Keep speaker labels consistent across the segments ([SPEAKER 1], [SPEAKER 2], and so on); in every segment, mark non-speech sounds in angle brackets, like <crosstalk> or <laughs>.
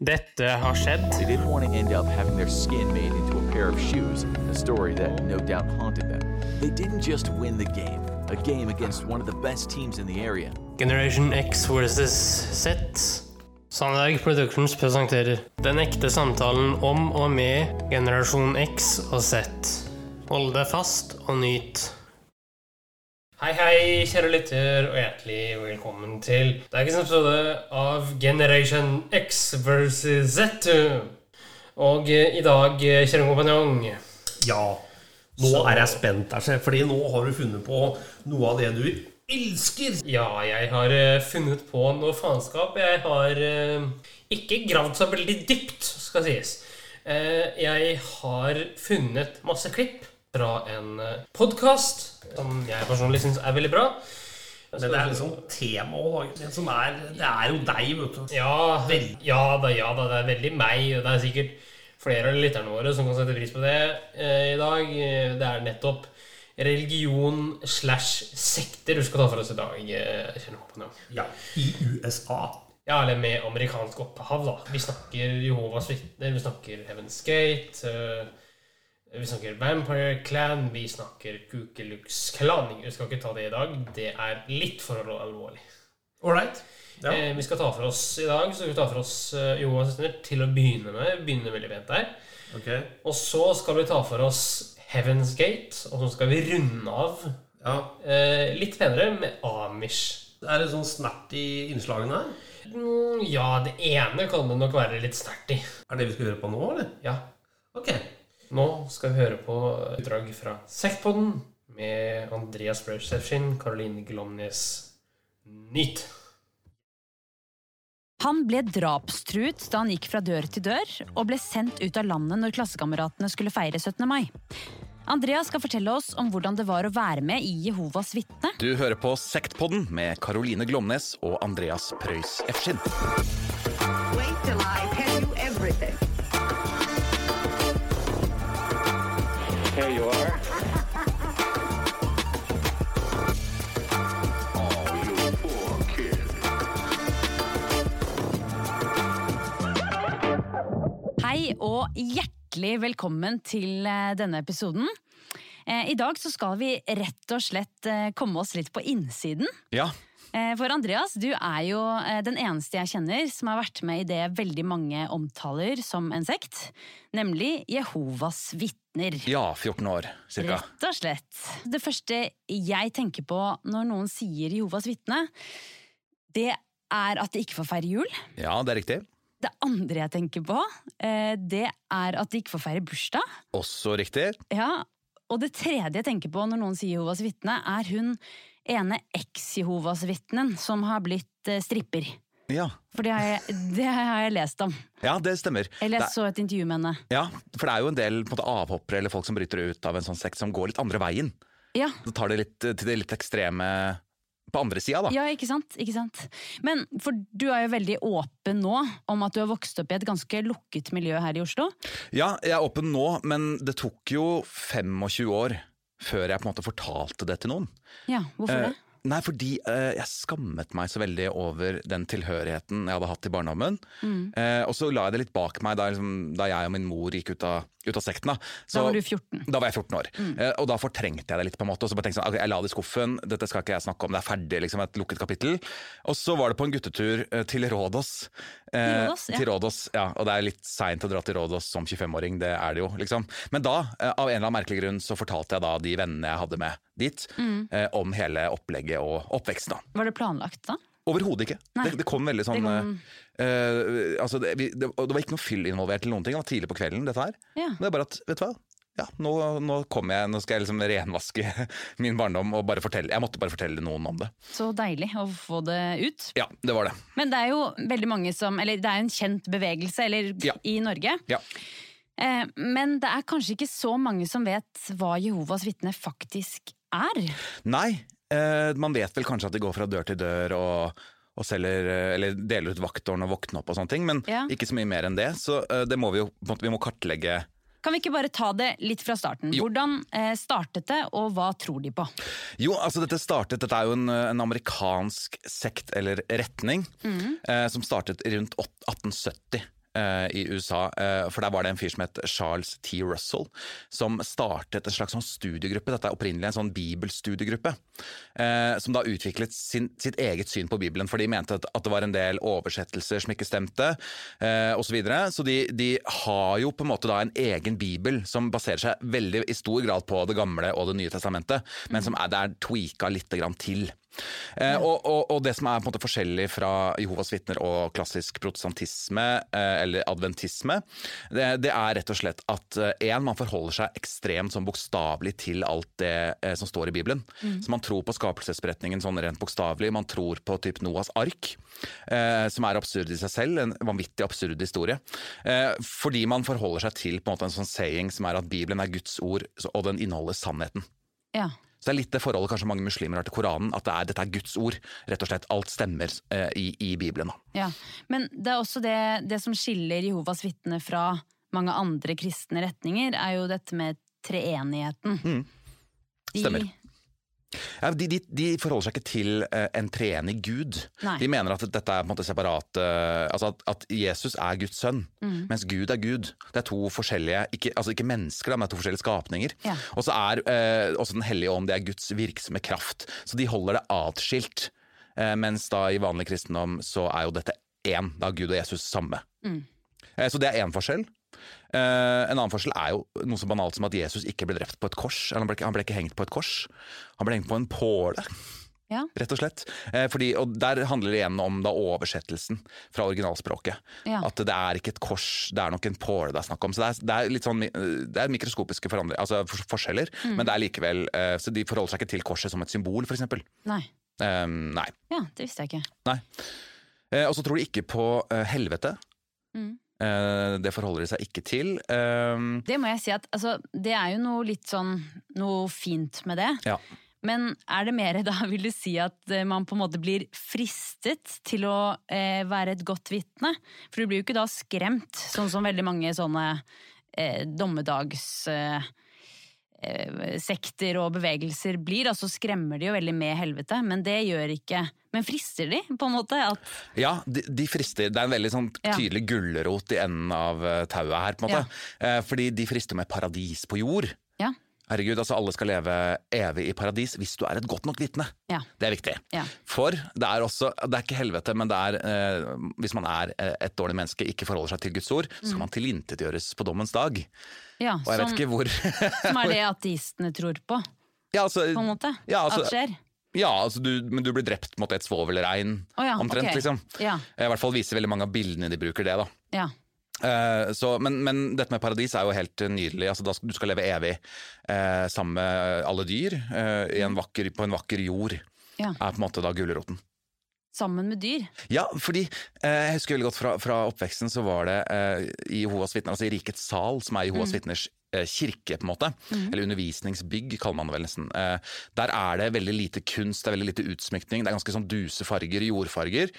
[SPEAKER 1] Dette har skjedd.
[SPEAKER 2] They didn't want to end up having their skin made into a pair of shoes, a story that no doubt haunted them. They didn't just win the game, a game against one of the best teams in the area.
[SPEAKER 1] Generation X versus Z. Sandberg Productions presenterer Den ekte samtalen om og med generasjon X og Z. Hold deg fast og nyt. Hei, hei, kjære lytter, og hjertelig velkommen til dagens episode av Generation X versus Z. Og eh, i dag, eh, kjære kompanjong
[SPEAKER 3] Ja. Nå er jeg spent, her, fordi nå har du funnet på noe av det du elsker.
[SPEAKER 1] Ja, jeg har eh, funnet på noe faenskap. Jeg har ikke gravd så veldig dypt, skal sies. Jeg har funnet masse klipp fra en uh, podkast som jeg personlig syns er veldig bra.
[SPEAKER 3] Men det er liksom tema å lage. Det, som er, det er jo deg, vet du.
[SPEAKER 1] Ja, ja da, ja da, det er veldig meg. Det er sikkert flere av lytterne våre som kan sette pris på det eh, i dag. Eh, Det er nettopp religion slash sekter du skal ta for oss i dag. eh, på nå.
[SPEAKER 3] Ja, I USA.
[SPEAKER 1] Ja, eller med amerikansk opphav, da. Vi snakker Jehovas vitner, vi snakker Heaven's Gate, øh, vi snakker Vampire Clan, vi snakker Kukelux Klan. Vi skal ikke ta det i dag. Det er litt for alvorlig.
[SPEAKER 3] Ålreit. Ja.
[SPEAKER 1] Eh, vi skal ta for oss i dag, så vi ta for oss uh, Johan vitner til å begynne med. Vi begynner veldig pent der.
[SPEAKER 3] Ok.
[SPEAKER 1] Og så skal vi ta for oss Heaven's Gate, og så skal vi runde av
[SPEAKER 3] Ja.
[SPEAKER 1] eh, litt penere med Amish.
[SPEAKER 3] Er det sånn snert i innslagene her?
[SPEAKER 1] Mm, ja, det ene kan det nok være litt snert i.
[SPEAKER 3] Er det vi skal høre på nå, eller?
[SPEAKER 1] Ja,
[SPEAKER 3] Ok.
[SPEAKER 1] Nå skal vi høre på utdrag fra Sektpodden med Andreas Brøsefskin, Caroline Glomnes Nyt.
[SPEAKER 4] Han ble drapstruet da han gikk fra dør til dør, og ble sendt ut av landet når klassekameratene skulle feire 17. mai. Andreas skal fortelle oss om hvordan det var å være med i Jehovas vitne.
[SPEAKER 5] Du hører på Sektpodden med Caroline Glomnes og Andreas Preus Efskin.
[SPEAKER 6] Here you are.
[SPEAKER 4] Hei og hjertelig velkommen til eh, denne episoden. Eh, I dag så skal vi rett og slett eh, komme oss litt på innsiden.
[SPEAKER 5] Ja,
[SPEAKER 4] For Andreas, du er jo eh, den eneste jeg kjenner som har vært med i det veldig mange omtaler som en sekt, nemlig Jehovas vitner.
[SPEAKER 5] ja 14 år cirka.
[SPEAKER 4] Rett og slett. Det første jeg tenker på når noen sier Jehovas vitne, det er at de ikke får feire jul.
[SPEAKER 5] Ja, det er riktig.
[SPEAKER 4] Det andre jeg tenker på, eh, det er at de ikke får feire bursdag.
[SPEAKER 5] Også riktig.
[SPEAKER 4] Ja, og det tredje jeg tenker på når noen sier Jehovas vitne, er hun ene eks-Jehovas vitnen som har blitt eh, stripper.
[SPEAKER 5] Ja,
[SPEAKER 4] For det har, jeg, det har jeg lest om.
[SPEAKER 5] ja det stemmer.
[SPEAKER 4] Eller jeg så et intervju med henne.
[SPEAKER 5] Ja, For det er jo en del på en måte, avhoppere eller folk som bryter ut av en sånn sekt som går litt andre veien.
[SPEAKER 4] Ja,
[SPEAKER 5] Så tar det litt til det litt ekstreme på andre sida, da.
[SPEAKER 4] ja ikke sant? ikke sant? Men for du er jo veldig åpen nå om at du har vokst opp i et ganske lukket miljø her i Oslo.
[SPEAKER 5] Ja, jeg er åpen nå, men det tok jo 25 år før jeg på en måte fortalte det til noen.
[SPEAKER 4] Ja, hvorfor
[SPEAKER 5] Eh,
[SPEAKER 4] det?
[SPEAKER 5] Nei, fordi eh, jeg skammet meg så veldig over den tilhørigheten jeg hadde hatt i barndommen.
[SPEAKER 4] Mm.
[SPEAKER 5] Eh, og så la jeg det litt bak meg da, liksom, da jeg og min mor gikk ut av, ut av sekten. Da. Så,
[SPEAKER 4] Da var du 14.
[SPEAKER 5] Da var jeg 14 år. Eh, og da fortrengte jeg det litt. på en måte Og så bare tenkte jeg sånn, ok, jeg la det i skuffen, dette skal ikke jeg snakke om, det er ferdig. liksom Et lukket kapittel. Og så var det på en guttetur eh, til Rådås. Eh,
[SPEAKER 4] Til Rådås, ja.
[SPEAKER 5] til Rådås, ja. Og det er litt seint å dra til Rådås som 25-åring, det er det jo. liksom. Men da, eh, av en eller annen merkelig grunn, så fortalte jeg da de vennene jeg hadde med dit,
[SPEAKER 4] Mm.
[SPEAKER 5] eh, om hele opplegget og oppveksten. da.
[SPEAKER 4] Var det planlagt da?
[SPEAKER 5] Overhodet ikke. Det, det kom veldig sånn
[SPEAKER 4] Det kom-
[SPEAKER 5] eh, altså det, vi, det, det var ikke noe fyll involvert eller noen ting. Det var tidlig på kvelden, dette her.
[SPEAKER 4] Ja.
[SPEAKER 5] Det er bare at, vet du hva? Ja, nå, nå kommer jeg, nå skal jeg liksom renvaske <laughs> min barndom og bare fortelle. Jeg måtte bare fortelle noen om det.
[SPEAKER 4] Så deilig å få det ut.
[SPEAKER 5] Ja, det var det.
[SPEAKER 4] Men det er jo veldig mange som Eller det er en kjent bevegelse eller,
[SPEAKER 5] Ja.
[SPEAKER 4] i Norge.
[SPEAKER 5] Ja.
[SPEAKER 4] Eh, men det er kanskje ikke så mange som vet hva Jehovas vitne faktisk er.
[SPEAKER 5] Nei, eh, man vet vel kanskje at de går fra dør til dør og, og selger, eh, eller deler ut vaktårn og våkne opp og sånne ting, men
[SPEAKER 4] Ja.
[SPEAKER 5] ikke så mye mer enn det. Så det må vi jo vi må kartlegge
[SPEAKER 4] Kan vi ikke bare ta det litt fra starten?
[SPEAKER 5] Jo.
[SPEAKER 4] Hvordan eh, startet det, og hva tror de på?
[SPEAKER 5] Jo, altså dette startet, dette er jo en, en amerikansk sekt eller retning,
[SPEAKER 4] Mm.
[SPEAKER 5] eh, som startet rundt 1870. eh, i USA. eh, For der var det en fyr som het Charles T. Russell, som startet en slags sånn studiegruppe. Dette er opprinnelig en sånn bibelstudiegruppe. eh, Som da utviklet sin, sitt eget syn på Bibelen, for de mente at, at det var en del oversettelser som ikke stemte, osv. Så, videre. så de, de har jo på en måte da en egen bibel som baserer seg veldig i stor grad på Det gamle og Det nye testamentet, men som er, det er tweaka litt til. Eh, og, og, og det som er på en måte forskjellig fra Jehovas vitner og klassisk protestantisme, eh, eller adventisme, det, det er rett og slett at én, man forholder seg ekstremt sånn bokstavelig til alt det eh, som står i Bibelen. Så man tror på skapelsesberetningen sånn rent bokstavelig. Man tror på typ Noas ark, eh, som er absurd i seg selv. En vanvittig absurd historie. Eh, fordi man forholder seg til på en måte en sånn saying som er at Bibelen er Guds ord, og den inneholder sannheten.
[SPEAKER 4] Ja.
[SPEAKER 5] Så det er litt det forholdet kanskje mange muslimer har til Koranen, at det er, dette er Guds ord. Rett og slett. Alt stemmer eh, i, i Bibelen. Da.
[SPEAKER 4] Ja, men det er også det, det som skiller Jehovas vitner fra mange andre kristne retninger, er jo dette med treenigheten.
[SPEAKER 5] Mm. Stemmer. Ja, de, de, de forholder seg ikke til eh, en treenig gud.
[SPEAKER 4] Nei.
[SPEAKER 5] De mener at dette er på en måte separat eh, Altså at, at Jesus er Guds sønn,
[SPEAKER 4] Mm.
[SPEAKER 5] mens Gud er Gud. Det er to forskjellige Ikke, altså ikke mennesker, men to forskjellige skapninger.
[SPEAKER 4] Ja.
[SPEAKER 5] Og så er eh, også Den hellige ånd det er Guds virksomme kraft. Så de holder det atskilt. Eh, mens da i vanlig kristendom så er jo dette én. Da er Gud og Jesus samme.
[SPEAKER 4] Mm.
[SPEAKER 5] Eh, Så det er én forskjell. Eh, en annen forskjell er jo noe så banalt som at Jesus ikke ble drept på et kors. Eller han ble, ikke- han ble ikke hengt på et kors. Han ble hengt på en påle,
[SPEAKER 4] Ja.
[SPEAKER 5] rett og slett. Eh, fordi, og der handler det igjen om da oversettelsen fra originalspråket.
[SPEAKER 4] Ja.
[SPEAKER 5] At det er ikke et kors, det er nok en påle det er snakk om. Så det er, det er litt sånn det er mikroskopiske altså forskjeller,
[SPEAKER 4] Mm.
[SPEAKER 5] men det er likevel eh, Så de forholder seg ikke til korset som et symbol, f.eks.
[SPEAKER 4] Nei.
[SPEAKER 5] Eh, nei.
[SPEAKER 4] Ja, det visste jeg ikke.
[SPEAKER 5] nei. Eh, og så tror de ikke på eh, helvete.
[SPEAKER 4] Mm.
[SPEAKER 5] Eh, det forholder de seg ikke til. Eh,
[SPEAKER 4] Det må jeg si at altså, det er jo noe litt sånn noe fint med det.
[SPEAKER 5] ja.
[SPEAKER 4] Men er det mer da, vil du si at eh, man på en måte blir fristet til å eh, være et godt vitne? For du blir jo ikke da skremt, sånn som veldig mange sånne eh, dommedags... Eh, sekter og bevegelser blir, altså skremmer de jo veldig med helvete, men det gjør ikke Men frister de, på en måte? At,
[SPEAKER 5] Ja, de, de frister. Det er en veldig sånn
[SPEAKER 4] Ja.
[SPEAKER 5] tydelig gulrot i enden av eh, tauet her, på en måte. Ja. fordi de frister med paradis på jord. Herregud, altså alle skal leve evig i paradis hvis du er et godt nok vitne.
[SPEAKER 4] ja,
[SPEAKER 5] Det er viktig.
[SPEAKER 4] Ja.
[SPEAKER 5] For det er også, det er ikke helvete, men det er eh, hvis man er eh, et dårlig menneske, ikke forholder seg til Guds ord, så skal man tilintetgjøres på dommens dag.
[SPEAKER 4] ja
[SPEAKER 5] Og jeg vet
[SPEAKER 4] som,
[SPEAKER 5] ikke hvor <laughs>
[SPEAKER 4] som er det <laughs> ateistene tror på,
[SPEAKER 5] ja, altså,
[SPEAKER 4] på en måte?
[SPEAKER 5] Ja, altså-
[SPEAKER 4] at skjer?
[SPEAKER 5] ja, altså du, men du blir drept mot et svovelregn,
[SPEAKER 4] oh, ja,
[SPEAKER 5] omtrent.
[SPEAKER 4] okay.
[SPEAKER 5] liksom.
[SPEAKER 4] Ja,
[SPEAKER 5] I hvert fall viser veldig mange av bildene de bruker det. da.
[SPEAKER 4] ja.
[SPEAKER 5] Eh, så, men, men dette med paradis er jo helt nydelig. Altså, da du skal leve evig eh, sammen med alle dyr eh, i en vakker, på en vakker jord.
[SPEAKER 4] Ja.
[SPEAKER 5] Er på en måte da gulroten.
[SPEAKER 4] Sammen med dyr.
[SPEAKER 5] Ja, fordi jeg husker veldig godt fra, fra oppveksten så var det i Jehovas vitner, altså i Rikets sal, som er Jehovas vitners eh, kirke, på en måte. Eller undervisningsbygg, kaller man det vel nesten. Eh, der er det veldig lite kunst, det er veldig lite utsmykning. Det er ganske sånn duse farger, jordfarger.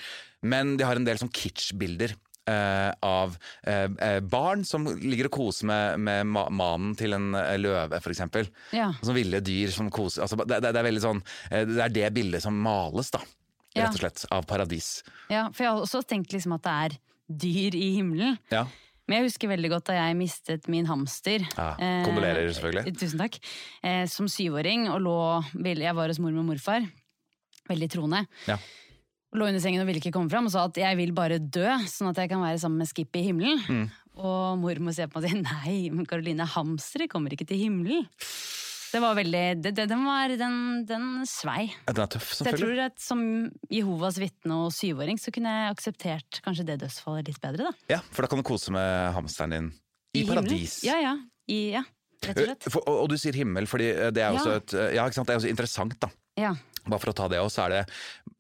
[SPEAKER 5] Men de har en del sånn kitsch-bilder. Eh, av eh, eh, barn som ligger og koser med, med ma manen til en eh, løve, f.eks.
[SPEAKER 4] Ja.
[SPEAKER 5] Som ville dyr som koser altså, det, det, er sånn eh, Det er det bildet som males, da.
[SPEAKER 4] Ja.
[SPEAKER 5] Rett og slett. Av paradis.
[SPEAKER 4] ja, for jeg har også tenkt liksom at det er dyr i himmelen.
[SPEAKER 5] Ja.
[SPEAKER 4] Men jeg husker veldig godt da jeg mistet min hamster.
[SPEAKER 5] Ja, kondolerer, selvfølgelig.
[SPEAKER 4] tusen takk. Eh, som syvåring, og lå Jeg var hos mormor og morfar. Veldig troende.
[SPEAKER 5] Ja.
[SPEAKER 4] Lå under sengen og ville ikke komme fram og sa at jeg vil bare dø, sånn at jeg kan være sammen med Skippy i himmelen.
[SPEAKER 5] Mm.
[SPEAKER 4] Og mormor ser på meg og sier nei, men Karoline, hamstere kommer ikke til himmelen. Det var veldig det, det, Den var Den, den svei.
[SPEAKER 5] Ja, Den er tøff,
[SPEAKER 4] Så jeg tror at som Jehovas vitne og syvåring så kunne jeg akseptert kanskje det dødsfallet litt bedre, da.
[SPEAKER 5] Ja, For da kan du kose med hamsteren din i,
[SPEAKER 4] himmelen.
[SPEAKER 5] paradis.
[SPEAKER 4] Ja, ja. I, ja. Rett og slett.
[SPEAKER 5] Eh, For, og, og du sier himmel, fordi eh, det er også
[SPEAKER 4] Ja.
[SPEAKER 5] et eh, Ja, ikke sant, det er også interessant, da.
[SPEAKER 4] Ja.
[SPEAKER 5] Bare for å ta det også, så er det,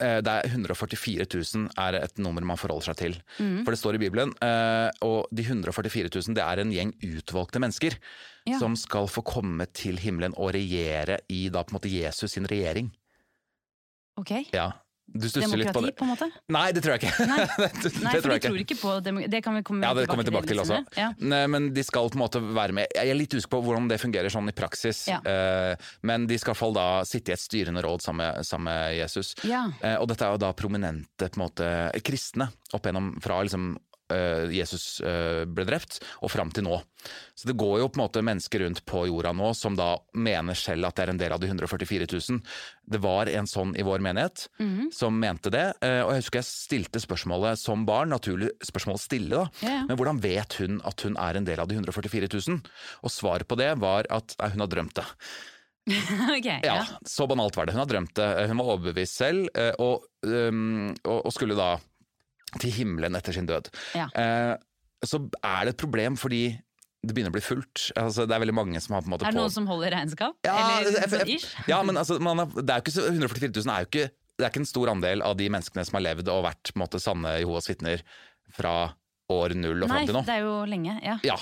[SPEAKER 5] eh, det er 144 000 er et nummer man forholder seg til.
[SPEAKER 4] Mm.
[SPEAKER 5] For det står i Bibelen, eh, og de 144 000 det er en gjeng utvalgte mennesker
[SPEAKER 4] Ja.
[SPEAKER 5] som skal få komme til himmelen og regjere i da på en måte Jesus sin regjering.
[SPEAKER 4] Ok.
[SPEAKER 5] Ja, du stusser litt på det.
[SPEAKER 4] på en måte?
[SPEAKER 5] Nei, det tror jeg ikke.
[SPEAKER 4] Nei. <laughs>
[SPEAKER 5] det,
[SPEAKER 4] Nei, for de tror ikke på Det kan vi komme
[SPEAKER 5] Ja, det kommer vi tilbake til også.
[SPEAKER 4] Ja.
[SPEAKER 5] Nei, Men de skal på en måte være med. Jeg er litt usikker på hvordan det fungerer sånn i praksis.
[SPEAKER 4] Ja.
[SPEAKER 5] uh, men de skal i hvert fall da sitte i et styrende råd sammen med, sammen med Jesus.
[SPEAKER 4] Ja.
[SPEAKER 5] Uh, og dette er jo da prominente på en måte kristne opp gjennom fra liksom Jesus eh, ble drept, og fram til nå. Så det går jo på en måte mennesker rundt på jorda nå som da mener selv at det er en del av de 144 000. Det var en sånn i vår menighet som mente det, eh, og jeg husker jeg stilte spørsmålet som barn, naturlig spørsmål stille, da.
[SPEAKER 4] Ja.
[SPEAKER 5] Men hvordan vet hun at hun er en del av de 144 000? Og svaret på det var at nei, hun har drømt det. <laughs>
[SPEAKER 4] okay,
[SPEAKER 5] Ja,
[SPEAKER 4] ja.
[SPEAKER 5] så banalt var det. Hun har drømt det. Hun var overbevist selv, eh, og, um, og, og skulle da til himmelen etter sin død.
[SPEAKER 4] Ja.
[SPEAKER 5] Eh, så er det et problem fordi det begynner å bli fullt. Altså, det er veldig mange som har på en måte
[SPEAKER 4] Er det noen som holder regnskap?
[SPEAKER 5] Ja,
[SPEAKER 4] Eller
[SPEAKER 5] jeg- jeg-? Ja, men altså, man har, det er jo ikke så, 144 000 er jo ikke det er ikke en stor andel av de menneskene som har levd og vært på en måte, sanne Jehovas vitner fra år null og fram til nå.
[SPEAKER 4] Nei, det er jo lenge. Ja.
[SPEAKER 5] Ja,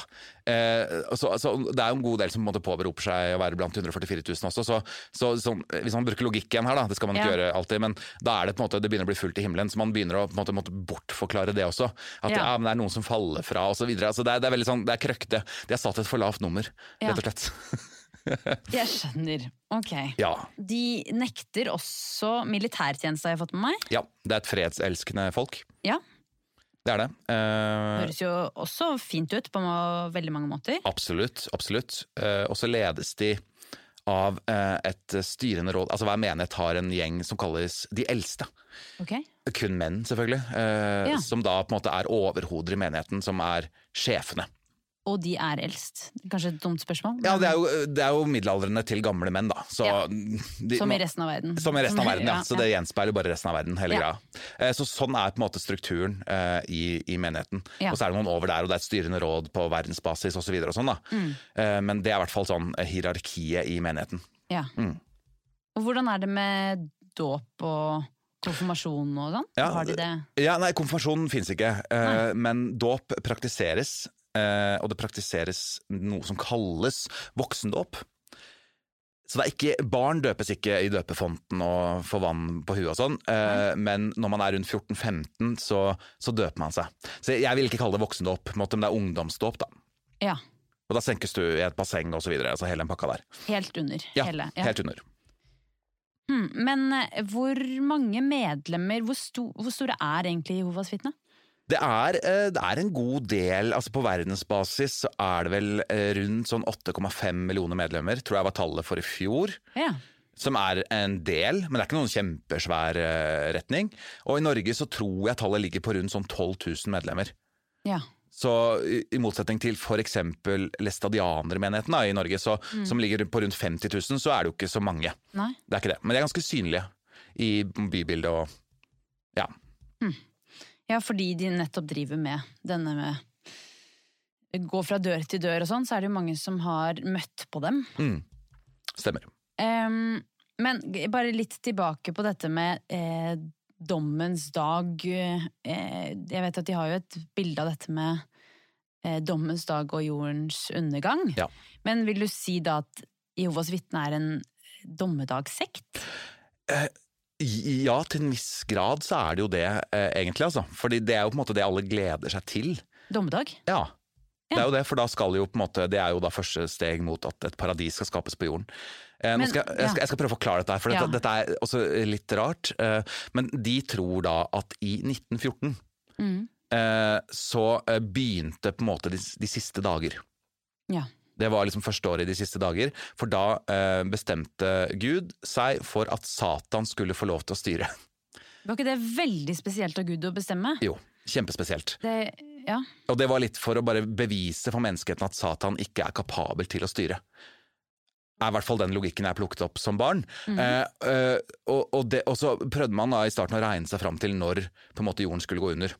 [SPEAKER 5] eh, så, så Det er jo en god del som på påberoper seg å være blant 144 000 også. Så, så så hvis man bruker logikk igjen her, da, det skal man ikke
[SPEAKER 4] Ja.
[SPEAKER 5] gjøre alltid, men da er det på en måte, det begynner å bli fullt i himmelen, så man begynner å på en måte, måtte bortforklare det også. At
[SPEAKER 4] Ja.
[SPEAKER 5] men det er noen som faller fra osv. Altså, det, er- det er veldig sånn, det er krøkte. De har satt et for lavt nummer,
[SPEAKER 4] Ja.
[SPEAKER 5] rett og slett. <laughs>
[SPEAKER 4] Jeg skjønner. Ok.
[SPEAKER 5] Ja.
[SPEAKER 4] De nekter også militærtjeneste, har jeg fått med meg.
[SPEAKER 5] ja. Det er et fredselskende folk.
[SPEAKER 4] Ja.
[SPEAKER 5] Det er det. Eh,
[SPEAKER 4] Høres jo også fint ut på veldig mange måter.
[SPEAKER 5] Absolutt. absolutt. Uh, og så ledes de av uh, et styrende råd. Altså Hver menighet har en gjeng som kalles De eldste.
[SPEAKER 4] Okay.
[SPEAKER 5] Kun menn, selvfølgelig.
[SPEAKER 4] Ja.
[SPEAKER 5] Som da på en måte er overhoder i menigheten, som er sjefene.
[SPEAKER 4] Og de er eldst. Kanskje et dumt spørsmål?
[SPEAKER 5] Ja, det er jo, det er jo middelaldrende til gamle menn, da. Så
[SPEAKER 4] Ja.
[SPEAKER 5] de,
[SPEAKER 4] Som i resten av verden.
[SPEAKER 5] Som i resten av verden, ja.
[SPEAKER 4] Ja,
[SPEAKER 5] Så det gjenspeiler bare resten av verden, hele
[SPEAKER 4] Ja.
[SPEAKER 5] greia. Eh, Så sånn er på en måte strukturen eh, i, i menigheten. Og så er det noen over der, og det er et styrende råd på verdensbasis osv. Og, sånn, da.
[SPEAKER 4] Mm.
[SPEAKER 5] Eh, Men det er i hvert fall sånn eh, hierarkiet i menigheten.
[SPEAKER 4] Ja.
[SPEAKER 5] Mm.
[SPEAKER 4] Og hvordan er det med dåp og konfirmasjon og sånn?
[SPEAKER 5] Ja,
[SPEAKER 4] Har de det?
[SPEAKER 5] Ja, nei, konfirmasjon fins ikke, eh, men dåp praktiseres. Eh, og det praktiseres noe som kalles voksendåp. Så det er ikke, Barn døpes ikke i døpefonten og får vann på huet og sånn, eh, men når man er rundt 14-15, så, så døper man seg. Så jeg vil ikke kalle det voksendåp, men det er ungdomsdåp. da.
[SPEAKER 4] Ja.
[SPEAKER 5] Og da senkes du i et basseng osv. Altså hele den pakka der.
[SPEAKER 4] Helt under.
[SPEAKER 5] Ja,
[SPEAKER 4] hele. Ja.
[SPEAKER 5] helt under.
[SPEAKER 4] Hmm, men eh, hvor mange medlemmer, hvor, sto, hvor store er egentlig Jehovas vitne?
[SPEAKER 5] Det er, eh, det er en god del, altså på verdensbasis så er det vel eh, rundt sånn 8,5 millioner medlemmer, tror jeg var tallet for i fjor.
[SPEAKER 4] Ja.
[SPEAKER 5] Som er en del, men det er ikke noen kjempesvær eh, retning. Og i Norge så tror jeg tallet ligger på rundt sånn 12 000 medlemmer.
[SPEAKER 4] ja.
[SPEAKER 5] Så i, motsetning til f.eks. læstadianermenigheten i Norge, så, som ligger på rundt 50 000, så er det jo ikke så mange.
[SPEAKER 4] Nei.
[SPEAKER 5] Det er ikke det. Men de er ganske synlige i bybildet og ja.
[SPEAKER 4] Ja, fordi de nettopp driver med denne med Gå fra dør til dør og sånn, så er det jo mange som har møtt på dem.
[SPEAKER 5] Mm. Stemmer.
[SPEAKER 4] Um, men bare litt tilbake på dette med eh, dommens dag. Eh, jeg vet at de har jo et bilde av dette med eh, dommens dag og jordens undergang.
[SPEAKER 5] Ja.
[SPEAKER 4] Men vil du si da at Jehovas vitne er en dommedagssekt?
[SPEAKER 5] Ja, til en viss grad så er det jo det, eh, egentlig. altså. Fordi det er jo på en måte det alle gleder seg til.
[SPEAKER 4] Dommedag?
[SPEAKER 5] Ja. Det
[SPEAKER 4] Ja.
[SPEAKER 5] er jo det, for da skal jo på en måte, det er jo da første steg mot at et paradis skal skapes på jorden. Eh,
[SPEAKER 4] Men-
[SPEAKER 5] skal, jeg, jeg, skal, jeg skal prøve å forklare dette, her, for dette,
[SPEAKER 4] Ja.
[SPEAKER 5] dette er også litt rart. Eh, men de tror da at i 1914
[SPEAKER 4] Mm.
[SPEAKER 5] eh, så eh, begynte på en måte de, de siste dager.
[SPEAKER 4] Ja.
[SPEAKER 5] Det var liksom første året i de siste dager, for da eh, bestemte Gud seg for at Satan skulle få lov til å styre.
[SPEAKER 4] Var ikke det veldig spesielt av Gud å bestemme?
[SPEAKER 5] Jo, kjempespesielt.
[SPEAKER 4] Det, ja.
[SPEAKER 5] Og det var litt for å bare bevise for menneskeheten at Satan ikke er kapabel til å styre. Er i hvert fall den logikken jeg plukket opp som barn. eh, eh, og, og, det, og så prøvde man da i starten å regne seg fram til når måte jorden skulle gå under.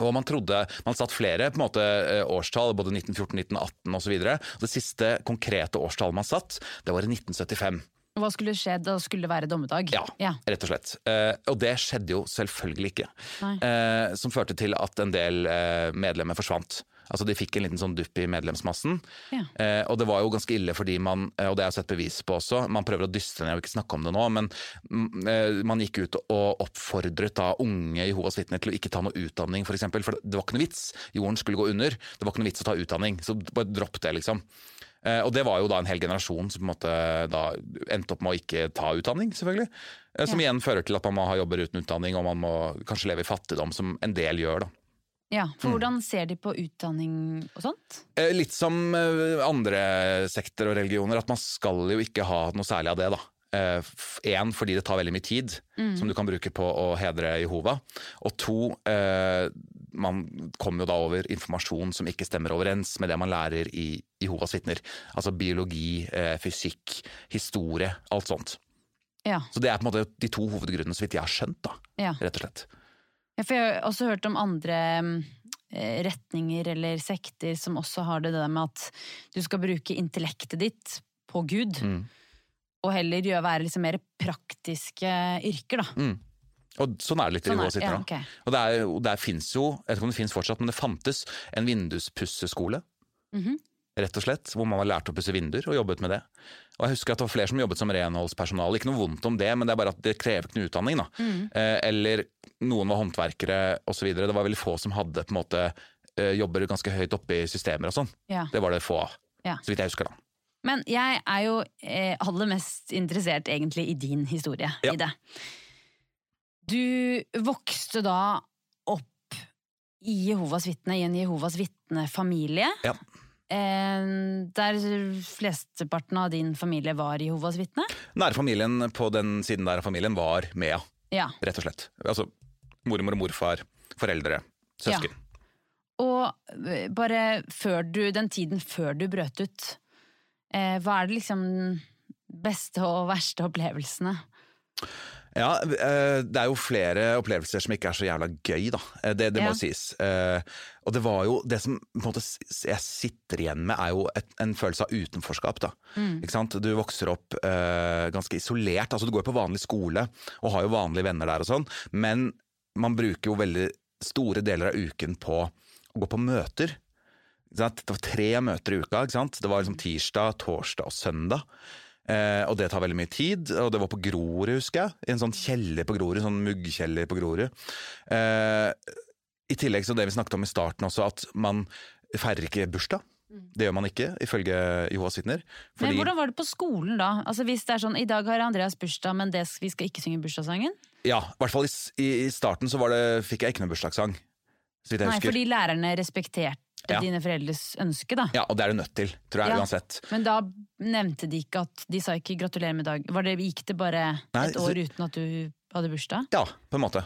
[SPEAKER 5] Og man trodde, man satt flere på en måte eh, årstall, både 1914, 1918 osv. Det siste konkrete årstallet man satt, det var i 1975.
[SPEAKER 4] Hva skulle skje? Da skulle det være dommedag?
[SPEAKER 5] Ja, rett og slett. Eh, og det skjedde jo selvfølgelig ikke. Eh, som førte til at en del eh, medlemmer forsvant. Altså De fikk en liten sånn dupp i medlemsmassen.
[SPEAKER 4] Ja.
[SPEAKER 5] Eh, og det var jo ganske ille fordi man, eh, og det har jeg sett bevis på også, man prøver å dystre ned, vil ikke snakke om det nå, men mm, eh, man gikk ut og oppfordret da unge Jehovas vitner til å ikke ta noe utdanning, f.eks. For, eksempel, for det var ikke noe vits. Jorden skulle gå under. Det var ikke noe vits å ta utdanning. Så bare dropp det, liksom. Eh, Og det var jo da en hel generasjon som på en måte da endte opp med å ikke ta utdanning, selvfølgelig. Som Som igjen fører til at man må ha jobber uten utdanning, og man må kanskje leve i fattigdom, som en del gjør, da.
[SPEAKER 4] Ja, for hvordan ser de på utdanning og sånt?
[SPEAKER 5] Eh, Litt som eh, andre sekter og religioner, at man skal jo ikke ha noe særlig av det. da. Én, fordi det tar veldig mye tid, som du kan bruke på å hedre Jehova. Og to, eh, man kommer jo da over informasjon som ikke stemmer overens med det man lærer i Jehovas vitner. Altså biologi, eh, fysikk, historie, alt sånt.
[SPEAKER 4] Ja.
[SPEAKER 5] Så det er på en måte de to hovedgrunnene, så vidt jeg har skjønt, da,
[SPEAKER 4] ja.
[SPEAKER 5] rett og slett.
[SPEAKER 4] For jeg har også hørt om andre mm, eh, retninger eller sekter som også har det der med at du skal bruke intellektet ditt på Gud,
[SPEAKER 5] Mm.
[SPEAKER 4] og heller gjøre være liksom mer praktiske yrker, da.
[SPEAKER 5] Mm. Og sånn er det litt i
[SPEAKER 4] Sånn er-
[SPEAKER 5] Jehovas vitner.
[SPEAKER 4] ja,
[SPEAKER 5] da.
[SPEAKER 4] ok.
[SPEAKER 5] Og det er, der fins jo, jeg vet ikke om det fins fortsatt, men det fantes en vinduspusseskole.
[SPEAKER 4] Mhm.
[SPEAKER 5] Rett og slett, Hvor man har lært å pusse vinduer og jobbet med det. Og jeg husker at det var flere som jobbet som renholdspersonale. Ikke noe vondt om det, men det er bare at det krever ikke noe utdanning. da.
[SPEAKER 4] Mm.
[SPEAKER 5] Eh, eller noen var håndverkere osv. Det var veldig få som hadde på en måte eh, jobber ganske høyt oppe i systemer og sånn.
[SPEAKER 4] Ja.
[SPEAKER 5] Det var det få av,
[SPEAKER 4] Ja.
[SPEAKER 5] så vidt jeg husker. da.
[SPEAKER 4] Men jeg er jo eh, aller mest interessert egentlig i din historie
[SPEAKER 5] Ja.
[SPEAKER 4] i det. Du vokste da opp i Jehovas vitne, i en Jehovas vitne-familie.
[SPEAKER 5] Ja.
[SPEAKER 4] Eh, der flesteparten av din familie var Jehovas vitne.
[SPEAKER 5] Nærfamilien på den siden der av familien var Mea, ja.
[SPEAKER 4] Ja.
[SPEAKER 5] Rett og slett. Altså mormor og morfar, foreldre, søsken.
[SPEAKER 4] Og eh, bare før du, den tiden før du brøt ut, eh, hva er det liksom beste og verste opplevelsene?
[SPEAKER 5] Ja, eh, det er jo flere opplevelser som ikke er så jævla gøy, da. Det, det må
[SPEAKER 4] Ja.
[SPEAKER 5] sies. Og det var jo Det som måte jeg sitter igjen med, er jo et, en følelse av utenforskap, da. Ikke sant? Du vokser opp eh, ganske isolert. Altså, du går på vanlig skole og har jo vanlige venner der og sånn, men man bruker jo veldig store deler av uken på å gå på møter. Ikke sant? Det var tre møter i uka. Ikke sant? Det var liksom tirsdag, torsdag og søndag. Eh, og det tar veldig mye tid. Og det var på Grorud, husker jeg. I en sånn kjeller på Grorud. Sånn muggkjeller på Grorud. Eh, I tillegg så det vi snakket om i starten også, at man feirer ikke bursdag. Det gjør man ikke, ifølge Johas vitner.
[SPEAKER 4] Men
[SPEAKER 5] Fordi-
[SPEAKER 4] hvordan var det på skolen da? Altså Hvis det er sånn, i dag har Andreas bursdag, men det, vi skal ikke synge bursdagssangen?
[SPEAKER 5] Ja, i hvert fall i, i starten så var det, fikk jeg ikke noen bursdagssang.
[SPEAKER 4] Nei,
[SPEAKER 5] husker.
[SPEAKER 4] fordi lærerne respekterte
[SPEAKER 5] Ja.
[SPEAKER 4] dine foreldres ønske, da.
[SPEAKER 5] Ja, og det er du nødt til, tror jeg,
[SPEAKER 4] Ja.
[SPEAKER 5] uansett.
[SPEAKER 4] Men da nevnte de ikke at De sa ikke 'gratulerer med dag'. Var det, gikk det bare
[SPEAKER 5] Nei,
[SPEAKER 4] et
[SPEAKER 5] så-
[SPEAKER 4] år uten at du hadde bursdag?
[SPEAKER 5] Ja, på en måte.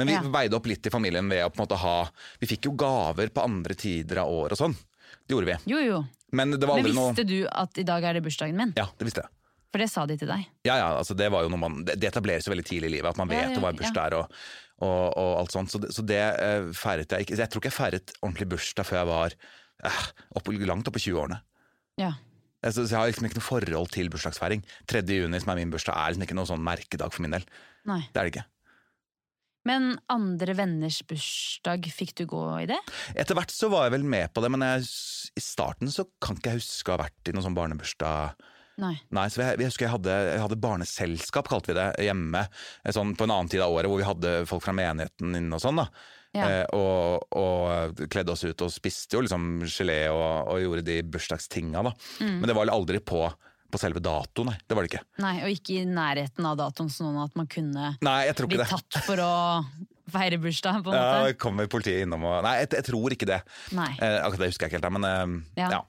[SPEAKER 5] Men vi
[SPEAKER 4] Ja.
[SPEAKER 5] veide opp litt i familien ved å på en måte ha Vi fikk jo gaver på andre tider av år og sånn. Det gjorde vi.
[SPEAKER 4] Jo, jo.
[SPEAKER 5] Men det var
[SPEAKER 4] Men
[SPEAKER 5] visste noe
[SPEAKER 4] visste du at i dag er det bursdagen min?
[SPEAKER 5] Ja, det visste jeg.
[SPEAKER 4] For det sa de til deg.
[SPEAKER 5] Ja, ja, altså det var jo noe man Det etableres jo veldig tidlig i livet, at man
[SPEAKER 4] Ja,
[SPEAKER 5] vet
[SPEAKER 4] ja,
[SPEAKER 5] hva bursdag er og, og, og alt sånt. Så det, så det uh, feiret jeg ikke. Jeg tror ikke jeg feiret ordentlig bursdag før jeg var uh, opp, langt oppe i 20-årene.
[SPEAKER 4] Ja.
[SPEAKER 5] Så jeg har liksom ikke noe forhold til bursdagsfeiring. 3. juni, som er min bursdag, er liksom ikke noe sånn merkedag for min del.
[SPEAKER 4] Nei.
[SPEAKER 5] Det er det ikke.
[SPEAKER 4] Men andre venners bursdag, fikk du gå i det?
[SPEAKER 5] Etter hvert så var jeg vel med på det, men jeg, i starten så kan ikke jeg huske å ha vært i noen sånn barnebursdag.
[SPEAKER 4] Nei.
[SPEAKER 5] Nei, så jeg, jeg husker jeg hadde, jeg hadde barneselskap, kalte vi det, hjemme. eh, Sånn på en annen tid av året, hvor vi hadde folk fra menigheten inne og sånn. da.
[SPEAKER 4] Ja.
[SPEAKER 5] Eh, og, og kledde oss ut og spiste jo liksom gelé og, og gjorde de bursdagstinga, da.
[SPEAKER 4] Mm.
[SPEAKER 5] Men det var aldri på, på selve datoen, nei. Det var det ikke.
[SPEAKER 4] Nei, Og ikke i nærheten av datoen, sånn at man kunne
[SPEAKER 5] Nei, jeg tror
[SPEAKER 4] bli
[SPEAKER 5] det.
[SPEAKER 4] tatt for å feire bursdag, på en måte.
[SPEAKER 5] Ja, kommer politiet innom og Nei, jeg, jeg tror ikke det.
[SPEAKER 4] Nei.
[SPEAKER 5] Eh, akkurat det husker jeg ikke helt, men eh,
[SPEAKER 4] Ja.
[SPEAKER 5] ja.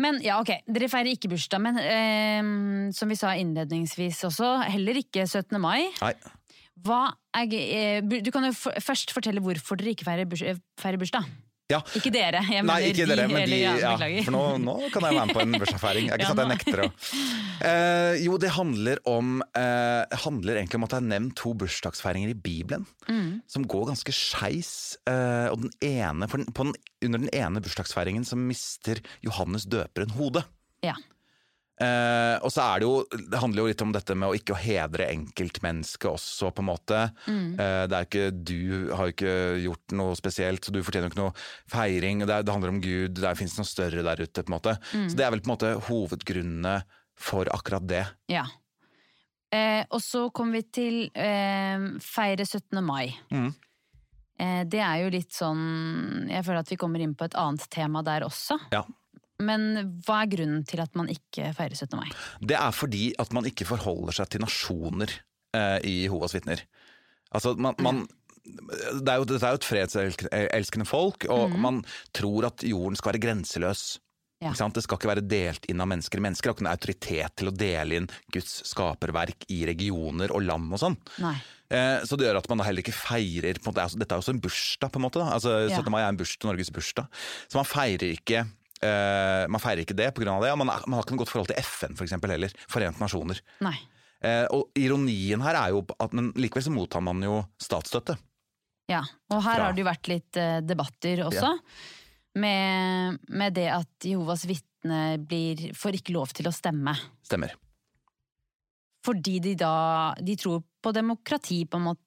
[SPEAKER 4] Men ja, ok, dere feirer ikke bursdag, men eh, som vi sa innledningsvis også, heller ikke 17. mai.
[SPEAKER 5] Nei.
[SPEAKER 4] Hva er, eh, du kan jo først fortelle hvorfor dere ikke feirer, eh, feirer bursdag.
[SPEAKER 5] Ja.
[SPEAKER 4] Ikke dere, jeg
[SPEAKER 5] Nei,
[SPEAKER 4] ikke
[SPEAKER 5] ikke dere, men de,
[SPEAKER 4] eller, ja,
[SPEAKER 5] ja, for nå, nå kan jeg være med på en bursdagsfeiring. Jeg er ikke
[SPEAKER 4] Ja,
[SPEAKER 5] sant, jeg nekter å eh, Jo, det handler om eh, handler egentlig om at det er nevnt to bursdagsfeiringer i Bibelen
[SPEAKER 4] Mm.
[SPEAKER 5] som går ganske skeis. Eh, og den ene, den, den, under den ene bursdagsfeiringen så mister Johannes døperen hodet.
[SPEAKER 4] Ja.
[SPEAKER 5] Eh, og så er det jo Det handler jo litt om dette med å ikke hedre enkeltmennesket også, på en måte.
[SPEAKER 4] Mm.
[SPEAKER 5] Uh, det er ikke Du har jo ikke gjort noe spesielt, så du fortjener jo ikke noe feiring. Det, er, det handler om Gud, det fins noe større der ute, på en måte.
[SPEAKER 4] Mm.
[SPEAKER 5] Så det er vel på en måte hovedgrunnene for akkurat det.
[SPEAKER 4] Ja. Uh, og så kommer vi til feire 17. mai.
[SPEAKER 5] Mm.
[SPEAKER 4] Det er jo litt sånn Jeg føler at vi kommer inn på et annet tema der også.
[SPEAKER 5] Ja.
[SPEAKER 4] Men hva er grunnen til at man ikke feirer 17. mai?
[SPEAKER 5] Det er fordi at man ikke forholder seg til nasjoner eh, i Jehovas vitner. Altså, man, man, det er jo, Dette er jo et fredselskende folk, og man tror at jorden skal være grenseløs.
[SPEAKER 4] Ja.
[SPEAKER 5] Det skal ikke være delt inn av mennesker. Mennesker har ikke noen autoritet til å dele inn Guds skaperverk i regioner og land og sånn. Eh, så det gjør at man da heller ikke feirer måte, altså, Dette er jo også en bursdag, på en måte. Da. Altså,
[SPEAKER 4] Ja.
[SPEAKER 5] 17. mai er en bursdag, Norges bursdag. Så man feirer ikke eh, man feirer ikke det pga. det. Og man, er- man har ikke noe godt forhold til FN for eksempel, heller. Forente nasjoner. Eh, og ironien her er jo at men likevel så mottar man jo statsstøtte.
[SPEAKER 4] Ja, og her
[SPEAKER 5] Fra-
[SPEAKER 4] har det jo vært litt uh, debatter også. Med, med det at Jehovas vitner får ikke lov til å stemme.
[SPEAKER 5] Stemmer.
[SPEAKER 4] Fordi de da De tror på demokrati, på en måte.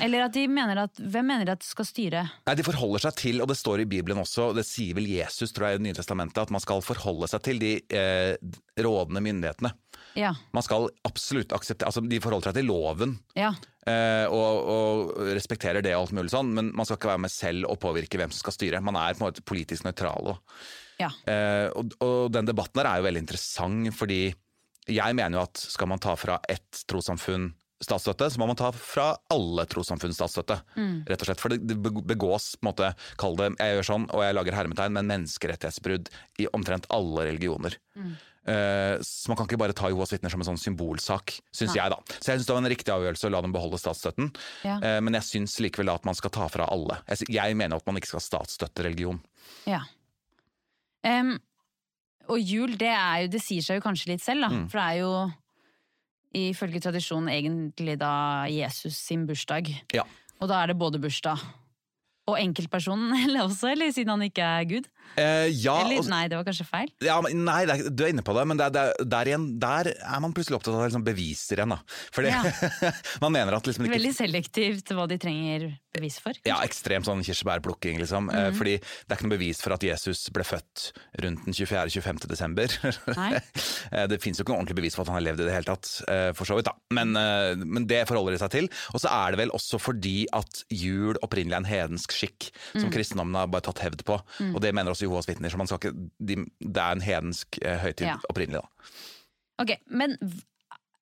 [SPEAKER 4] Eller at de mener at Hvem mener de at skal styre?
[SPEAKER 5] Nei, De forholder seg til, og det står i Bibelen også, og det sier vel Jesus tror jeg, i Det nye testamentet, at man skal forholde seg til de eh, rådende myndighetene.
[SPEAKER 4] Ja.
[SPEAKER 5] Man skal absolutt akseptere altså De forholder seg til loven
[SPEAKER 4] Ja.
[SPEAKER 5] eh, og, og respekterer det og alt mulig sånn, men man skal ikke være med selv og påvirke hvem som skal styre. Man er på en måte politisk nøytral.
[SPEAKER 4] Ja.
[SPEAKER 5] eh, og, og den debatten her er jo veldig interessant, fordi jeg mener jo at skal man ta fra ett trossamfunn statsstøtte, så må man ta fra alle trossamfunns statsstøtte. Rett og slett. For det begås, på en måte, kall det, jeg gjør sånn, og jeg lager hermetegn, men menneskerettighetsbrudd i omtrent alle religioner. Eh, så man kan ikke bare ta Jehovas vitner som en sånn symbolsak, syns jeg da. Så jeg syns det var en riktig avgjørelse å la dem beholde statsstøtten,
[SPEAKER 4] Ja.
[SPEAKER 5] Eh, men jeg syns likevel at man skal ta fra alle. Jeg, jeg mener at man ikke skal statsstøtte religion.
[SPEAKER 4] ja. Um, og jul, det, er jo, det sier seg jo kanskje litt selv, da.
[SPEAKER 5] Mm.
[SPEAKER 4] For det er jo ifølge tradisjonen egentlig da Jesus sin bursdag.
[SPEAKER 5] Ja.
[SPEAKER 4] Og da er det både bursdag og enkeltpersonen <laughs> eller også, eller siden han ikke er Gud?
[SPEAKER 5] Eh, ja,
[SPEAKER 4] Eller nei, det var kanskje feil?
[SPEAKER 5] Ja, men, nei, det er, du er inne på det, men det er, det er, der, igjen, der er man plutselig opptatt av liksom beviser igjen. Da. Fordi <laughs> man mener at liksom ikke
[SPEAKER 4] Veldig selektivt hva de trenger bevis for.
[SPEAKER 5] ja, ekstremt sånn kirsebærplukking, liksom.
[SPEAKER 4] Mhm.
[SPEAKER 5] Eh, Fordi det er ikke noe bevis for at Jesus ble født rundt den 24.-25. desember. <laughs> Eh, det fins jo ikke noe ordentlig bevis for at han har levd i det hele tatt, for så vidt. da. Men, men det forholder de seg til. Og så er det vel også fordi at jul opprinnelig er en hedensk skikk som
[SPEAKER 4] Mm.
[SPEAKER 5] kristendommen har bare tatt hevd på. Og det mener også Jehovas vitner. Så man skal ikke, de, det er en hedensk eh, høytid
[SPEAKER 4] Ja.
[SPEAKER 5] opprinnelig, da.
[SPEAKER 4] Ok, men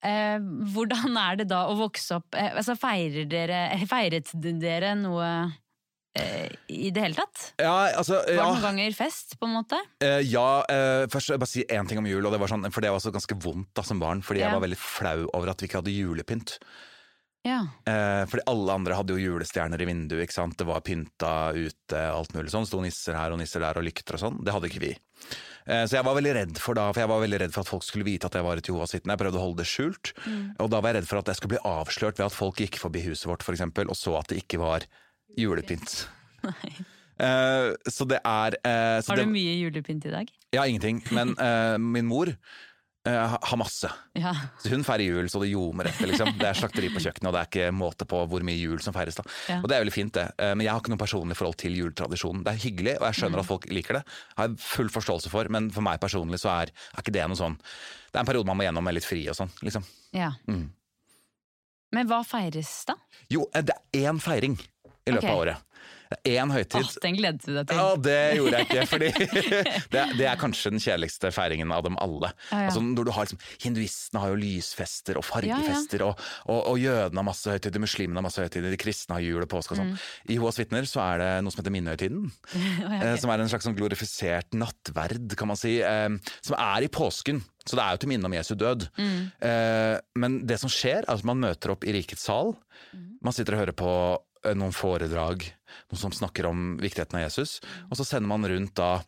[SPEAKER 4] eh, hvordan er det da å vokse opp eh, altså feirer dere, Feiret dere noe eh, i det hele tatt?
[SPEAKER 5] Ja, altså
[SPEAKER 4] Var det
[SPEAKER 5] ja.
[SPEAKER 4] noen ganger fest, på en måte?
[SPEAKER 5] Eh, ja, først vil jeg bare si én ting om jul, og det var sånn, for det var også ganske vondt da som barn. Fordi
[SPEAKER 4] Ja.
[SPEAKER 5] jeg var veldig flau over at vi ikke hadde julepynt.
[SPEAKER 4] Ja.
[SPEAKER 5] Eh, fordi alle andre hadde jo julestjerner i vinduet, ikke sant. Det var pynta ute, alt mulig sånn. Sto nisser her og nisser der og lykter og sånn. Det hadde ikke vi. Eh, så jeg var veldig redd for da, for jeg var veldig redd for at folk skulle vite at jeg var et Jehovas vitne. Jeg prøvde å holde det skjult. Og da var jeg redd for at jeg skulle bli avslørt ved at folk gikk forbi huset vårt for eksempel, og så at det ikke var julepynt. <laughs> Eh, så det er eh, så
[SPEAKER 4] Har
[SPEAKER 5] det,
[SPEAKER 4] du mye julepynt i dag?
[SPEAKER 5] Ja, ingenting. Men eh, min mor eh, har masse.
[SPEAKER 4] Ja.
[SPEAKER 5] Så hun feirer jul så det ljomer etter. Liksom. Det er slakteri på kjøkkenet, og det er ikke måte på hvor mye jul som feires. da.
[SPEAKER 4] Ja.
[SPEAKER 5] Og det er veldig fint, det. Eh, Men jeg har ikke noe personlig forhold til juletradisjonen. Det er hyggelig, og jeg
[SPEAKER 4] Mm.
[SPEAKER 5] skjønner at folk liker det. Har jeg full forståelse for, men for meg personlig så er, er ikke det noe sånn Det er en periode man må gjennom med litt fri og sånn, liksom.
[SPEAKER 4] ja.
[SPEAKER 5] Mm.
[SPEAKER 4] Men hva feires da?
[SPEAKER 5] Jo, eh, det er én feiring i løpet
[SPEAKER 4] okay.
[SPEAKER 5] av året. Én høytid.
[SPEAKER 4] Oh, den gledet du deg til.
[SPEAKER 5] Ja, det gjorde jeg ikke, fordi <laughs> <laughs> det, det er kanskje den kjedeligste feiringen av dem alle.
[SPEAKER 4] Ah, ja.
[SPEAKER 5] Altså, når du har liksom, Hinduistene har jo lysfester og fargefester, Og, og, og jødene har masse høytider, muslimene har masse høytider, de kristne har jul og påske og sånn.
[SPEAKER 4] Mm.
[SPEAKER 5] I Hoas vitner så er det noe som heter minnehøytiden, <laughs> okay. som er en slags sånn glorifisert nattverd, kan man si, eh, som er i påsken. Så det er jo til minne om Jesu død.
[SPEAKER 4] Mm.
[SPEAKER 5] Eh, men det som skjer, er at man møter opp i rikets sal. Man sitter og hører på eh, noen foredrag, noen som snakker om viktigheten av Jesus. Og så sender man rundt da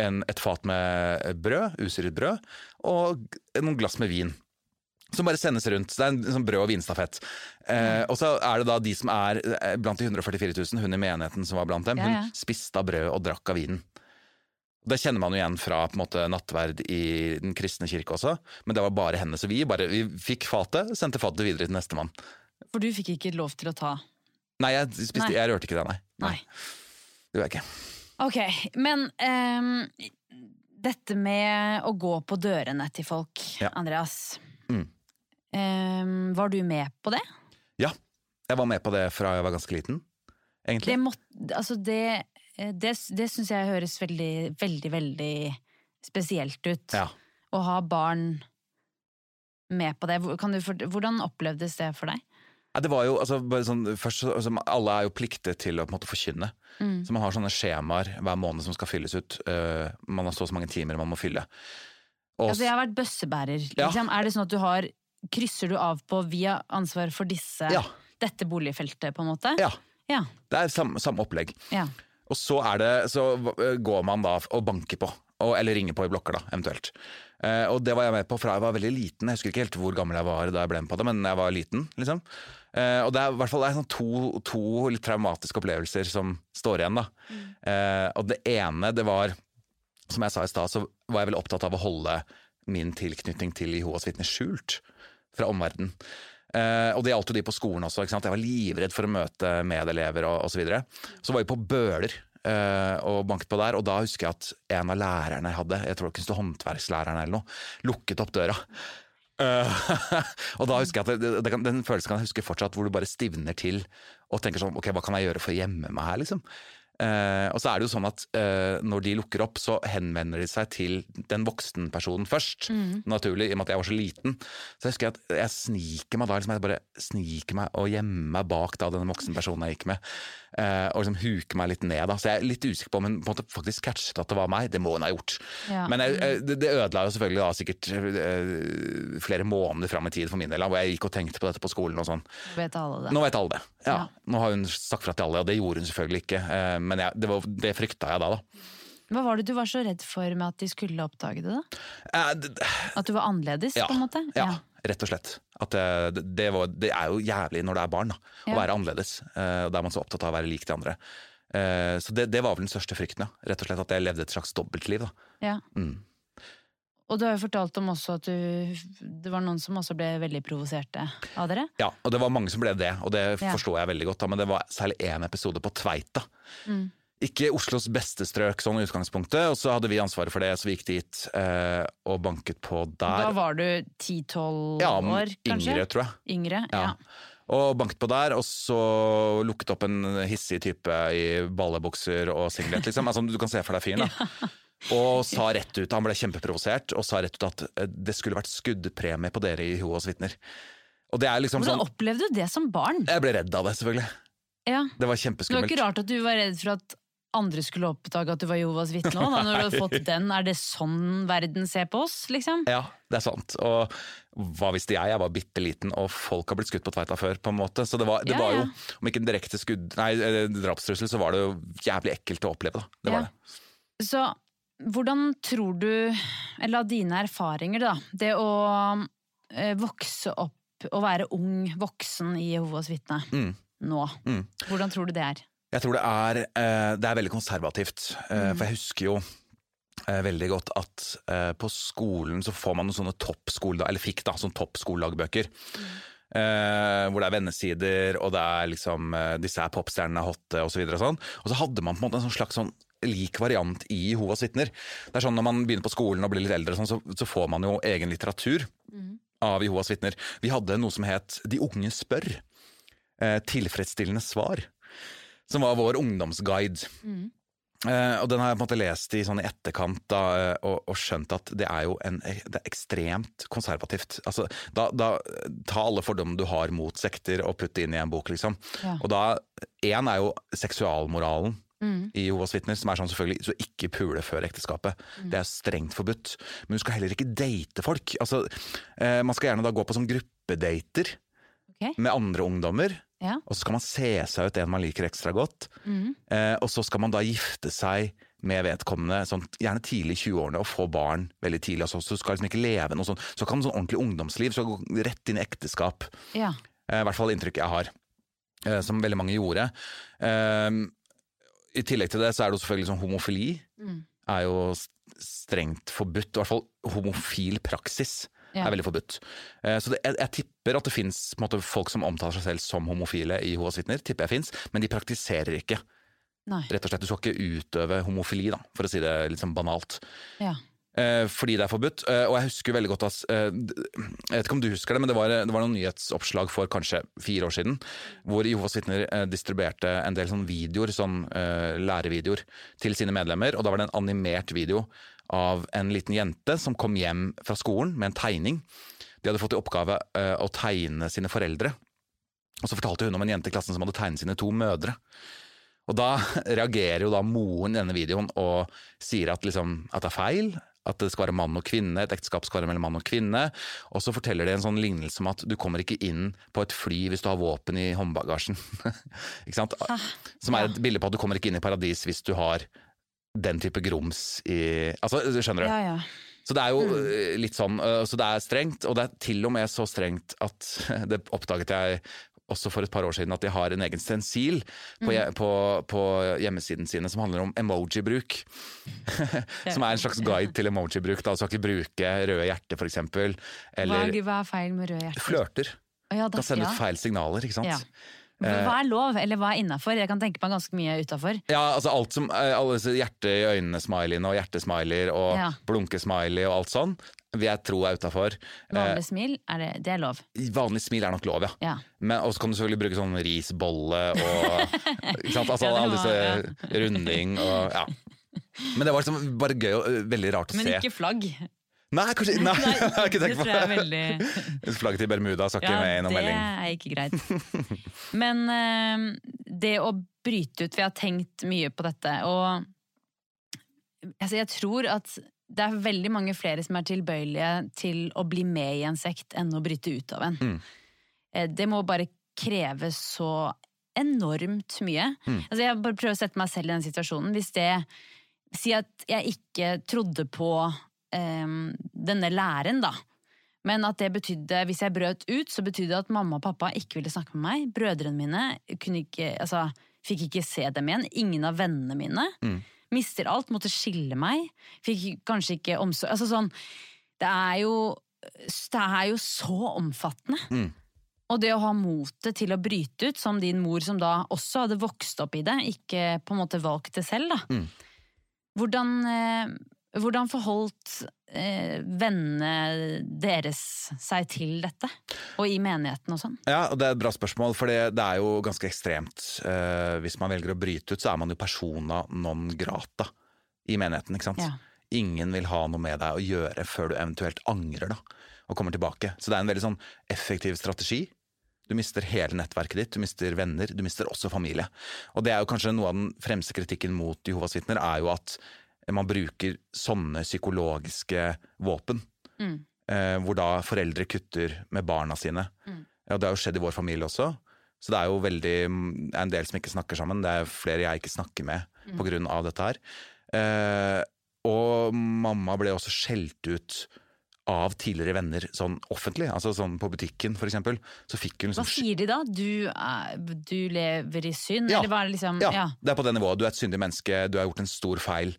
[SPEAKER 5] en, et fat med brød, usyret brød, og noen glass med vin. Som bare sendes rundt. Det er en sånn brød- og vinstafett. Eh, og så er det da de som er eh, blant de 144 000, hun i menigheten som var blant dem,
[SPEAKER 4] Ja, ja.
[SPEAKER 5] hun spiste av brød og drakk av vinen. Det kjenner man jo igjen fra på en måte, nattverd i den kristne kirke også, men det var bare henne. Så vi, bare, vi fikk fatet, sendte fatet videre til nestemann.
[SPEAKER 4] For du fikk ikke lov til å ta
[SPEAKER 5] Nei, jeg, spiste,
[SPEAKER 4] Nei.
[SPEAKER 5] jeg rørte ikke det, nei.
[SPEAKER 4] Nei.
[SPEAKER 5] Det gjorde jeg ikke.
[SPEAKER 4] Ok, men um, dette med å gå på dørene til folk,
[SPEAKER 5] Ja.
[SPEAKER 4] Andreas.
[SPEAKER 5] Mm.
[SPEAKER 4] Um, var du med på det?
[SPEAKER 5] Ja, jeg var med på det fra jeg var ganske liten, egentlig.
[SPEAKER 4] Det, måtte, altså det, det, det syns jeg høres veldig, veldig, veldig spesielt ut.
[SPEAKER 5] Ja.
[SPEAKER 4] Å ha barn med på det. Kan du, hvordan opplevdes det for deg?
[SPEAKER 5] Ja, det var jo, altså, sånn, først, altså, Alle er jo pliktet til å på en måte forkynne. Så man har sånne skjemaer hver måned som skal fylles ut. Uh, man har så og så mange timer man må fylle. Og,
[SPEAKER 4] Altså, jeg har vært bøssebærer.
[SPEAKER 5] Ja.
[SPEAKER 4] Liksom. Er det sånn at du har Krysser du av på vi har ansvar for disse,
[SPEAKER 5] Ja.
[SPEAKER 4] dette boligfeltet, på en måte?
[SPEAKER 5] ja,
[SPEAKER 4] Ja.
[SPEAKER 5] det er samme, samme opplegg.
[SPEAKER 4] ja.
[SPEAKER 5] Og så, er det, så eh, går man da og banker på, og, eller ringer på i blokker, da, eventuelt. Uh, og det var jeg med på fra jeg var veldig liten. Jeg husker ikke helt hvor gammel jeg var da jeg ble med på det, men jeg var liten, liksom. Eh, og det er i hvert fall sånn to, to litt traumatiske opplevelser som står igjen, da. Eh, og det ene, det var Som jeg sa i stad, så var jeg veldig opptatt av å holde min tilknytning til Jehovas vitner skjult fra omverdenen. Uh, og det gjaldt jo de på skolen også. Ikke sant? Jeg var livredd for å møte medelever og osv. Så, videre. så var vi på Bøler og banket på der, og da husker jeg at en av lærerne jeg hadde, jeg tror det kunne stå håndverkslæreren eller noe, lukket opp døra. Eh, <laughs> og da husker jeg at det, det kan, Den følelsen kan jeg huske fortsatt, hvor du bare stivner til og tenker sånn Ok, hva kan jeg gjøre for å gjemme meg her, liksom? Uh, og så er det jo sånn at uh, når de lukker opp, så henvender de seg til den voksenpersonen først. Naturlig, i og med at jeg var så liten. Så jeg husker at jeg sniker meg da, liksom, jeg bare sniker meg og gjemmer meg bak da den voksenpersonen jeg gikk med. Eh, og liksom huke meg litt ned da. Så jeg er litt usikker på om hun på en måte faktisk catchet at det var meg. Det må hun ha gjort.
[SPEAKER 4] Ja.
[SPEAKER 5] Men jeg, jeg, det, det ødela jo selvfølgelig da sikkert eh, flere måneder fram i tid for min del, da, hvor jeg gikk og tenkte på dette på skolen og sånn.
[SPEAKER 4] Vet.
[SPEAKER 5] Nå vet alle det. Ja.
[SPEAKER 4] Ja.
[SPEAKER 5] Nå har hun sagt fra til alle, og det gjorde hun selvfølgelig ikke. eh, Men jeg, det, var, det frykta jeg da, da.
[SPEAKER 4] Hva var det du var så redd for med at de skulle oppdage det? da?
[SPEAKER 5] Eh,
[SPEAKER 4] At du var annerledes,
[SPEAKER 5] Ja,
[SPEAKER 4] på en måte?
[SPEAKER 5] ja, rett og slett. At det, det, det, var, det er jo jævlig når det er barn, da, å
[SPEAKER 4] Ja.
[SPEAKER 5] være annerledes. Eh, og Da er man så opptatt av å være lik de andre. Eh, Så det, det var vel den største frykten, ja. Rett og slett at jeg levde et slags dobbeltliv. da.
[SPEAKER 4] Ja.
[SPEAKER 5] Mm.
[SPEAKER 4] Og du har jo fortalt om også at du Det var noen som også ble veldig provoserte av dere?
[SPEAKER 5] Ja, og det var mange som ble det, og det
[SPEAKER 4] Ja.
[SPEAKER 5] forstår jeg veldig godt. da, Men det var særlig én episode på Tveita.
[SPEAKER 4] Mm.
[SPEAKER 5] Ikke Oslos beste strøk sånn i utgangspunktet, og så hadde vi ansvaret for det, så vi gikk dit eh, og banket på der.
[SPEAKER 4] Da var du 10-12
[SPEAKER 5] ja,
[SPEAKER 4] år, kanskje?
[SPEAKER 5] yngre, tror jeg.
[SPEAKER 4] Yngre, ja.
[SPEAKER 5] Ja. Og banket på der, og så lukket opp en hissig type i ballebukser og singlet, liksom. Altså, du kan se for deg fyren, da. <laughs> Og sa rett ut, han ble kjempeprovosert, og sa rett ut at eh, det skulle vært skuddpremie på dere i Jehovas vitner. Og det er liksom
[SPEAKER 4] Hvordan
[SPEAKER 5] sånn
[SPEAKER 4] opplevde du det som barn?
[SPEAKER 5] Jeg ble redd av det, selvfølgelig.
[SPEAKER 4] Ja.
[SPEAKER 5] Det var kjempeskummelt.
[SPEAKER 4] Det var ikke rart at du var redd for at andre skulle oppdage at du var Jehovas vitne òg, når du hadde fått <laughs> den. Er det sånn verden ser på oss, liksom?
[SPEAKER 5] Ja, det er sant. Og hva visste jeg? Jeg var bitte liten, og folk har blitt skutt på Tveita før, på en måte. Så det var, det
[SPEAKER 4] Ja,
[SPEAKER 5] var jo,
[SPEAKER 4] ja.
[SPEAKER 5] om ikke en direkte skudd, nei, eh, drapstrussel, så var det jo jævlig ekkelt å oppleve, da. Det var det.
[SPEAKER 4] Så hvordan tror du, eller av dine erfaringer, da, det å eh, vokse opp og være ung voksen i Jehovas vitne
[SPEAKER 5] Mm.
[SPEAKER 4] nå,
[SPEAKER 5] Mm.
[SPEAKER 4] hvordan tror du det er?
[SPEAKER 5] Jeg tror det er, eh, det er veldig konservativt. Mm. For jeg husker jo eh, veldig godt at eh, på skolen så får man noen sånne toppskole... Eller fikk da, sånne toppskoledagbøker. Uh, hvor det er vennesider, og det er liksom uh, disse er popstjernene hotte osv. Og, så sånn. og så hadde man på en måte en sånn slags sånn lik variant i Jehovas vitner. Det er sånn Når man begynner på skolen og blir litt eldre, sånn, så, så får man jo egen litteratur av Jehovas vitner. Vi hadde noe som het De unge spør. Uh, tilfredsstillende svar. Som var vår ungdomsguide. Eh, og den har jeg på en måte lest i sånn etterkant da, eh, og, og skjønt at det er jo en, det er ekstremt konservativt. Altså, da, da, ta alle fordommene du har mot sekter og putt det inn i en bok, liksom.
[SPEAKER 4] Ja.
[SPEAKER 5] Og da, én er jo seksualmoralen i Jehovas vitner, som er sånn selvfølgelig så ikke pule før ekteskapet. Det er strengt forbudt. Men du skal heller ikke date folk. Altså, uh, man skal gjerne da gå på sånn gruppedater
[SPEAKER 4] okay.
[SPEAKER 5] med andre ungdommer.
[SPEAKER 4] Ja.
[SPEAKER 5] Og så skal man se seg ut en man liker ekstra godt. Eh, og så skal man da gifte seg med vedkommende sånn, gjerne tidlig i 20-årene og få barn veldig tidlig. Altså, så skal liksom ikke leve noe sånt. Så kan sånn ordentlig ungdomsliv så gå rett inn i ekteskap.
[SPEAKER 4] Ja.
[SPEAKER 5] Eh, I hvert fall inntrykket jeg har. eh, Som veldig mange gjorde. Eh, I tillegg til det så er det jo selvfølgelig sånn homofili. Er jo strengt forbudt. I hvert fall homofil praksis
[SPEAKER 4] Ja.
[SPEAKER 5] er veldig forbudt. Eh, Så det, jeg, jeg tipper at det fins folk som omtaler seg selv som homofile i Jehovas vitner. Tipper jeg finnes, Men de praktiserer ikke.
[SPEAKER 4] Nei.
[SPEAKER 5] Rett og slett, Du skal ikke utøve homofili, da, for å si det litt sånn banalt.
[SPEAKER 4] Ja.
[SPEAKER 5] Eh, fordi det er forbudt. Eh, og jeg husker veldig godt at Jeg vet ikke om du husker det, men det var, det var noen nyhetsoppslag for kanskje fire år siden, hvor Jehovas vitner distribuerte en del sånn videoer, sånn lærevideoer, til sine medlemmer. Og da var det en animert video av en liten jente som kom hjem fra skolen med en tegning. De hadde fått i oppgave eh, å tegne sine foreldre. Og så fortalte hun om en jente i klassen som hadde tegnet sine to mødre. Og da <laughs> reagerer jo da moren i denne videoen og sier at, liksom, at det er feil. At det skal være mann og kvinne, et ekteskap skal være mellom mann og kvinne. Og så forteller de en sånn lignelse om at du kommer ikke inn på et fly hvis du har våpen i håndbagasjen. <laughs> ikke sant? Som er et bilde på at du kommer ikke inn i paradis hvis du har den type grums i Altså, skjønner du?
[SPEAKER 4] Ja, ja.
[SPEAKER 5] Så det er jo øh, litt sånn, øh, så det er strengt, og det er til og med så strengt at <laughs> det oppdaget jeg også for et par år siden at de har en egen stensil på, je- på, på hjemmesiden sine som handler om emoji-bruk. <laughs> som er en slags guide til emoji-bruk. Du skal ikke bruke røde hjerter.
[SPEAKER 4] Hva,
[SPEAKER 5] Eller
[SPEAKER 4] er- hva er feil med røde hjerter?
[SPEAKER 5] flørter.
[SPEAKER 4] Ja, da-
[SPEAKER 5] kan sende ut feil signaler, ikke sant.
[SPEAKER 4] Ja. Hva er lov, eller hva er innafor? Jeg kan tenke meg ganske mye utafor.
[SPEAKER 5] Ja, altså alt som, eh, alle disse hjerte i øynene-smileyene og hjertesmileyer og
[SPEAKER 4] Ja.
[SPEAKER 5] blunkesmiley og alt sånn, vil jeg tro er utafor.
[SPEAKER 4] Vanlig smil, er det, det er lov.
[SPEAKER 5] vanlig smil er nok lov, ja.
[SPEAKER 4] Ja.
[SPEAKER 5] Men også kan du selvfølgelig bruke sånn risbolle og <laughs> ikke sant? Altså,
[SPEAKER 4] Ja,
[SPEAKER 5] alle disse runding og ja. Men det var liksom bare gøy og veldig rart å
[SPEAKER 4] Men
[SPEAKER 5] se.
[SPEAKER 4] ikke flagg.
[SPEAKER 5] Nei, kanskje Nei, <laughs> jeg har ikke tenkt på
[SPEAKER 4] er veldig <laughs>
[SPEAKER 5] Flagget til Bermuda skal ikke
[SPEAKER 4] Ja,
[SPEAKER 5] med i noen
[SPEAKER 4] det er ikke greit. <laughs> Men uh, det å bryte ut Vi har tenkt mye på dette, og altså, jeg tror at det er veldig mange flere som er tilbøyelige til å bli med i en sekt enn å bryte ut av en.
[SPEAKER 5] Mm.
[SPEAKER 4] Eh, Det må bare kreve så enormt mye.
[SPEAKER 5] Mm.
[SPEAKER 4] Altså, jeg bare prøver å sette meg selv i den situasjonen. Hvis det Si at jeg ikke trodde på denne læren, da. Men at det betydde, hvis jeg brøt ut, så betydde det at mamma og pappa ikke ville snakke med meg. Brødrene mine kunne ikke, altså, fikk ikke se dem igjen. Ingen av vennene mine.
[SPEAKER 5] Mm.
[SPEAKER 4] Mister alt, måtte skille meg. Fikk kanskje ikke omsorg Altså sånn Det er jo Det er jo så omfattende.
[SPEAKER 5] Mm.
[SPEAKER 4] Og det å ha motet til å bryte ut, som din mor som da også hadde vokst opp i det, ikke på en måte valgt det selv, da.
[SPEAKER 5] Mm.
[SPEAKER 4] Hvordan, eh, hvordan forholdt eh, vennene deres seg til dette? Og i menigheten og sånn?
[SPEAKER 5] Ja, og Det er et bra spørsmål, for det, det er jo ganske ekstremt. Eh, hvis man velger å bryte ut, så er man jo persona non grata i menigheten. ikke sant?
[SPEAKER 4] Ja.
[SPEAKER 5] Ingen vil ha noe med deg å gjøre før du eventuelt angrer da, og kommer tilbake. Så det er en veldig sånn effektiv strategi. Du mister hele nettverket ditt, du mister venner, du mister også familie. Og det er jo kanskje noe av den fremste kritikken mot Jehovas vitner, er jo at man bruker sånne psykologiske våpen.
[SPEAKER 4] Mm.
[SPEAKER 5] Eh, hvor da foreldre kutter med barna sine. Ja, det har jo skjedd i vår familie også. Så det er jo veldig, det er en del som ikke snakker sammen. Det er flere jeg ikke snakker med på grunn av dette her. Eh, og mamma ble også skjelt ut av tidligere venner sånn offentlig. Altså sånn på butikken, eksempel. Så fikk hun
[SPEAKER 4] Hva
[SPEAKER 5] liksom
[SPEAKER 4] sier de da? Du, er, du lever i synd?
[SPEAKER 5] Ja.
[SPEAKER 4] Eller hva er det liksom
[SPEAKER 5] Ja,
[SPEAKER 4] ja.
[SPEAKER 5] det er på det nivået. Du er et syndig menneske, du har gjort en stor feil,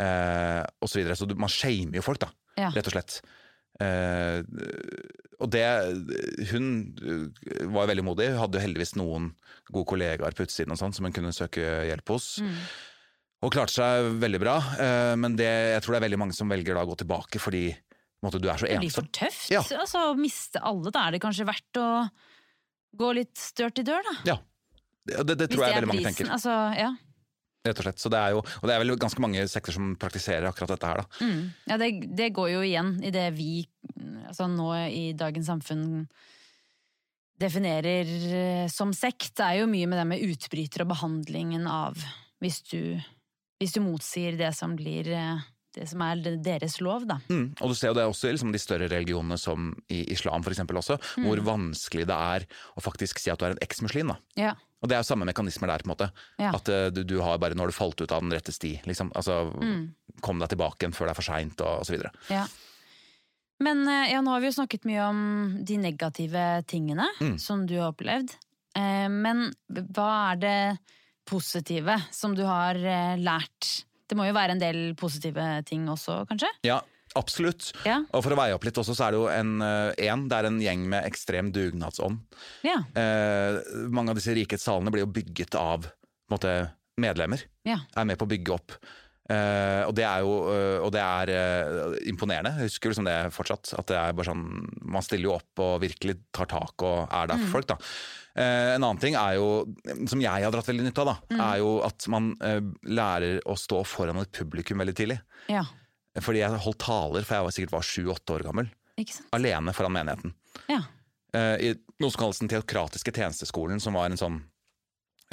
[SPEAKER 5] eh, og så videre. Så man shamer jo folk, da.
[SPEAKER 4] Ja.
[SPEAKER 5] Rett og slett. Eh, og det Hun eh, var veldig modig. Hun hadde jo heldigvis noen gode kollegaer på utsiden og sånn, som hun kunne søke hjelp hos.
[SPEAKER 4] Mm.
[SPEAKER 5] Og klarte seg veldig bra. Eh, men det, jeg tror det er veldig mange som velger da å gå tilbake fordi måte, du er så ensom.
[SPEAKER 4] Det blir for tøft.
[SPEAKER 5] Ja.
[SPEAKER 4] Altså, å miste alle, da er det kanskje verdt å gå litt størt i dør, da.
[SPEAKER 5] Ja. Det, det, det tror jeg veldig mange tenker.
[SPEAKER 4] Altså, ja.
[SPEAKER 5] Rett og slett. Så det er jo, og det er vel ganske mange sekter som praktiserer akkurat dette her, da.
[SPEAKER 4] Mm. ja det, det går jo igjen i det vi altså nå i dagens samfunn definerer eh, som sekt. Det er jo mye med det med utbryter og behandlingen av hvis du, hvis du motsier det som blir eh, det som er deres lov, da.
[SPEAKER 5] Mm. Og du ser jo det også i liksom, de større religionene som i islam eksempel også, hvor vanskelig det er å faktisk si at du er en eksmuslim. da.
[SPEAKER 4] Ja.
[SPEAKER 5] Og det er jo samme mekanismer der, på en måte.
[SPEAKER 4] Ja.
[SPEAKER 5] At eh, du, du har bare, når du falt ut av den rette sti, liksom. Altså, kom deg tilbake igjen før det er for seint, og, og så videre.
[SPEAKER 4] Ja. Men eh, ja, nå har vi jo snakket mye om de negative tingene
[SPEAKER 5] Mm.
[SPEAKER 4] som du har opplevd. Eh, Men hva er det positive som du har lært? Det må jo være en del positive ting også, kanskje?
[SPEAKER 5] Ja, absolutt.
[SPEAKER 4] Ja.
[SPEAKER 5] Og for å veie opp litt også, så er det jo en, eh, en, det er en gjeng med ekstrem dugnadsånd.
[SPEAKER 4] Ja.
[SPEAKER 5] Eh, mange av disse rikets salene blir jo bygget av måte, medlemmer.
[SPEAKER 4] ja.
[SPEAKER 5] er med på å bygge opp. Eh, og det er jo eh, og det er eh, imponerende. Jeg husker liksom det fortsatt. At det er bare sånn Man stiller jo opp og virkelig tar tak og er der for folk, da. Eh, en annen ting er jo, som jeg har dratt veldig nytte av, da, er jo at man eh, lærer å stå foran et publikum veldig tidlig.
[SPEAKER 4] ja.
[SPEAKER 5] Fordi jeg holdt taler for jeg var sikkert var sju-åtte år gammel.
[SPEAKER 4] Ikke sant?
[SPEAKER 5] Alene foran menigheten.
[SPEAKER 4] Ja.
[SPEAKER 5] eh, i noe som kalles den teokratiske tjenesteskolen, som var en sånn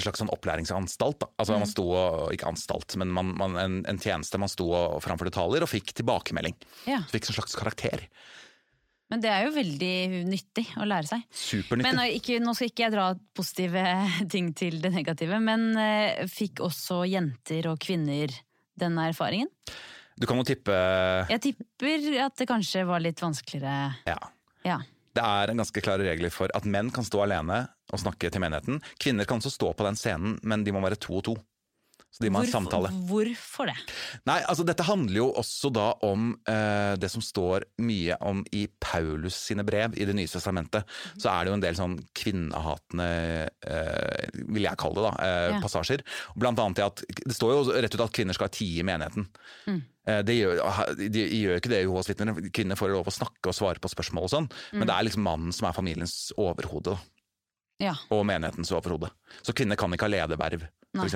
[SPEAKER 5] en slags sånn opplæringsanstalt. Da. Altså man sto og, Ikke anstalt, men man, man, en, en tjeneste. Man sto og framførte taler og fikk tilbakemelding.
[SPEAKER 4] Ja.
[SPEAKER 5] Fikk en slags karakter.
[SPEAKER 4] Men det er jo veldig nyttig å lære seg.
[SPEAKER 5] Supernyttig.
[SPEAKER 4] Men eh, ikke, nå skal ikke jeg dra positive <laughs> ting til det negative, men eh, fikk også jenter og kvinner denne erfaringen?
[SPEAKER 5] Du kan jo tippe
[SPEAKER 4] Jeg tipper at det kanskje var litt vanskeligere.
[SPEAKER 5] Ja.
[SPEAKER 4] Ja.
[SPEAKER 5] Det er en ganske klare regler for at menn kan stå alene og snakke til menigheten. Kvinner kan også stå på den scenen, men de må være to og to. Så de må ha en samtale.
[SPEAKER 4] Hvorfor det?
[SPEAKER 5] Nei, altså Dette handler jo også da om eh, det som står mye om i Paulus sine brev i Det nye testamentet. Så er det jo en del sånn kvinnehatende, eh, vil jeg kalle det, da, eh,
[SPEAKER 4] Ja.
[SPEAKER 5] passasjer. Blant annet i at Det står jo rett ut at kvinner skal tie i menigheten. Mm. Det gjør, de, gjør ikke det Jehovas vitner. Kvinner får lov å snakke og svare på spørsmål og sånn, men det er liksom mannen som er familiens overhode.
[SPEAKER 4] Ja.
[SPEAKER 5] og menighetens overhode. Så kvinner kan ikke ha lederverv,
[SPEAKER 4] Nei.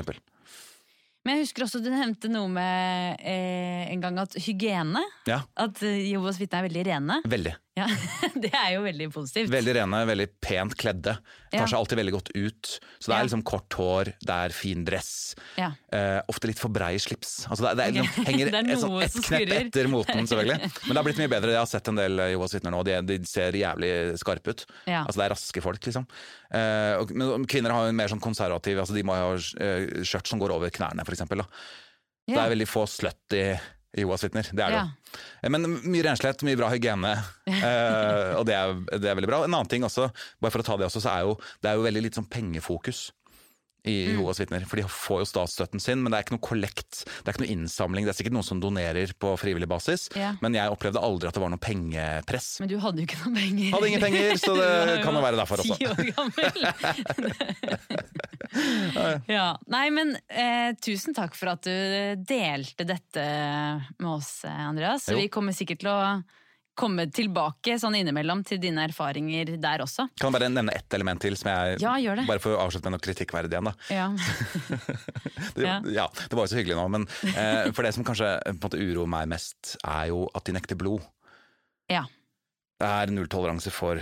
[SPEAKER 4] Men jeg husker også du nevnte noe med eh, en gang at hygiene.
[SPEAKER 5] Ja,
[SPEAKER 4] At jobb Jehovas vitner er veldig rene.
[SPEAKER 5] veldig.
[SPEAKER 4] Ja, <laughs> Det er jo veldig positivt.
[SPEAKER 5] Veldig rene, veldig pent kledde. Tar
[SPEAKER 4] Ja.
[SPEAKER 5] seg alltid veldig godt ut. Så det er liksom kort hår, det er fin dress.
[SPEAKER 4] Ja.
[SPEAKER 5] Eh, ofte litt for brei slips. Altså det, det, er,
[SPEAKER 4] Ok.
[SPEAKER 5] liksom, henger <laughs>
[SPEAKER 4] Det
[SPEAKER 5] et, sånn,
[SPEAKER 4] som
[SPEAKER 5] knepp etter moten, <laughs> selvfølgelig. Men det har blitt mye bedre. Jeg har sett en del Johas vitner nå, de, de ser jævlig skarpe ut.
[SPEAKER 4] Ja.
[SPEAKER 5] Altså Det er raske folk, liksom. Eh, og, men kvinner har jo en mer sånn konservativ altså De må ha eh, skjørt som går over knærne, for eksempel. Da. Det er veldig få slutty Jehovas vitner. Det er det
[SPEAKER 4] Ja.
[SPEAKER 5] jo. Men mye renslighet, mye bra hygiene. <laughs> eh, og det er, det er veldig bra. En annen ting også, bare for å ta det også, så er jo det er jo veldig litt sånn pengefokus i
[SPEAKER 4] Mm.
[SPEAKER 5] Jehovas vitner. For de får jo statsstøtten sin, men det er ikke noe kollekt. Det er ikke noe innsamling. Det er sikkert noen som donerer på frivillig basis,
[SPEAKER 4] Ja.
[SPEAKER 5] men jeg opplevde aldri at det var noe pengepress.
[SPEAKER 4] Men du hadde jo ikke noen penger.
[SPEAKER 5] Hadde ingen penger, så det <laughs> kan jo være derfor også.
[SPEAKER 4] Ti år gammel. <laughs> <laughs> ja. Nei, men eh, tusen takk for at du delte dette med oss, eh, Andreas.
[SPEAKER 5] Jo.
[SPEAKER 4] Vi kommer sikkert til å komme tilbake sånn innimellom til dine erfaringer der også.
[SPEAKER 5] Kan jeg bare nevne ett element til, som jeg,
[SPEAKER 4] Ja, gjør det.
[SPEAKER 5] bare for å avslutte med noe kritikkverdig igjen. da.
[SPEAKER 4] Ja. <laughs> <laughs>
[SPEAKER 5] Det,
[SPEAKER 4] Ja.
[SPEAKER 5] ja. det var jo så hyggelig nå, men eh, for det som kanskje eh, måte uroer meg mest, er jo at de nekter blod.
[SPEAKER 4] ja.
[SPEAKER 5] Det er nulltoleranse for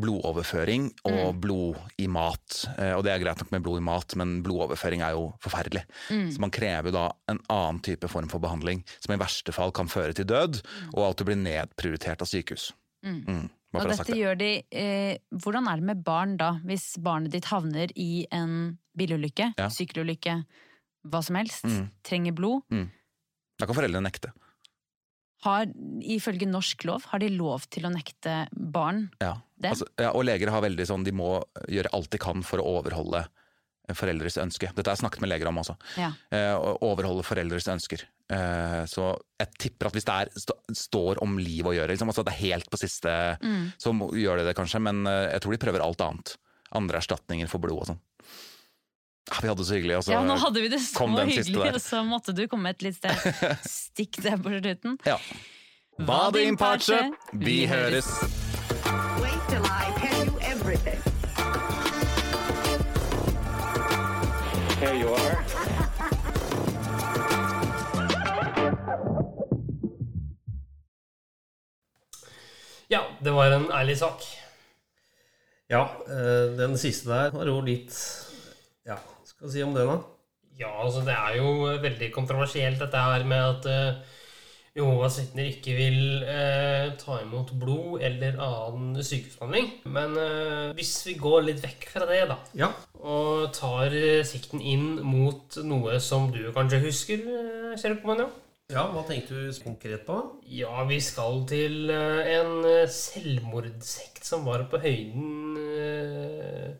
[SPEAKER 5] blodoverføring
[SPEAKER 4] Mm.
[SPEAKER 5] og blod i mat. Eh, og det er greit nok med blod i mat, men blodoverføring er jo forferdelig.
[SPEAKER 4] Mm.
[SPEAKER 5] Så man krever da en annen type form for behandling, som i verste fall kan føre til død, og at du blir nedprioritert av sykehus. Mm. Bare
[SPEAKER 4] Og dette
[SPEAKER 5] det.
[SPEAKER 4] gjør de eh, Hvordan er det med barn da, hvis barnet ditt havner i en bilulykke,
[SPEAKER 5] Ja.
[SPEAKER 4] sykkelulykke, hva som helst,
[SPEAKER 5] Mm.
[SPEAKER 4] trenger blod?
[SPEAKER 5] Da kan foreldrene nekte.
[SPEAKER 4] Har, ifølge norsk lov, har de lov til å nekte barn
[SPEAKER 5] Ja.
[SPEAKER 4] det?
[SPEAKER 5] Altså, ja, og leger har veldig sånn, de må gjøre alt de kan for å overholde foreldres ønske. Dette har jeg snakket med leger om også.
[SPEAKER 4] Ja.
[SPEAKER 5] Eh, overholde foreldres ønsker. Eh, så jeg tipper at hvis det er, st står om liv å gjøre, liksom, altså det er helt på siste,
[SPEAKER 4] Mm.
[SPEAKER 5] så gjør de det kanskje. Men eh, jeg tror de prøver alt annet. Andre erstatninger for blod og sånn. Ja, vi hadde det så hyggelig. Og så,
[SPEAKER 4] ja, nå hadde vi det så
[SPEAKER 5] kom den siste
[SPEAKER 4] hyggelig,
[SPEAKER 5] der.
[SPEAKER 4] og så måtte du komme et litt sted stikk der på slutten.
[SPEAKER 5] ja. Vade in parce, vi høres!
[SPEAKER 7] Wait till I tell you everything.
[SPEAKER 6] Here you are.
[SPEAKER 1] Ja, det var en ærlig sak.
[SPEAKER 3] Ja, eh, den siste der var jo litt skal si om det, da?
[SPEAKER 1] Ja, altså det er jo veldig kontroversielt dette her med at uh, Jehovas vitner ikke vil uh, ta imot blod eller annen sykehusbehandling. Men uh, hvis vi går litt vekk fra det, da,
[SPEAKER 3] Ja.
[SPEAKER 1] og tar eh, sikten inn mot noe som du kanskje husker, eh, Kjell Kommanjo?
[SPEAKER 3] ja, hva tenkte du konkret på?
[SPEAKER 1] Ja, vi skal til eh, en eh, selvmordssekt som var på høyden eh,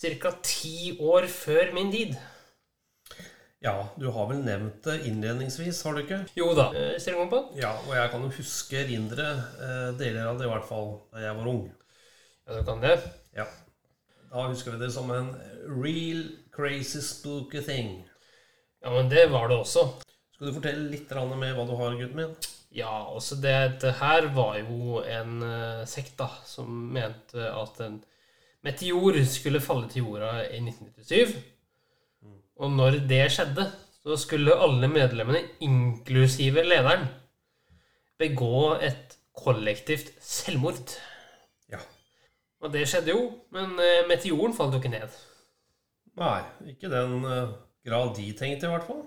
[SPEAKER 1] ca. ti år før min tid.
[SPEAKER 3] Ja, du har vel nevnt det innledningsvis, har du ikke?
[SPEAKER 1] Jo da. Eh, Kjell på
[SPEAKER 3] Ja, og jeg kan jo huske erindre eh, deler av det, i hvert fall da jeg var ung.
[SPEAKER 1] Ja, du kan det.
[SPEAKER 3] Ja. Da husker vi det som en real crazy spooky thing.
[SPEAKER 1] Ja, men det var det også.
[SPEAKER 3] Skal du fortelle litt mer hva du har, gutten min?
[SPEAKER 1] Ja, altså det, det her var jo en uh, sekt da, som mente at en meteor skulle falle til jorda i 1997. Og når det skjedde, så skulle alle medlemmene, inklusive lederen, begå et kollektivt selvmord.
[SPEAKER 3] Ja.
[SPEAKER 1] Og det skjedde jo, men eh, meteoren falt jo ikke ned.
[SPEAKER 3] Nei, ikke den eh, grad de tenkte, i hvert fall.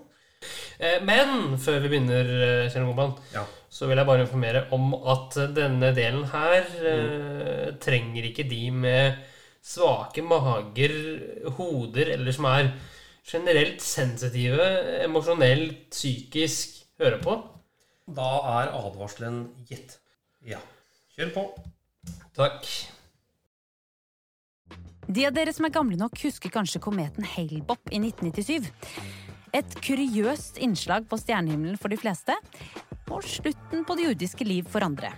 [SPEAKER 1] Eh, Men før vi begynner, Kjell
[SPEAKER 3] Ja.
[SPEAKER 1] så vil jeg bare informere om at denne delen her mm. trenger ikke de med svake mager, hoder, eller som er generelt sensitive, emosjonelt, psykisk, høre på.
[SPEAKER 3] Da er advarselen gitt. Ja. Kjør på.
[SPEAKER 1] Takk.
[SPEAKER 4] De av dere som er gamle nok, husker kanskje kometen Hale-Bopp i 1997. Et kuriøst innslag på stjernehimmelen for de fleste, og slutten på det jordiske liv for andre.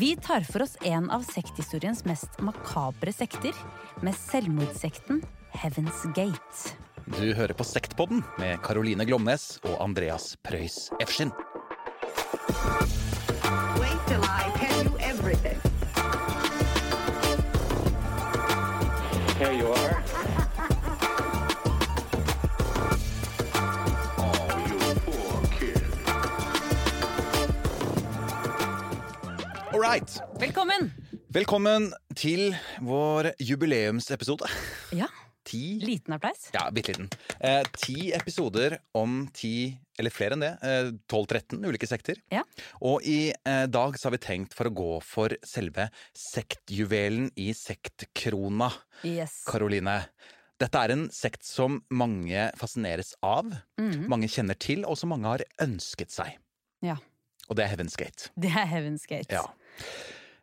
[SPEAKER 4] Vi tar for oss en av sekthistoriens mest makabre sekter, med selvmordssekten Heaven's Gate.
[SPEAKER 5] Du hører på Sektpodden med Caroline Glomnes og Andreas Preus Efskin.
[SPEAKER 7] Wait till I tell you everything.
[SPEAKER 6] Here you are.
[SPEAKER 5] All right.
[SPEAKER 4] Velkommen!
[SPEAKER 5] Velkommen til vår jubileumsepisode.
[SPEAKER 4] Ja,
[SPEAKER 5] Ti
[SPEAKER 4] liten applaus.
[SPEAKER 5] Ja, bitte liten. Eh, ti episoder om ti, eller flere enn det, eh, 12-13 ulike sekter.
[SPEAKER 4] Ja.
[SPEAKER 5] Og i eh, dag så har vi tenkt for å gå for selve sektjuvelen i sektkrona.
[SPEAKER 4] Yes.
[SPEAKER 5] Karoline, dette er en sekt som mange fascineres av,
[SPEAKER 4] Mhm.
[SPEAKER 5] mange kjenner til, og som mange har ønsket seg.
[SPEAKER 4] Ja.
[SPEAKER 5] Og det er Heaven's Gate.
[SPEAKER 4] Det er Heaven's Gate.
[SPEAKER 5] Ja.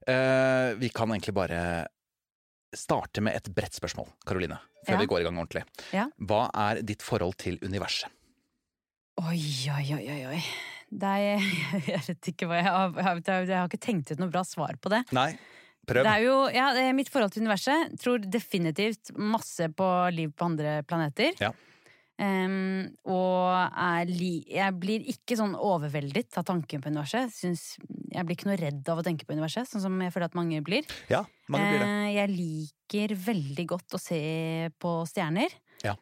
[SPEAKER 5] Eh, vi kan egentlig bare starte med et bredt spørsmål, Karoline, før
[SPEAKER 4] Ja.
[SPEAKER 5] vi går i gang ordentlig.
[SPEAKER 4] Ja.
[SPEAKER 5] Hva er ditt forhold til universet?
[SPEAKER 4] Oi, oi, oi, oi, er, <laughs> jeg vet ikke hva jeg har Jeg har, ikke tenkt ut noe bra svar på det.
[SPEAKER 5] Nei, prøv.
[SPEAKER 4] Det er jo, ja, Mitt forhold til universet tror definitivt masse på liv på andre planeter.
[SPEAKER 5] Ja.
[SPEAKER 4] Em, og er jeg blir ikke sånn overveldet av tanken på universet. Synes, jeg blir ikke noe redd av å tenke på universet, sånn som jeg føler at mange blir.
[SPEAKER 5] Ja, mange blir det.
[SPEAKER 4] Uh, jeg liker veldig godt å se på stjerner.
[SPEAKER 5] Ja.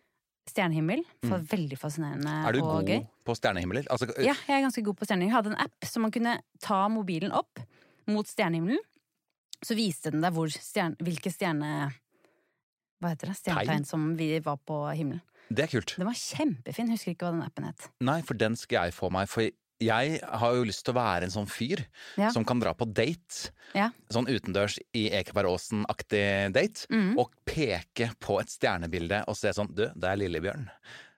[SPEAKER 4] Stjernehimmel. Mm. Veldig fascinerende og gøy.
[SPEAKER 5] Er du god
[SPEAKER 4] gøy.
[SPEAKER 5] på stjernehimmeler? Altså,
[SPEAKER 4] Ja, jeg er ganske god på stjerner. Jeg hadde en app som man kunne ta mobilen opp mot stjernehimmelen. Så viste den deg hvor stjerne, hvilke stjerne... Hva heter det? Stjernetegn som vi var på himmelen.
[SPEAKER 5] Det er kult.
[SPEAKER 4] Den var kjempefin. Husker ikke hva den appen het.
[SPEAKER 5] Nei, for den skal jeg få meg. For jeg har jo lyst til å være en sånn fyr
[SPEAKER 4] Ja.
[SPEAKER 5] som kan dra på date.
[SPEAKER 4] Ja.
[SPEAKER 5] Sånn utendørs i Ekebergåsen-aktig date.
[SPEAKER 4] mm.
[SPEAKER 5] Og peke på et stjernebilde og se sånn Du, det er Lillebjørn.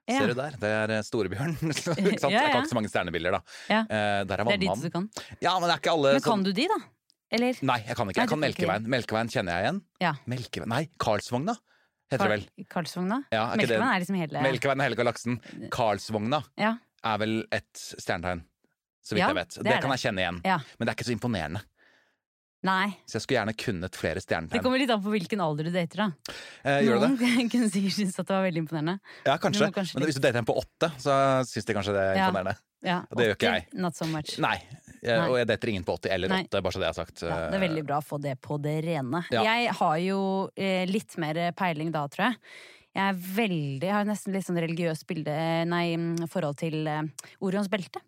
[SPEAKER 4] Ja.
[SPEAKER 5] Ser du der? Det er eh, Storebjørn. <laughs> ikke sant? <laughs> Jeg kan ikke så mange stjernebilder, da. Eh, der er
[SPEAKER 4] Det er dit du kan.
[SPEAKER 5] Ja, men det er ikke alle
[SPEAKER 4] Men kan
[SPEAKER 5] som
[SPEAKER 4] du de, da? Eller?
[SPEAKER 5] Nei, jeg kan ikke. Jeg kan Melkeveien. Melkeveien kjenner jeg igjen.
[SPEAKER 4] Ja.
[SPEAKER 5] Melkeveien Nei, Karlsvogna heter det vel.
[SPEAKER 4] Karlsvogna?
[SPEAKER 5] Ja, er
[SPEAKER 4] Melkevann er liksom hele
[SPEAKER 5] Melkeveien og hele galaksen. Karlsvogna
[SPEAKER 4] Ja.
[SPEAKER 5] er vel et stjernetegn, så vidt
[SPEAKER 4] Ja,
[SPEAKER 5] jeg vet.
[SPEAKER 4] det
[SPEAKER 5] Det,
[SPEAKER 4] er
[SPEAKER 5] kan jeg kjenne igjen.
[SPEAKER 4] ja.
[SPEAKER 5] Men det er ikke så imponerende.
[SPEAKER 4] Nei.
[SPEAKER 5] Så jeg skulle gjerne kunnet flere
[SPEAKER 4] Det kommer litt an på hvilken alder du dater, da.
[SPEAKER 5] Eh?
[SPEAKER 4] Noen <laughs> kunne sikkert synes at det var veldig imponerende.
[SPEAKER 5] Ja, kanskje.
[SPEAKER 4] Kanskje
[SPEAKER 5] Men hvis du dater en på åtte, så syns de kanskje det er imponerende.
[SPEAKER 4] Ja,
[SPEAKER 5] Og det gjør ikke jeg.
[SPEAKER 4] Not so much.
[SPEAKER 5] Nei.
[SPEAKER 4] Nei.
[SPEAKER 5] Og jeg detter ingen på 80 eller
[SPEAKER 4] Nei.
[SPEAKER 5] 8, bare så det er sagt.
[SPEAKER 4] Ja, det er veldig bra å få det på det rene.
[SPEAKER 5] Ja.
[SPEAKER 4] Jeg har jo eh, litt mer peiling da, tror jeg. Jeg er veldig, jeg har nesten litt sånn religiøst bilde, nei, mm, forhold til eh, Orions belte.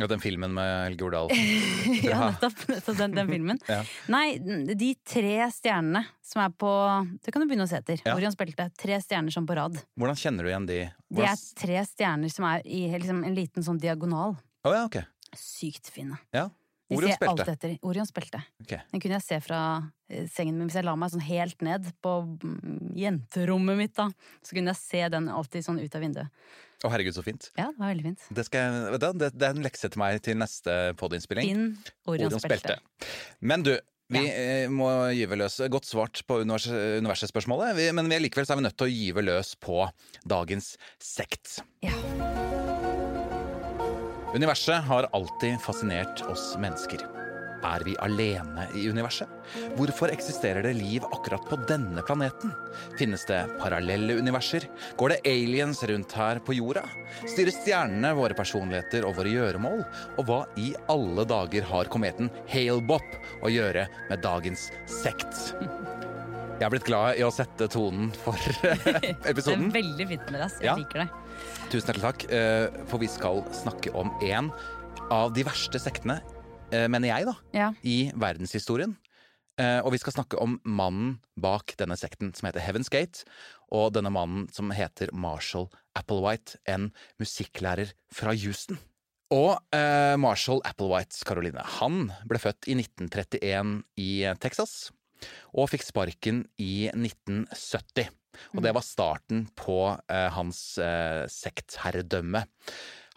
[SPEAKER 5] Ja, den filmen med Helge Ordal. <laughs>
[SPEAKER 4] ja, nettopp. nettopp den, den filmen.
[SPEAKER 5] Ja.
[SPEAKER 4] Nei, de tre stjernene som er på Det kan du begynne å se etter.
[SPEAKER 5] Ja.
[SPEAKER 4] Orions belte. Tre stjerner som på rad.
[SPEAKER 5] Hvordan kjenner du igjen de?
[SPEAKER 4] Det er tre stjerner som er i liksom, en liten sånn diagonal.
[SPEAKER 5] Å ja, ok.
[SPEAKER 4] Sykt fine.
[SPEAKER 5] Ja. Orions belte.
[SPEAKER 4] Orions belte.
[SPEAKER 5] Okay.
[SPEAKER 4] Den kunne jeg se fra eh, sengen min hvis jeg la meg sånn helt ned på mm, jenterommet mitt. da Så kunne jeg se den alltid sånn ut av vinduet.
[SPEAKER 5] Å herregud, så fint.
[SPEAKER 4] Ja, det var veldig fint.
[SPEAKER 5] Det, jeg, det, det er en lekse til meg til neste podiinnspilling.
[SPEAKER 4] Finn Orions, belte.
[SPEAKER 5] Men du, vi ja. må gyve løs. Godt svart på univers universet-spørsmålet, men vi, likevel så er vi nødt til å gyve løs på dagens sekt.
[SPEAKER 4] Ja.
[SPEAKER 5] Universet har alltid fascinert oss mennesker. Er vi alene i universet? Hvorfor eksisterer det liv akkurat på denne planeten? Finnes det parallelle universer? Går det aliens rundt her på jorda? Styrer stjernene våre personligheter og våre gjøremål? Og hva i alle dager har kometen Halebop å gjøre med dagens sekt? Jeg er blitt glad i å sette tonen for episoden. <laughs> <laughs>
[SPEAKER 4] Det er veldig fint med deg. Jeg
[SPEAKER 5] Ja.
[SPEAKER 4] liker det.
[SPEAKER 5] Tusen hjertelig takk, eh, for vi skal snakke om en av de verste sektene, eh, mener jeg, da,
[SPEAKER 4] Ja.
[SPEAKER 5] i verdenshistorien. eh, og vi skal snakke om mannen bak denne sekten som heter Heaven's Gate, og denne mannen som heter Marshall Applewhite, en musikklærer fra Houston. Og Marshall Applewhite, Caroline, han ble født i 1931 i Texas, og fikk sparken i 1970. Og det var starten på eh, hans eh, sektherredømme.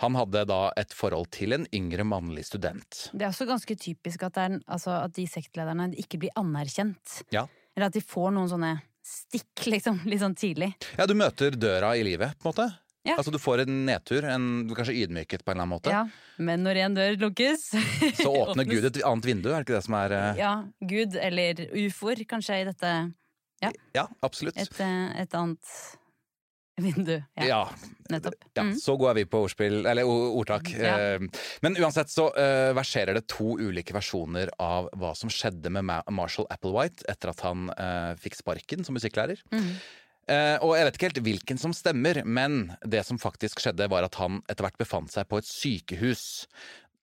[SPEAKER 5] Han hadde da et forhold til en yngre mannlig student.
[SPEAKER 4] Det er også ganske typisk at, er, altså, at de sektlederne ikke blir anerkjent.
[SPEAKER 5] Ja.
[SPEAKER 4] Eller at de får noen sånne stikk, liksom, litt sånn tidlig.
[SPEAKER 5] Ja, du møter døra i livet, på en måte.
[SPEAKER 4] Ja.
[SPEAKER 5] Altså Du får en nedtur, en, kanskje ydmyket på en eller annen måte.
[SPEAKER 4] Ja, Men når en dør lukkes <laughs>
[SPEAKER 5] Så åpner Gud et annet vindu, er det ikke det som er eh,
[SPEAKER 4] Ja, Gud eller ufoer, kanskje i dette
[SPEAKER 5] Ja, absolutt.
[SPEAKER 4] et, eh, et annet vindu. Ja,
[SPEAKER 5] Ja,
[SPEAKER 4] nettopp.
[SPEAKER 5] ja,
[SPEAKER 4] Mm.
[SPEAKER 5] så går vi på ordspill, eller ordtak.
[SPEAKER 4] Ja.
[SPEAKER 5] Eh, Men uansett så eh, verserer det to ulike versjoner av hva som skjedde med Marshall Applewhite etter at han fikk sparken som musikklærer.
[SPEAKER 4] Mm.
[SPEAKER 5] Uh, og jeg vet ikke helt hvilken som stemmer, men det som faktisk skjedde, var at han etter hvert befant seg på et sykehus.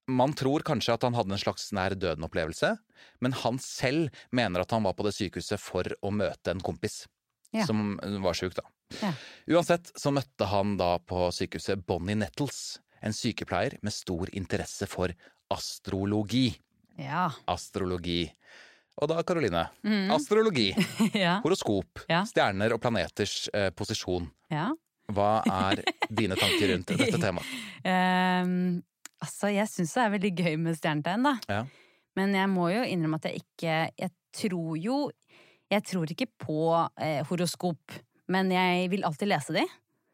[SPEAKER 5] Man tror kanskje at han hadde en slags nær døden-opplevelse, men han selv mener at han var på det sykehuset for å møte en kompis
[SPEAKER 4] Ja.
[SPEAKER 5] som var sjuk, da.
[SPEAKER 4] Ja.
[SPEAKER 5] Uansett så møtte han da på sykehuset Bonnie Nettles, en sykepleier med stor interesse for astrologi.
[SPEAKER 4] Ja.
[SPEAKER 5] Astrologi. Og da, Karoline, astrologi, <laughs>
[SPEAKER 4] ja.
[SPEAKER 5] horoskop, stjerner og planeters eh, posisjon. Hva er dine tanker rundt dette <laughs> temaet?
[SPEAKER 4] Ehm, altså, jeg syns det er veldig gøy med stjernetegn, da.
[SPEAKER 5] Ja.
[SPEAKER 4] Men jeg må jo innrømme at jeg ikke Jeg tror jo Jeg tror ikke på eh, horoskop, men jeg vil alltid lese de.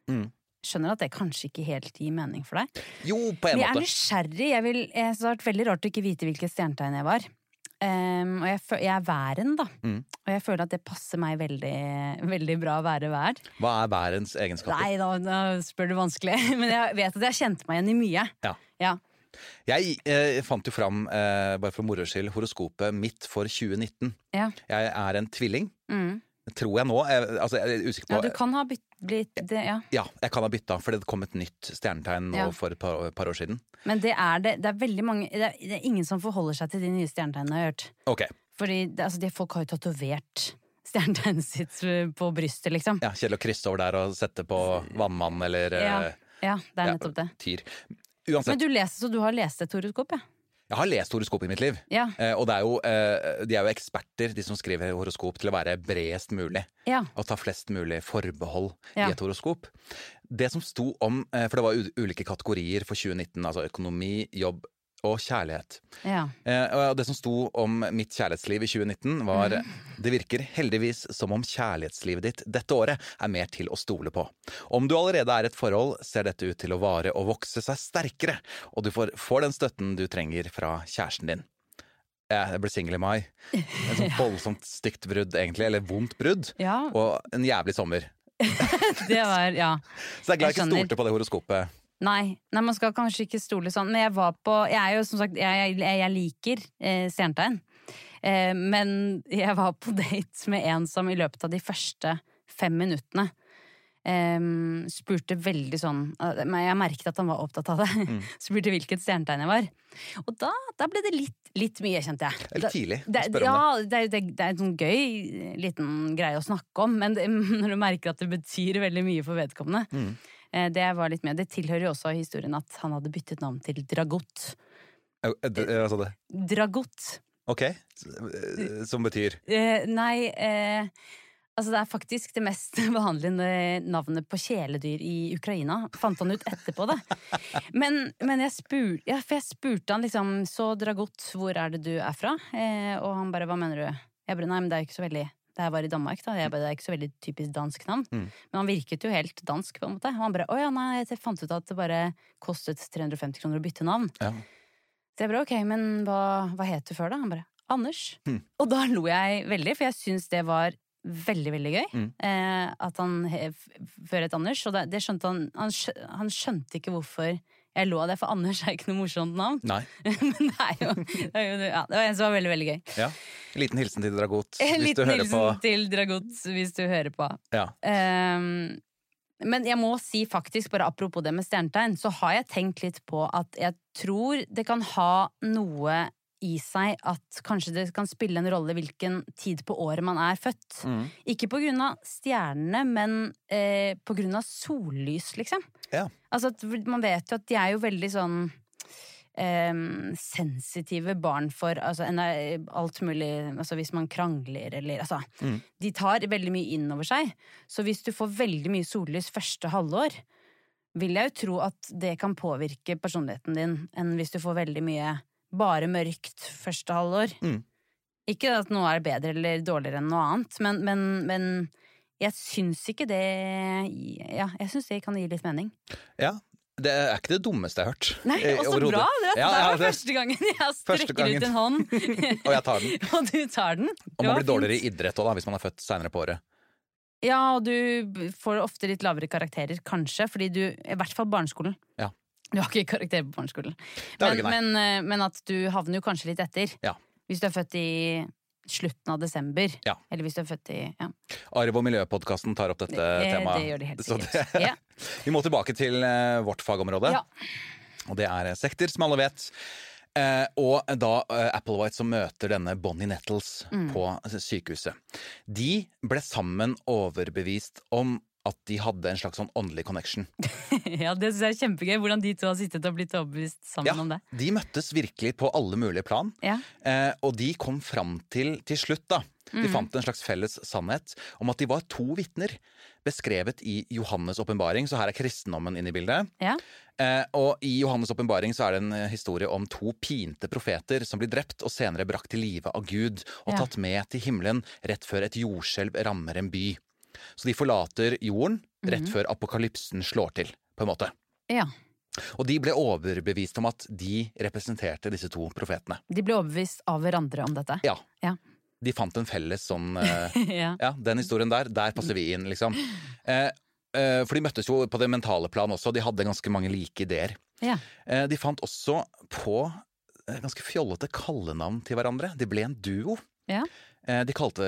[SPEAKER 5] Mm.
[SPEAKER 4] Skjønner at det kanskje ikke helt gir mening for deg.
[SPEAKER 5] Jo, på en
[SPEAKER 4] Men jeg er nysgjerrig. Jeg, vil, jeg synes det har vært veldig rart å ikke vite hvilket stjernetegn jeg var. Ehm, og jeg, jeg er væren, da.
[SPEAKER 5] Mm.
[SPEAKER 4] Og jeg føler at det passer meg veldig, veldig bra å være vær.
[SPEAKER 5] Hva er værens egenskaper?
[SPEAKER 4] Nei, da, da spør du vanskelig. <laughs> Men jeg vet at jeg kjente meg igjen i mye.
[SPEAKER 5] Ja.
[SPEAKER 4] Ja.
[SPEAKER 5] Jeg eh, fant jo fram, eh, bare for moro skyld, horoskopet mitt for 2019.
[SPEAKER 4] Ja.
[SPEAKER 5] Jeg er en tvilling.
[SPEAKER 4] Mm.
[SPEAKER 5] Tror jeg nå. Jeg, altså, jeg er usikker på
[SPEAKER 4] ja, du kan ha bytt, blitt det, ja.
[SPEAKER 5] Ja, jeg kan ha bytta, for det kom et nytt stjernetegn nå
[SPEAKER 4] Ja.
[SPEAKER 5] for et par, par år siden.
[SPEAKER 4] Men det er det. Det er veldig mange det er, det er ingen som forholder seg til de nye stjernetegnene jeg har hørt.
[SPEAKER 5] Okay.
[SPEAKER 4] Fordi det, altså, de folk har jo tatovert stjernetegnet sitt på brystet, liksom.
[SPEAKER 5] ja, Kjell å krysse over der og sette på vannmann eller eh,
[SPEAKER 4] Ja, ja det er
[SPEAKER 5] ja,
[SPEAKER 4] nettopp det.
[SPEAKER 5] tyr.
[SPEAKER 4] Men du leser, så du har lest et horoskop, ja?
[SPEAKER 5] Jeg har lest horoskop i mitt liv.
[SPEAKER 4] Ja.
[SPEAKER 5] Eh, og det er jo, eh, de er jo eksperter, de som skriver horoskop, til å være bredest mulig.
[SPEAKER 4] ja.
[SPEAKER 5] Og ta flest mulig forbehold
[SPEAKER 4] Ja.
[SPEAKER 5] i et horoskop. Det som sto om, eh, for det var ulike kategorier for 2019, altså økonomi, jobb og kjærlighet.
[SPEAKER 4] ja.
[SPEAKER 5] Eh, og det som sto om mitt kjærlighetsliv i 2019, var Det virker heldigvis som om kjærlighetslivet ditt dette året er mer til å stole på. Om du allerede er i et forhold, ser dette ut til å vare og vokse seg sterkere, og du får, får den støtten du trenger fra kjæresten din. Jeg ble singel i mai. Et sånt <laughs> voldsomt stygt brudd, egentlig. Eller vondt brudd.
[SPEAKER 4] Ja,
[SPEAKER 5] Og en jævlig sommer. <laughs>
[SPEAKER 4] det var Ja. <laughs>
[SPEAKER 5] Så jeg er glad jeg ikke stolte på det horoskopet.
[SPEAKER 4] Nei, nei, man skal kanskje ikke stole sånn. Men jeg var på Jeg er jo som sagt Jeg, jeg, jeg liker eh, stjernetegn. Eh, men jeg var på <laughs> date med en som i løpet av de første fem minuttene eh, spurte veldig sånn eh, Men jeg merket at han var opptatt av det.
[SPEAKER 5] Mm. <laughs>
[SPEAKER 4] spurte hvilket stjernetegn jeg var. Og da, da ble det litt, litt mye, kjente jeg.
[SPEAKER 5] Litt tidlig å spørre om
[SPEAKER 4] ja, det, er- det, det er en sånn gøy liten greie å snakke om, men det, <laughs> når du merker at det betyr veldig mye for vedkommende
[SPEAKER 5] Mm.
[SPEAKER 4] Eh, Det var litt med. Det tilhører jo også historien at han hadde byttet navn til Dragot.
[SPEAKER 5] Hva sa det.
[SPEAKER 4] Dragot.
[SPEAKER 5] Ok, eh, som betyr
[SPEAKER 4] Eh, nei, eh, altså det er faktisk det mest <laughs> vanlige navnet på kjæledyr i Ukraina. Fant han ut etterpå, da. Men, men jeg, spur, ja, jeg spurte han liksom Så Dragot, hvor er det du er fra? Eh, og han bare hva mener du? Jeg bare nei, men det er jo ikke så veldig det her var i Danmark, da. Jeg bare, det er ikke så veldig typisk dansk navn.
[SPEAKER 5] Mm.
[SPEAKER 4] Men han virket jo helt dansk, på en måte. Og han bare å ja, nei, jeg fant ut at det bare kostet 350 kroner å bytte navn.
[SPEAKER 5] Ja.
[SPEAKER 4] Så jeg bare ok, men hva, hva het du før da? Han bare Anders.
[SPEAKER 5] Mm.
[SPEAKER 4] Og da lo jeg veldig, for jeg syns det var veldig, veldig gøy.
[SPEAKER 5] Mm.
[SPEAKER 4] Eh, at han før het Anders. Og det, det skjønte han han, skjønte ikke hvorfor jeg lo av det, for Anders er ikke noe morsomt navn.
[SPEAKER 5] Nei. <laughs>
[SPEAKER 4] men det er jo, det er jo ja, Det var en som var veldig, veldig gøy.
[SPEAKER 5] Ja. En liten hilsen til Dragot.
[SPEAKER 4] En
[SPEAKER 5] liten du hører
[SPEAKER 4] hilsen
[SPEAKER 5] på
[SPEAKER 4] til Dragot hvis du hører på.
[SPEAKER 5] ja.
[SPEAKER 4] Um, men jeg må si faktisk, bare apropos det med stjernetegn, så har jeg tenkt litt på at jeg tror det kan ha noe i seg at kanskje det kan spille en rolle hvilken tid på året man er født. Ikke på grunn av stjernene, men eh, på grunn av sollys, liksom.
[SPEAKER 5] Ja.
[SPEAKER 4] Altså, at man vet jo at de er jo veldig sånn eh, sensitive barn for altså, en- alt mulig altså, Hvis man krangler eller altså De tar veldig mye inn over seg. Så hvis du får veldig mye sollys første halvår, vil jeg jo tro at det kan påvirke personligheten din enn hvis du får veldig mye bare mørkt første halvår.
[SPEAKER 5] Mm.
[SPEAKER 4] Ikke at noe er bedre eller dårligere enn noe annet, men, men, men jeg syns ikke det Ja, jeg syns det kan gi litt mening.
[SPEAKER 5] Ja, det er ikke det dummeste jeg har hørt.
[SPEAKER 4] Nei,
[SPEAKER 5] eh,
[SPEAKER 4] og så bra! Det,
[SPEAKER 5] Ja,
[SPEAKER 4] det
[SPEAKER 5] ja,
[SPEAKER 4] er
[SPEAKER 5] det-
[SPEAKER 4] første gangen jeg strekker
[SPEAKER 5] gangen.
[SPEAKER 4] ut en hånd. <laughs>
[SPEAKER 5] Og jeg tar den. <laughs>
[SPEAKER 4] og du tar den.
[SPEAKER 5] Og man blir dårligere i idrett òg, hvis man er født seinere på året.
[SPEAKER 4] Ja, og du får ofte litt lavere karakterer, kanskje, fordi du I hvert fall barneskolen.
[SPEAKER 5] Ja.
[SPEAKER 4] Du har ikke karakter på barneskolen. Men, men, eh, men at du havner jo kanskje litt etter.
[SPEAKER 5] Ja.
[SPEAKER 4] Hvis du er født i slutten av desember.
[SPEAKER 5] Ja.
[SPEAKER 4] Eller hvis du er født i ja.
[SPEAKER 5] Arv og miljøpodkasten tar opp dette
[SPEAKER 4] Det-
[SPEAKER 5] temaet.
[SPEAKER 4] det gjør de helt sikkert.
[SPEAKER 5] det-
[SPEAKER 4] Ja. <laughs>
[SPEAKER 5] Vi må tilbake til eh, vårt fagområde.
[SPEAKER 4] Ja.
[SPEAKER 5] Og det er sekter, som alle vet. Eh, og da eh, Applewhite som møter denne Bonnie Nettles
[SPEAKER 4] Mm.
[SPEAKER 5] på sykehuset. De ble sammen overbevist om at de hadde en slags sånn åndelig connection. <laughs>
[SPEAKER 4] ja, det syns jeg er kjempegøy. Hvordan de to har sittet og blitt overbevist sammen
[SPEAKER 5] Ja,
[SPEAKER 4] om det.
[SPEAKER 5] de møttes virkelig på alle mulige plan.
[SPEAKER 4] Ja.
[SPEAKER 5] Eh, og de kom fram til til slutt, da. De
[SPEAKER 4] mm.
[SPEAKER 5] fant en slags felles sannhet om at de var to vitner, beskrevet i Johannes' åpenbaring. Så her er kristendommen inne i bildet.
[SPEAKER 4] Ja.
[SPEAKER 5] Eh, og i Johannes' åpenbaring så er det en eh, historie om to pinte profeter som blir drept og senere brakt til live av Gud og
[SPEAKER 4] Ja.
[SPEAKER 5] tatt med til himmelen rett før et jordskjelv rammer en by. Så de forlater jorden rett
[SPEAKER 4] Mhm.
[SPEAKER 5] før apokalypsen slår til, på en måte.
[SPEAKER 4] ja.
[SPEAKER 5] Og de ble overbevist om at de representerte disse to profetene.
[SPEAKER 4] De ble overbevist av hverandre om dette.
[SPEAKER 5] Ja.
[SPEAKER 4] Ja.
[SPEAKER 5] De fant en felles sånn <laughs> eh,
[SPEAKER 4] ja.
[SPEAKER 5] Ja, den historien der, der passer vi inn, liksom. <laughs> Eh, eh, for de møttes jo på det mentale plan også, de hadde ganske mange like ideer.
[SPEAKER 4] Ja.
[SPEAKER 5] Eh, de fant også på ganske fjollete kallenavn til hverandre. De ble en duo.
[SPEAKER 4] Ja.
[SPEAKER 5] De kalte,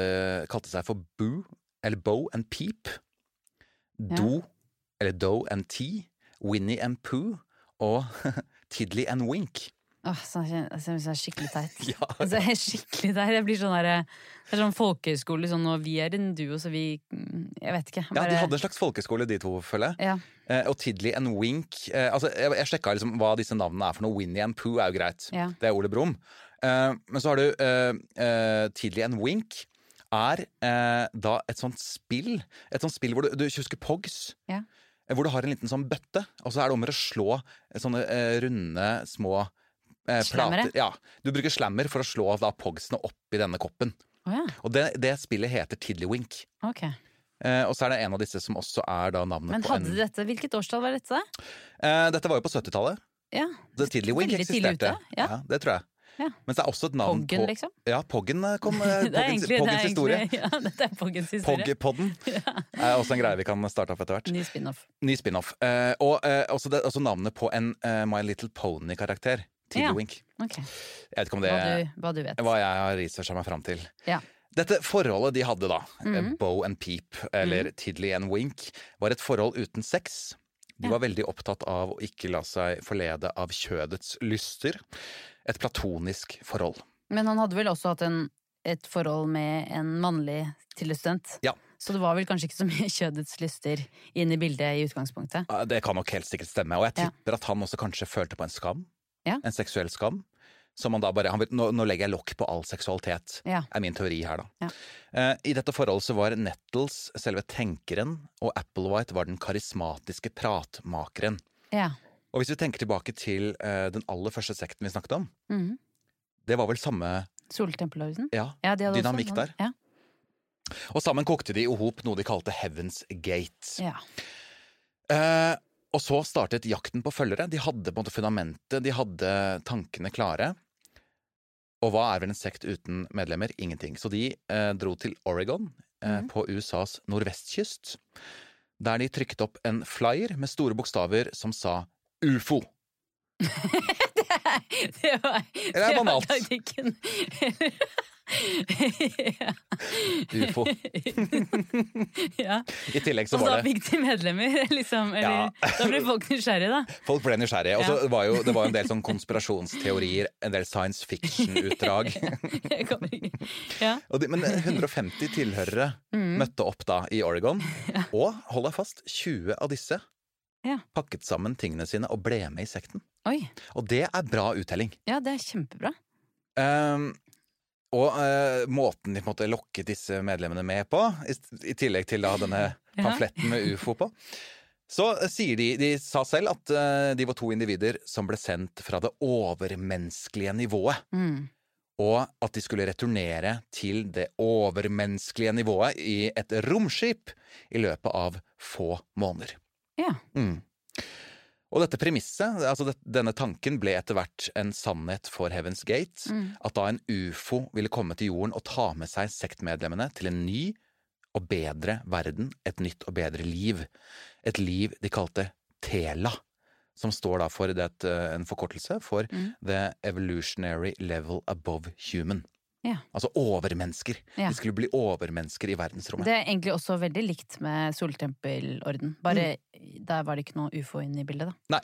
[SPEAKER 5] kalte seg for Boo, eller Bow and Peep. Do, eller Doe and Tea. Winnie and Pooh. Og <laughs> Tiddly and Wink.
[SPEAKER 4] Åh, så jeg synes det er skikkelig teit. <laughs>
[SPEAKER 5] Ja.
[SPEAKER 4] ja. jeg er skikkelig teit. Jeg blir sånn derre Det er sånn folkehøyskole, sånn og vi er en duo, så vi Jeg vet ikke.
[SPEAKER 5] Ja, de hadde en slags folkeskole, de to, føler jeg.
[SPEAKER 4] ja.
[SPEAKER 5] Eh, og Tiddly and Wink eh, Altså, Jeg, jeg sjekka liksom hva disse navnene er for noe. Winnie and Pooh er jo greit.
[SPEAKER 4] Ja.
[SPEAKER 5] Det er Ole Brumm. Eh, men så har du eh, eh, Tiddly and Wink. Er eh, da et sånt spill Et sånt spill hvor du, du husker Pogs?
[SPEAKER 4] Ja.
[SPEAKER 5] Eh, Hvor du har en liten sånn bøtte, og så er det om å slå sånne eh, runde, små eh, plater. Ja, Du bruker slammer for å slå da pogsene oppi denne koppen.
[SPEAKER 4] Oh, ja.
[SPEAKER 5] Og det, det spillet heter Tiddlywink.
[SPEAKER 4] Okay.
[SPEAKER 5] Eh, og så er det en av disse som også er da navnet
[SPEAKER 4] Men
[SPEAKER 5] på en
[SPEAKER 4] de dette Hvilket årstall var dette?
[SPEAKER 5] Eh, Dette var jo på 70-tallet.
[SPEAKER 4] Ja.
[SPEAKER 5] The Tiddlywink
[SPEAKER 4] tidlig
[SPEAKER 5] eksisterte.
[SPEAKER 4] ute, ja.
[SPEAKER 5] det tror jeg.
[SPEAKER 4] Ja.
[SPEAKER 5] Mens det er også et navn
[SPEAKER 4] Poggen,
[SPEAKER 5] på
[SPEAKER 4] liksom?
[SPEAKER 5] Ja, Poggen eh, kom. <laughs> eh, Poggens,
[SPEAKER 4] egentlig,
[SPEAKER 5] Poggens historie.
[SPEAKER 4] egentlig <laughs> ja, dette er Poggens historie.
[SPEAKER 5] Pog-podden <laughs> er også en greie vi kan starte opp etter hvert.
[SPEAKER 4] Ny spin-off.
[SPEAKER 5] Ny spin-off. Eh, og eh, også, det, også navnet på en eh, My Little Pony-karakter. Tiddlewink.
[SPEAKER 4] Ja. Okay.
[SPEAKER 5] Jeg vet ikke om det
[SPEAKER 4] Hva du, hva du vet.
[SPEAKER 5] hva jeg har researcha meg fram til.
[SPEAKER 4] Ja.
[SPEAKER 5] Dette forholdet de hadde da, mm
[SPEAKER 4] -hmm.
[SPEAKER 5] Bow and Peep, eller Tiddly and Wink, var et forhold uten sex. De var veldig opptatt av å ikke la seg forlede av kjødets lyster. Et platonisk forhold.
[SPEAKER 4] Men han hadde vel også hatt en, et forhold med en mannlig tillitsstudent?
[SPEAKER 5] Ja.
[SPEAKER 4] Så det var vel kanskje ikke så mye <laughs> kjødets lyster inn i bildet i utgangspunktet.
[SPEAKER 5] Det kan nok helt sikkert stemme. Og jeg
[SPEAKER 4] Ja.
[SPEAKER 5] tipper at han også kanskje følte på en skam.
[SPEAKER 4] Ja.
[SPEAKER 5] En seksuell skam. Som han da bare, han vil, nå, nå legger jeg lokk på all seksualitet,
[SPEAKER 4] Ja.
[SPEAKER 5] er min teori her, da.
[SPEAKER 4] Ja.
[SPEAKER 5] Eh, I dette forholdet så var Nettles selve tenkeren, og Applewhite var den karismatiske pratmakeren.
[SPEAKER 4] Ja.
[SPEAKER 5] Og hvis vi tenker tilbake til eh, den aller første sekten vi snakket om,
[SPEAKER 4] Mhm.
[SPEAKER 5] det var vel samme
[SPEAKER 4] Soltempelorden?
[SPEAKER 5] ja,
[SPEAKER 4] Ja,
[SPEAKER 5] dynamikk der.
[SPEAKER 4] Ja.
[SPEAKER 5] Og sammen kokte de i hop noe de kalte Heaven's Gate.
[SPEAKER 4] ja.
[SPEAKER 5] Eh, og så startet jakten på følgere. De hadde på en måte fundamentet, de hadde tankene klare. Og hva er vel en sekt uten medlemmer? Ingenting. Så de eh, dro til Oregon, eh,
[SPEAKER 4] mm.
[SPEAKER 5] på USAs nordvestkyst, der de trykket opp en flyer med store bokstaver som sa ufo. <laughs>
[SPEAKER 4] det var,
[SPEAKER 5] er det
[SPEAKER 4] det var
[SPEAKER 5] banalt?
[SPEAKER 4] taktikken. <laughs>
[SPEAKER 5] Ufo. <laughs>
[SPEAKER 4] ja.
[SPEAKER 5] I tillegg så
[SPEAKER 4] Og da
[SPEAKER 5] var det
[SPEAKER 4] fikk de medlemmer, <laughs> liksom. Eller,
[SPEAKER 5] Ja.
[SPEAKER 4] Da ble folk nysgjerrige, da.
[SPEAKER 5] Folk ble nysgjerrige. Og så
[SPEAKER 4] Ja.
[SPEAKER 5] var jo, det var en del sånn konspirasjonsteorier, en del science fiction-utdrag.
[SPEAKER 4] Ja.
[SPEAKER 5] Men 150 tilhørere
[SPEAKER 4] Mm.
[SPEAKER 5] møtte opp da i Oregon, og hold deg fast, 20 av disse
[SPEAKER 4] Ja.
[SPEAKER 5] pakket sammen tingene sine og ble med i sekten.
[SPEAKER 4] Oi.
[SPEAKER 5] Og det er bra uttelling.
[SPEAKER 4] Ja, det er kjempebra.
[SPEAKER 5] Ehm, og eh, måten de på en måte lokket disse medlemmene med på, i, i tillegg til da denne <laughs> pamfletten med ufo på, så eh, sier de De sa selv at eh, de var to individer som ble sendt fra det overmenneskelige nivået.
[SPEAKER 4] Mm.
[SPEAKER 5] Og at de skulle returnere til det overmenneskelige nivået i et romskip i løpet av få måneder.
[SPEAKER 4] Ja.
[SPEAKER 5] Mm. Og dette premisset, altså det, denne tanken, ble etter hvert en sannhet for Heaven's Gate.
[SPEAKER 4] Mm.
[SPEAKER 5] At da en ufo ville komme til jorden og ta med seg sektmedlemmene til en ny og bedre verden, et nytt og bedre liv. Et liv de kalte Tela, som står da for det, et, eh, en forkortelse for
[SPEAKER 4] Mm.
[SPEAKER 5] The Evolutionary Level Above Human.
[SPEAKER 4] Ja.
[SPEAKER 5] Altså overmennesker.
[SPEAKER 4] Ja.
[SPEAKER 5] De skulle bli overmennesker i verdensrommet.
[SPEAKER 4] Det er egentlig også veldig likt med Soltempelorden. Bare
[SPEAKER 5] Mm.
[SPEAKER 4] der var det ikke noe ufo inne i bildet, da.
[SPEAKER 5] Nei.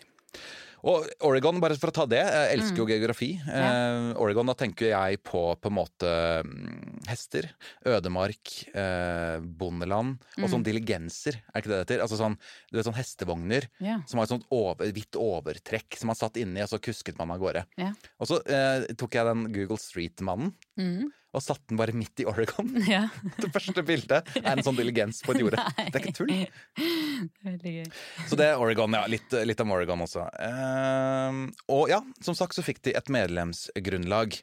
[SPEAKER 5] Og Oregon, bare for å ta det, jeg elsker jo geografi. Eh, Oregon, da tenker jeg på på en måte mm, hester, ødemark, eh, bondeland og sånn diligenser, er ikke det det heter? Altså sånn, du vet, sånn hestevogner
[SPEAKER 4] Ja.
[SPEAKER 5] som har et sånt over, hvitt overtrekk som man satt inni, og så kusket man av gårde.
[SPEAKER 4] Ja.
[SPEAKER 5] Og så eh, tok jeg den Google Street-mannen
[SPEAKER 4] Mm.
[SPEAKER 5] Og satte den bare midt i Oregon. <laughs>
[SPEAKER 4] ja. <laughs>
[SPEAKER 5] Det første bildet er en sånn diligens på et jorde. <laughs> Det er ikke tull.
[SPEAKER 4] Veldig gøy.
[SPEAKER 5] Så det er Oregon, ja. Litt, litt om Oregon også. Eh, og ja, som sagt så fikk de et medlemsgrunnlag.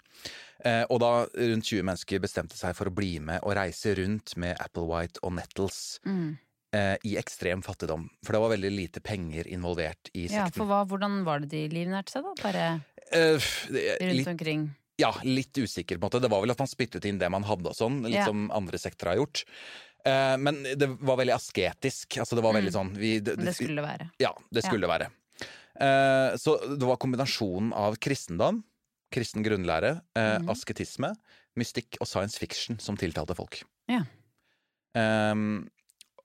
[SPEAKER 5] Eh, og da rundt 20 mennesker bestemte seg for å bli med og reise rundt med Applewhite og Nettles
[SPEAKER 4] Mm.
[SPEAKER 5] eh, i ekstrem fattigdom. For det var veldig lite penger involvert i
[SPEAKER 4] Ja, for hva, hvordan var det de livnærte seg, da? Bare
[SPEAKER 5] Eh, det-
[SPEAKER 4] rundt omkring?
[SPEAKER 5] Ja, litt usikker, på en måte. Det var vel at man spyttet inn det man hadde og sånn, litt
[SPEAKER 4] Ja.
[SPEAKER 5] som andre sekter har gjort. Eh, men det var veldig asketisk. Altså det var veldig sånn vi, det,
[SPEAKER 4] det skulle det være.
[SPEAKER 5] Ja, det skulle det være. Eh, så det var kombinasjonen av kristendom, kristen grunnlære, eh,
[SPEAKER 4] mm.
[SPEAKER 5] asketisme, mystikk og science fiction som tiltalte folk.
[SPEAKER 4] Ja.
[SPEAKER 5] Ehm,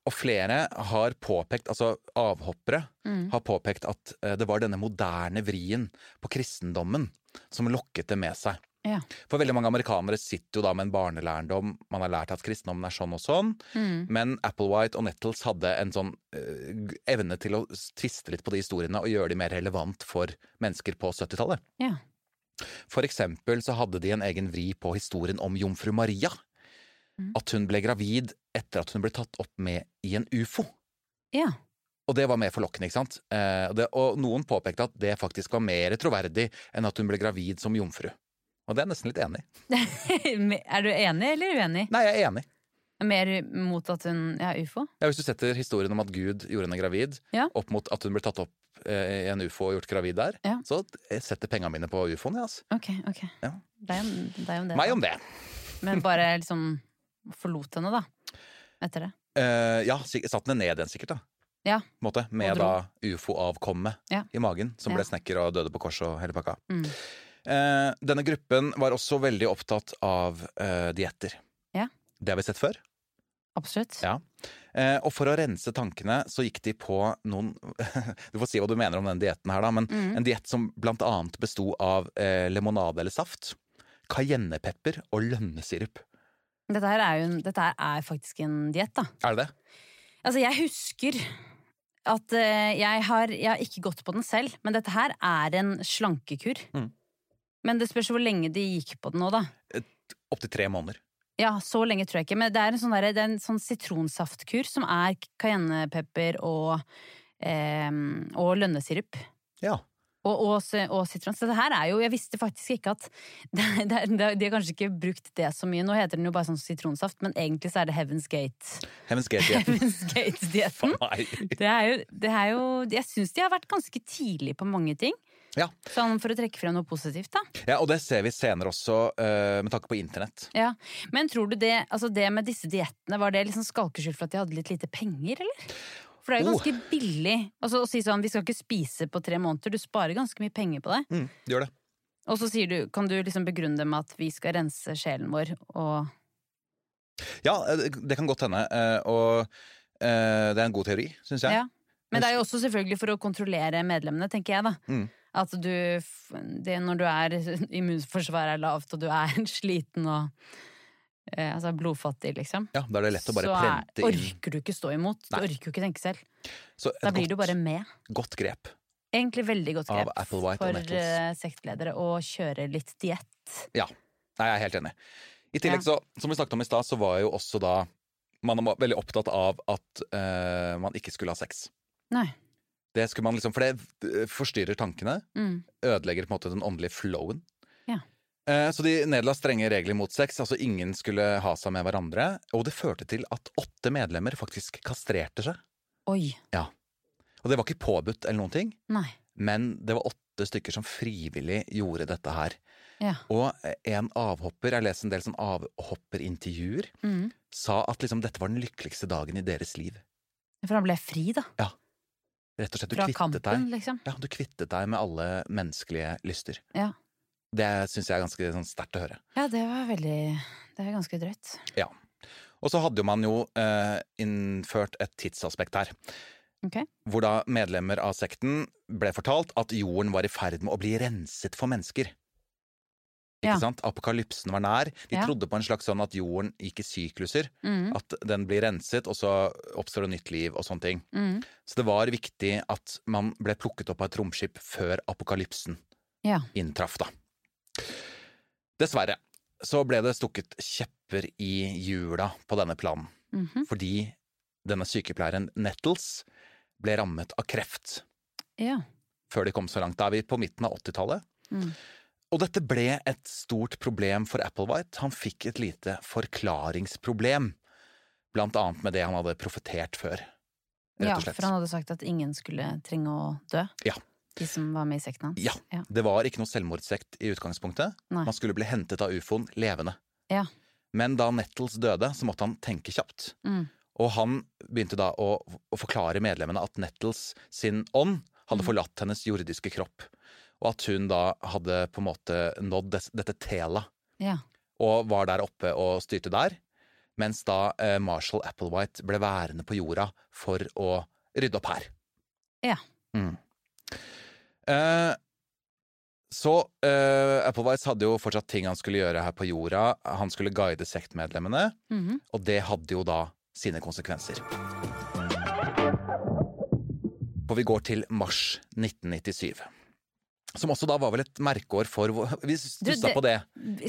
[SPEAKER 5] og flere har påpekt, altså avhoppere,
[SPEAKER 4] Mm.
[SPEAKER 5] har påpekt at eh, det var denne moderne vrien på kristendommen som lokket det med seg.
[SPEAKER 4] Ja.
[SPEAKER 5] For veldig mange amerikanere sitter jo da med en barnelærdom, man har lært at kristendommen er sånn og sånn,
[SPEAKER 4] Mm.
[SPEAKER 5] men Applewhite og Nettles hadde en sånn uh, evne til å tviste litt på de historiene og gjøre de mer relevant for mennesker på 70-tallet.
[SPEAKER 4] Ja.
[SPEAKER 5] For eksempel så hadde de en egen vri på historien om jomfru Maria.
[SPEAKER 4] Mm.
[SPEAKER 5] At hun ble gravid etter at hun ble tatt opp med i en ufo.
[SPEAKER 4] ja.
[SPEAKER 5] Og det var mer forlokkende, ikke sant? Eh, det, og noen påpekte at det faktisk var mer troverdig enn at hun ble gravid som jomfru. Og det er jeg nesten litt enig i. <laughs>
[SPEAKER 4] er du enig eller uenig?
[SPEAKER 5] Nei, jeg er enig.
[SPEAKER 4] Mer mot at hun Ja, ufo?
[SPEAKER 5] Ja, hvis du setter historien om at Gud gjorde henne gravid,
[SPEAKER 4] Ja.
[SPEAKER 5] opp mot at hun ble tatt opp eh, i en ufo og gjort gravid der,
[SPEAKER 4] Ja.
[SPEAKER 5] så setter penga mine på ufoen, jeg, altså.
[SPEAKER 4] Ok, ok.
[SPEAKER 5] Ja.
[SPEAKER 4] Det er jo det. Er det
[SPEAKER 5] Meg om det.
[SPEAKER 4] Men bare liksom forlot henne, da. Etter det.
[SPEAKER 5] Eh, ja, satt henne ned igjen, sikkert, da.
[SPEAKER 4] Ja.
[SPEAKER 5] Måte, med da ufo-avkommet
[SPEAKER 4] Ja.
[SPEAKER 5] i magen, som ble snekker og døde på korset og hele pakka.
[SPEAKER 4] Mm.
[SPEAKER 5] Eh, denne gruppen var også veldig opptatt av eh, dietter.
[SPEAKER 4] Ja.
[SPEAKER 5] Det har vi sett før.
[SPEAKER 4] Absolutt.
[SPEAKER 5] Ja. Eh, og for å rense tankene så gikk de på noen <laughs> Du får si hva du mener om den dietten her, da, men
[SPEAKER 4] Mm.
[SPEAKER 5] en diett som blant annet besto av eh, lemonade eller saft, cayennepepper og lønnesirup.
[SPEAKER 4] Dette her er jo en- dette her er faktisk en diett, da.
[SPEAKER 5] Er det det?
[SPEAKER 4] Altså, jeg husker at eh, jeg, har, jeg har ikke gått på den selv, men dette her er en slankekur.
[SPEAKER 5] Mm.
[SPEAKER 4] Men det spørs hvor lenge de gikk på den nå, da.
[SPEAKER 5] Opptil tre måneder.
[SPEAKER 4] Ja, så lenge tror jeg ikke, men det er en sånn, der, er en sånn sitronsaftkur som er cayennepepper og, eh, og lønnesirup.
[SPEAKER 5] Ja.
[SPEAKER 4] Og, og, og sitron. Så det her er jo Jeg visste faktisk ikke at <laughs> det, det, det, De har kanskje ikke brukt det så mye. Nå heter den jo bare sånn sitronsaft, men egentlig så er det Heaven's Gate.
[SPEAKER 5] Heaven's <laughs> Gate-dietten.
[SPEAKER 4] Det er jo, det er jo Jeg syns de har vært ganske tidlig på mange ting.
[SPEAKER 5] Ja.
[SPEAKER 4] Sånn for å trekke frem noe positivt, da.
[SPEAKER 5] ja, og det ser vi senere også, uh, med tanke på internett.
[SPEAKER 4] Ja. Men tror du det, altså det med disse diettene, var det liksom skalkeskjul for at de hadde litt lite penger, eller? For det er jo
[SPEAKER 5] Oh.
[SPEAKER 4] ganske billig altså, å si sånn vi skal ikke spise på tre måneder. Du sparer ganske mye penger på det.
[SPEAKER 5] Mm, det gjør det.
[SPEAKER 4] Og så sier du, kan du liksom begrunne det med at vi skal rense sjelen vår og
[SPEAKER 5] Ja, eh, det kan godt hende. eh, Og eh, det er en god teori, syns jeg.
[SPEAKER 4] Ja. Men det er jo også selvfølgelig for å kontrollere medlemmene, tenker jeg, da.
[SPEAKER 5] Mm.
[SPEAKER 4] At du det Når du er <laughs> immunforsvaret er lavt, og du er <laughs> sliten og eh, altså blodfattig, liksom,
[SPEAKER 5] Ja, Da er det lett å bare
[SPEAKER 4] så er,
[SPEAKER 5] prente inn
[SPEAKER 4] orker du ikke stå imot. Du
[SPEAKER 5] Nei.
[SPEAKER 4] orker jo ikke tenke selv.
[SPEAKER 5] Så et
[SPEAKER 4] Da blir
[SPEAKER 5] godt,
[SPEAKER 4] du bare med.
[SPEAKER 5] godt grep.
[SPEAKER 4] Egentlig veldig godt grep for eh, sektledere å kjøre litt diett.
[SPEAKER 5] Ja. Nei, jeg er helt enig. I tillegg, så, som vi snakket om i stad, så var jo også da man var veldig opptatt av at eh, man ikke skulle ha sex.
[SPEAKER 4] Nei.
[SPEAKER 5] Det skulle man liksom, For det eh, forstyrrer tankene.
[SPEAKER 4] Mm.
[SPEAKER 5] Ødelegger på en måte den åndelige flowen.
[SPEAKER 4] Ja.
[SPEAKER 5] Eh, Så de nedla strenge regler mot sex. altså Ingen skulle ha seg med hverandre. Og det førte til at åtte medlemmer faktisk kastrerte seg.
[SPEAKER 4] Oi.
[SPEAKER 5] Og det var ikke påbudt, eller noen ting,
[SPEAKER 4] Nei.
[SPEAKER 5] men det var åtte stykker som frivillig gjorde dette her.
[SPEAKER 4] Ja.
[SPEAKER 5] Og en avhopper, jeg leste en del sånn avhopperintervjuer,
[SPEAKER 4] Mm.
[SPEAKER 5] sa at liksom dette var den lykkeligste dagen i deres liv.
[SPEAKER 4] For han ble fri, da.
[SPEAKER 5] Rett og slett, du
[SPEAKER 4] Fra
[SPEAKER 5] kvittet
[SPEAKER 4] kampen,
[SPEAKER 5] deg
[SPEAKER 4] liksom.
[SPEAKER 5] Ja, du kvittet deg med alle menneskelige lyster.
[SPEAKER 4] Ja.
[SPEAKER 5] Det syns jeg er ganske sånn, sterkt å høre.
[SPEAKER 4] Ja, det var veldig Det er ganske drøyt.
[SPEAKER 5] Ja. Og så hadde man jo eh, innført et tidsaspekt her.
[SPEAKER 4] Ok.
[SPEAKER 5] Hvor da medlemmer av sekten ble fortalt at jorden var i ferd med å bli renset for mennesker. Ikke
[SPEAKER 4] Ja.
[SPEAKER 5] sant? Apokalypsen var nær. De
[SPEAKER 4] Ja.
[SPEAKER 5] trodde på en slags sånn at jorden gikk i sykluser.
[SPEAKER 4] Mm.
[SPEAKER 5] At den blir renset, og så oppstår det nytt liv og sånne ting.
[SPEAKER 4] Mm.
[SPEAKER 5] Så det var viktig at man ble plukket opp av et romskip før apokalypsen
[SPEAKER 4] Ja.
[SPEAKER 5] inntraff, da. Dessverre så ble det stukket kjepper i hjula på denne planen.
[SPEAKER 4] Mhm.
[SPEAKER 5] Fordi denne sykepleieren Nettles ble rammet av kreft
[SPEAKER 4] ja.
[SPEAKER 5] før de kom så langt. Da er vi på midten av 80-tallet.
[SPEAKER 4] Mm.
[SPEAKER 5] Og dette ble et stort problem for Applewhite. Han fikk et lite forklaringsproblem. Blant annet med det han hadde profetert før.
[SPEAKER 4] Ja, for han hadde sagt at ingen skulle trenge å dø.
[SPEAKER 5] Ja.
[SPEAKER 4] De som var med i sekten hans.
[SPEAKER 5] Ja.
[SPEAKER 4] Ja.
[SPEAKER 5] Det var ikke noe selvmordssekt i utgangspunktet.
[SPEAKER 4] Nei.
[SPEAKER 5] Man skulle bli hentet av ufoen levende.
[SPEAKER 4] Ja.
[SPEAKER 5] Men da Nettles døde, så måtte han tenke kjapt.
[SPEAKER 4] Mm.
[SPEAKER 5] Og han begynte da å, å forklare medlemmene at Nettles sin ånd hadde
[SPEAKER 4] Mm.
[SPEAKER 5] forlatt hennes jordiske kropp. Og at hun da hadde på en måte nådd des, dette tela,
[SPEAKER 4] Ja.
[SPEAKER 5] og var der oppe og styrte der. Mens da eh, Marshall Applewhite ble værende på jorda for å rydde opp her.
[SPEAKER 4] Ja.
[SPEAKER 5] Mm. Eh, så eh, Applewhite hadde jo fortsatt ting han skulle gjøre her på jorda. Han skulle guide sektmedlemmene,
[SPEAKER 4] Mhm.
[SPEAKER 5] og det hadde jo da sine konsekvenser. For vi går til mars 1997. Som også da var vel et merkeår for Vi stussa på det.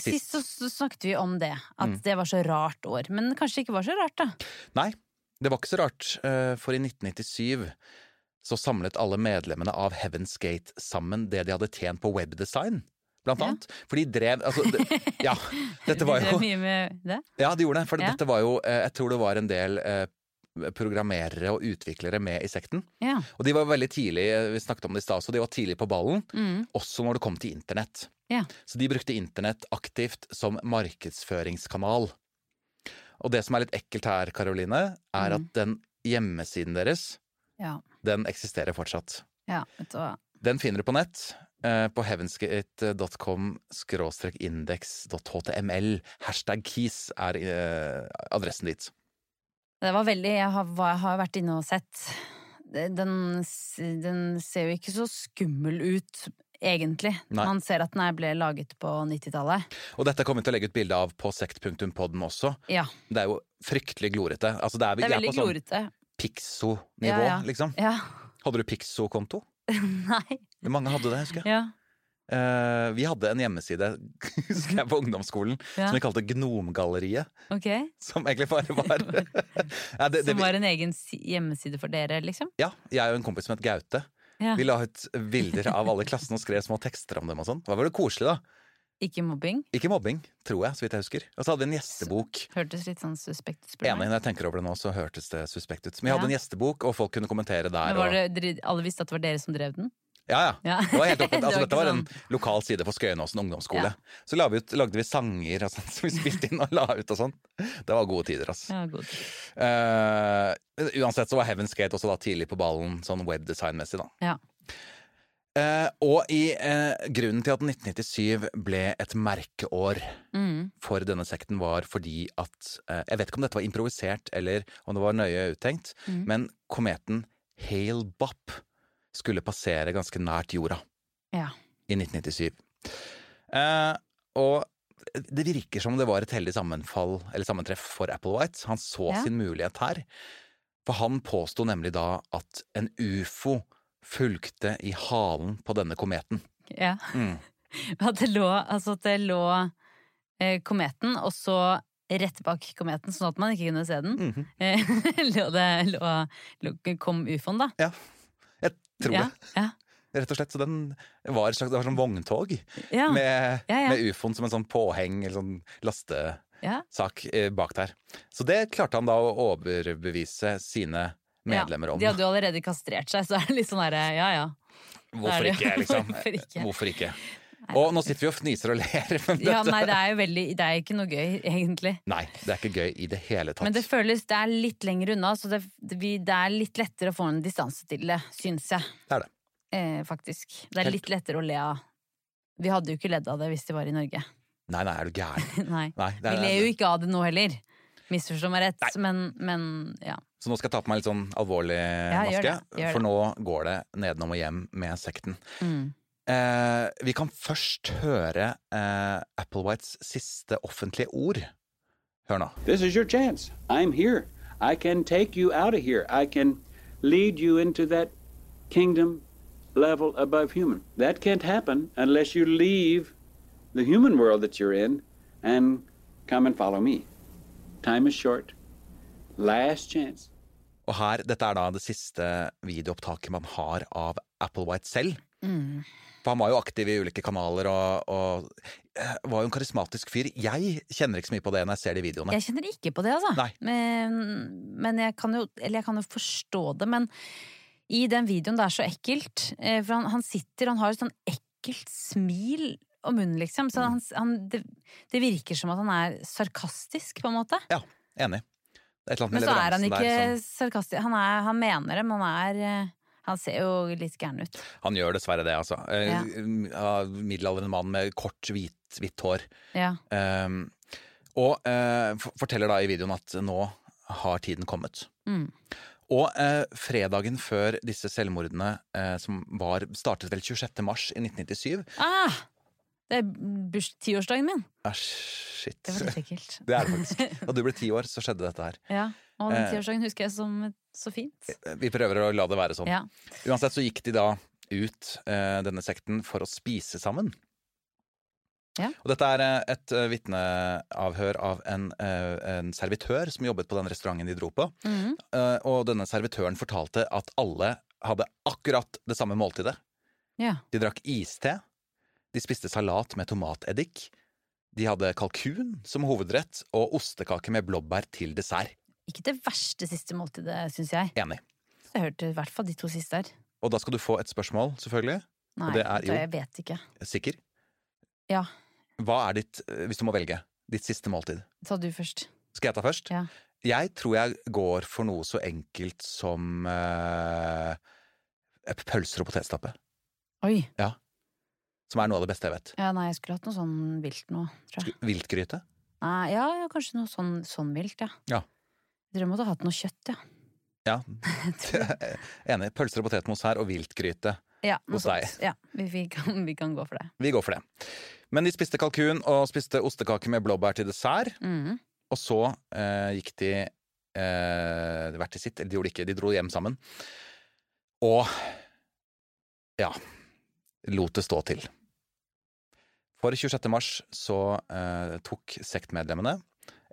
[SPEAKER 4] Sist så så snakket vi om det, at
[SPEAKER 5] Mm.
[SPEAKER 4] det var så rart år. Men kanskje det ikke var så rart, da.
[SPEAKER 5] Nei, det var ikke så rart, eh, for i 1997 så samlet alle medlemmene av Heaven's Gate sammen det de hadde tjent på webdesign. Blant
[SPEAKER 4] Ja.
[SPEAKER 5] annet. For de drev altså, de, <laughs> Ja, dette var
[SPEAKER 4] De drev mye med det.
[SPEAKER 5] Ja, de gjorde det. For
[SPEAKER 4] Ja.
[SPEAKER 5] dette var jo eh, Jeg tror det var en del eh, programmerere og utviklere med i sekten.
[SPEAKER 4] Ja.
[SPEAKER 5] Og de var veldig tidlig eh, Vi snakket om det i stad, så de var tidlig på ballen.
[SPEAKER 4] Mm.
[SPEAKER 5] Også når det kom til internett.
[SPEAKER 4] Ja.
[SPEAKER 5] Så de brukte internett aktivt som markedsføringskanal. Og det som er litt ekkelt her, Karoline, er
[SPEAKER 4] Mm.
[SPEAKER 5] at den hjemmesiden deres,
[SPEAKER 4] Ja.
[SPEAKER 5] Den eksisterer fortsatt.
[SPEAKER 4] ja, vet du hva.
[SPEAKER 5] Den finner du på nett. eh, På heavensgate.com index.html. Hashtag keys er eh, adressen dit.
[SPEAKER 4] Det var veldig Jeg har, jeg har vært inne og sett. Den, den ser jo ikke så skummel ut, egentlig.
[SPEAKER 5] Nei.
[SPEAKER 4] Man ser at den ble laget på 90-tallet.
[SPEAKER 5] Og dette kommer vi til å legge ut bilde av på sekt.podden også.
[SPEAKER 4] Ja.
[SPEAKER 5] Det er jo fryktelig glorete. Altså, det er,
[SPEAKER 4] Det er veldig
[SPEAKER 5] sånn
[SPEAKER 4] glorete.
[SPEAKER 5] Pixo-nivå,
[SPEAKER 4] Ja, ja.
[SPEAKER 5] liksom.
[SPEAKER 4] Ja.
[SPEAKER 5] Hadde du Pixo-konto? <laughs>
[SPEAKER 4] Nei.
[SPEAKER 5] Mange hadde det, husker jeg.
[SPEAKER 4] Ja.
[SPEAKER 5] Uh, vi hadde en hjemmeside <laughs> husker jeg, på ungdomsskolen
[SPEAKER 4] Ja.
[SPEAKER 5] som vi kalte Gnomgalleriet.
[SPEAKER 4] Okay.
[SPEAKER 5] Som egentlig bare var <laughs> ja, det, det,
[SPEAKER 4] Som var en egen hjemmeside for dere, liksom?
[SPEAKER 5] ja, jeg og en kompis som het Gaute.
[SPEAKER 4] Ja.
[SPEAKER 5] Vi la ut bilder av alle klassene klassen og skrev små tekster om dem. og sånn. Det var veldig koselig, da.
[SPEAKER 4] Ikke mobbing?
[SPEAKER 5] Ikke mobbing, tror jeg, så vidt jeg husker. Og så hadde vi en gjestebok.
[SPEAKER 4] Hørtes litt sånn suspekt ut.
[SPEAKER 5] Enig, når jeg tenker over det nå, så hørtes det suspekt ut. Men vi hadde
[SPEAKER 4] Ja.
[SPEAKER 5] en gjestebok, og folk kunne kommentere der.
[SPEAKER 4] Men var det, dere- alle visste at det var dere som drev den?
[SPEAKER 5] Ja, ja.
[SPEAKER 4] Ja.
[SPEAKER 5] Det var helt. <laughs>
[SPEAKER 4] Det
[SPEAKER 5] Altså,
[SPEAKER 4] var
[SPEAKER 5] dette var en
[SPEAKER 4] sånn-
[SPEAKER 5] lokal side på Skøyenåsen ungdomsskole.
[SPEAKER 4] Ja.
[SPEAKER 5] Så la vi ut, lagde vi sanger og sånt, <laughs> som vi spilte inn og la ut og sånn. Det var gode tider, altså.
[SPEAKER 4] Ja, god.
[SPEAKER 5] uh, uansett så var Heaven's Gate også da tidlig på ballen, sånn webdesign-messig, da.
[SPEAKER 4] Ja.
[SPEAKER 5] Eh, og i eh, grunnen til at 1997 ble et merkeår
[SPEAKER 4] Mm.
[SPEAKER 5] for denne sekten, var fordi at eh, Jeg vet ikke om dette var improvisert eller om det var nøye uttenkt,
[SPEAKER 4] Mm.
[SPEAKER 5] men kometen Hale Bop skulle passere ganske nært jorda
[SPEAKER 4] Ja.
[SPEAKER 5] i 1997. Eh, og det virker som det var et heldig sammenfall, eller sammentreff for Applewhite. Han så
[SPEAKER 4] Ja.
[SPEAKER 5] sin mulighet her. For han påsto nemlig da at en ufo fulgte i halen på denne kometen.
[SPEAKER 4] ja.
[SPEAKER 5] Mm. <laughs>
[SPEAKER 4] At det lå, altså at det lå eh, kometen, og så rett bak kometen, sånn at man ikke kunne se den.
[SPEAKER 5] Mhm. <laughs>
[SPEAKER 4] eh, lå det, lå, lå, kom ufoen, da.
[SPEAKER 5] Ja, jeg tror
[SPEAKER 4] ja,
[SPEAKER 5] det.
[SPEAKER 4] Ja.
[SPEAKER 5] Rett og slett. Så den var et slags, det var sånn vogntog
[SPEAKER 4] Ja.
[SPEAKER 5] med, med ufoen som en sånn påheng, eller sånn lastesak eh, bak der. Så det klarte han da å overbevise sine medlemmer
[SPEAKER 4] ja.
[SPEAKER 5] om.
[SPEAKER 4] De hadde jo allerede kastrert seg, så er det litt sånn herre, ja ja.
[SPEAKER 5] Hvorfor
[SPEAKER 4] er
[SPEAKER 5] ikke, liksom? <laughs>
[SPEAKER 4] Hvorfor ikke?
[SPEAKER 5] Hvorfor ikke? Og nå sitter vi og fniser og ler. <laughs>
[SPEAKER 4] Ja, nei, det er jo veldig Det er ikke noe gøy, egentlig.
[SPEAKER 5] Nei, det er ikke gøy i det hele tatt.
[SPEAKER 4] Men det føles Det er litt lenger unna, så det, det, er litt lettere å få en distanse til det, syns jeg.
[SPEAKER 5] Det er det.
[SPEAKER 4] Eh, faktisk. Det er
[SPEAKER 5] Helt-
[SPEAKER 4] litt lettere å le av. Vi hadde jo ikke ledd av det hvis det var i Norge.
[SPEAKER 5] Nei, nei, er du gæren? <laughs>
[SPEAKER 4] Nei.
[SPEAKER 5] Nei, det
[SPEAKER 4] Vi
[SPEAKER 5] er,
[SPEAKER 4] ler jo ikke av det nå heller. Misforstå meg rett, men, men ja.
[SPEAKER 5] Så nå skal jeg ta på meg litt sånn alvorlig
[SPEAKER 4] gjør
[SPEAKER 5] maske,
[SPEAKER 4] det, gjør
[SPEAKER 5] for nå går det nedenom og hjem med sekten.
[SPEAKER 4] Mm.
[SPEAKER 5] Eh, vi kan først høre eh, Applewhites siste offentlige ord. Hør nå.
[SPEAKER 8] This is your chance. I'm here. I can take you out of here. I can lead you into that kingdom level above human. That can't happen unless you leave the human world that you're in and come and follow me. Time is short. Last chance.
[SPEAKER 5] Og her, dette er da det siste videoopptaket man har av Applewhite selv.
[SPEAKER 4] Mm.
[SPEAKER 5] For han var jo aktiv i ulike kanaler og, og eh, var jo en karismatisk fyr. Jeg kjenner ikke så mye på det når jeg ser de videoene.
[SPEAKER 4] Jeg kjenner ikke på det, altså.
[SPEAKER 5] Nei.
[SPEAKER 4] Men, men jeg kan jo Eller jeg kan jo forstå det, men i den videoen, det er så ekkelt. eh, For han, han sitter, han har et sånn ekkelt smil om munn, liksom. Så han, han, det, det virker som at han er sarkastisk, på en måte.
[SPEAKER 5] Ja, enig.
[SPEAKER 4] Men så er han ikke
[SPEAKER 5] der sånn.
[SPEAKER 4] sarkastisk. Han, er, han mener det, men han er eh, Han ser jo litt gæren ut.
[SPEAKER 5] Han gjør dessverre det, altså. Eh,
[SPEAKER 4] Ja.
[SPEAKER 5] ja, Middelaldrende mann med kort, hvit, hvitt hår.
[SPEAKER 4] Ja.
[SPEAKER 5] Um, og uh, forteller da i videoen at nå har tiden kommet.
[SPEAKER 4] Mm.
[SPEAKER 5] Og uh, fredagen før disse selvmordene, uh, som var, startet vel 26. mars i 1997
[SPEAKER 4] Ah! Det er tiårsdagen min.
[SPEAKER 5] Æsj, shit.
[SPEAKER 4] Det var litt ekkelt. <laughs>
[SPEAKER 5] Det er det faktisk. <laughs> Da du ble ti år, så skjedde dette her.
[SPEAKER 4] Ja. Og den
[SPEAKER 5] Eh.
[SPEAKER 4] tiårsdagen husker jeg som så fint.
[SPEAKER 5] Vi prøver å la det være sånn.
[SPEAKER 4] Ja.
[SPEAKER 5] Uansett så gikk de da ut, eh, denne sekten, for å spise sammen.
[SPEAKER 4] Ja.
[SPEAKER 5] Og dette er eh, et eh, vitneavhør av en, eh, en servitør som jobbet på den restauranten de dro på.
[SPEAKER 4] Mm.
[SPEAKER 5] Eh, og denne servitøren fortalte at alle hadde akkurat det samme måltidet.
[SPEAKER 4] ja.
[SPEAKER 5] De drakk iste, de spiste salat med tomateddik, de hadde kalkun som hovedrett og ostekake med blåbær til dessert.
[SPEAKER 4] Ikke det verste siste måltidet, syns jeg.
[SPEAKER 5] Enig.
[SPEAKER 4] Jeg hørte i hvert fall de to siste her.
[SPEAKER 5] Og da skal du få et spørsmål, selvfølgelig.
[SPEAKER 4] Nei,
[SPEAKER 5] det er jo-
[SPEAKER 4] jeg vet ikke.
[SPEAKER 5] Sikker?
[SPEAKER 4] Ja,
[SPEAKER 5] Hva er ditt, eh, hvis du må velge, ditt siste måltid?
[SPEAKER 4] ta du først.
[SPEAKER 5] Skal jeg ta først?
[SPEAKER 4] Ja.
[SPEAKER 5] Jeg tror jeg går for noe så enkelt som eh, pølser og potetstappe.
[SPEAKER 4] Oi.
[SPEAKER 5] Som er noe av det beste jeg vet.
[SPEAKER 4] Ja, nei, jeg skulle hatt noe sånn vilt nå, tror jeg.
[SPEAKER 5] Viltgryte.
[SPEAKER 4] Nei, ja, ja, kanskje noe sånn, sånn vilt, ja.
[SPEAKER 5] Ja.
[SPEAKER 4] Jeg tror jeg måtte hatt noe kjøtt, ja.
[SPEAKER 5] Ja. <laughs> Enig. Pølser og potetmos her, og viltgryte.
[SPEAKER 4] Ja,
[SPEAKER 5] Hos deg.
[SPEAKER 4] Ja, vi, vi, kan, vi kan gå for det.
[SPEAKER 5] Vi går for det. Men de spiste kalkun og spiste ostekake med blåbær til dessert.
[SPEAKER 4] Mm.
[SPEAKER 5] Og så eh, gikk de eh, hvert til sitt. Eller de gjorde det ikke, de dro hjem sammen. Og ja lot det stå til. For 26. mars så eh, tok sektmedlemmene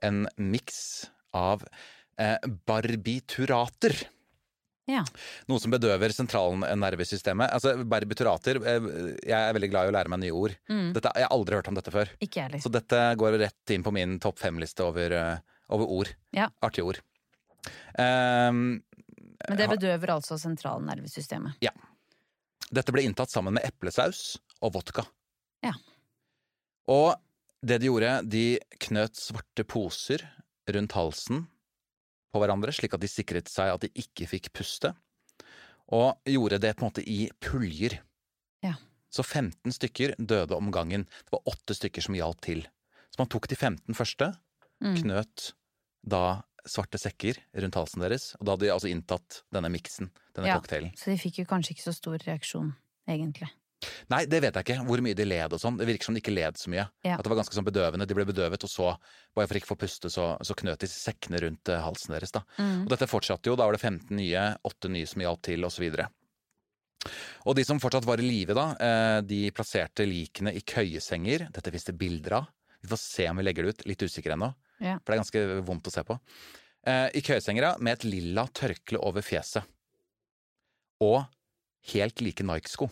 [SPEAKER 5] en miks av eh, barbiturater.
[SPEAKER 4] Ja.
[SPEAKER 5] Noe som bedøver sentralnervesystemet. Altså, barbiturater eh, Jeg er veldig glad i å lære meg nye ord.
[SPEAKER 4] Mm.
[SPEAKER 5] Dette, jeg har aldri hørt om dette før.
[SPEAKER 4] Ikke jeg
[SPEAKER 5] Så dette går rett inn på min topp fem-liste over, eh, over ord.
[SPEAKER 4] Ja.
[SPEAKER 5] Artige ord. Um,
[SPEAKER 4] Men det bedøver altså sentralnervesystemet.
[SPEAKER 5] dette ble inntatt sammen med eplesaus og vodka.
[SPEAKER 4] Ja.
[SPEAKER 5] Og det de gjorde, de knøt svarte poser rundt halsen på hverandre, slik at de sikret seg at de ikke fikk puste. Og gjorde det på en måte i puljer.
[SPEAKER 4] Ja.
[SPEAKER 5] Så 15 stykker døde om gangen. Det var åtte stykker som hjalp til. Så man tok de 15 første,
[SPEAKER 4] Mm.
[SPEAKER 5] knøt da svarte sekker rundt halsen deres, og da hadde de altså inntatt denne miksen, denne
[SPEAKER 4] Ja.
[SPEAKER 5] cocktailen.
[SPEAKER 4] Så de fikk jo kanskje ikke så stor reaksjon, egentlig.
[SPEAKER 5] Nei, det vet jeg ikke, hvor mye de led og sånn. Det virker som de ikke led så mye.
[SPEAKER 4] Ja.
[SPEAKER 5] At det var ganske sånn bedøvende. De ble bedøvet, og så, bare for ikke å få puste, så, så knøt de sekkene rundt eh, halsen deres, da.
[SPEAKER 4] Mm.
[SPEAKER 5] Og dette fortsatte jo. Da var det 15 nye, 8 nye som hjalp til, osv. Og de som fortsatt var i live, da, eh, de plasserte likene i køyesenger. Dette det bilder av. Vi får se om vi legger det ut. Litt usikker ennå.
[SPEAKER 4] Ja.
[SPEAKER 5] For det er ganske vondt å se på. Eh, I køyesenger, med et lilla tørkle over fjeset. Og helt like Nike-sko.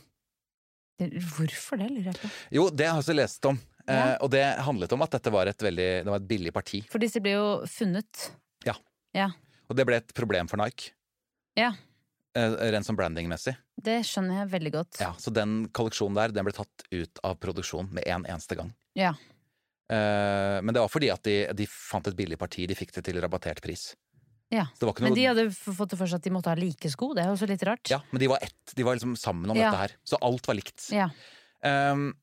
[SPEAKER 4] Hvorfor det, lurer jeg på.
[SPEAKER 5] Jo, det har jeg også lest om. Eh, og det handlet om at dette var et veldig Det var et billig parti.
[SPEAKER 4] For disse ble jo funnet.
[SPEAKER 5] Ja, Og det ble et problem for Nike.
[SPEAKER 4] Ja.
[SPEAKER 5] Eh, rent som brandingmessig.
[SPEAKER 4] Det skjønner jeg veldig godt.
[SPEAKER 5] Ja, så den kolleksjonen der den ble tatt ut av produksjon med en eneste gang.
[SPEAKER 4] Ja.
[SPEAKER 5] Eh, men det var fordi at de, de fant et billig parti. De fikk det til rabattert pris.
[SPEAKER 4] Ja.
[SPEAKER 5] Ikke
[SPEAKER 4] Men de hadde fått det for seg at de måtte ha like sko. Det er også litt rart.
[SPEAKER 5] Ja, men de var ett. De var liksom sammen om
[SPEAKER 4] Ja.
[SPEAKER 5] dette her. Så alt var likt.
[SPEAKER 4] Ja.
[SPEAKER 5] Um,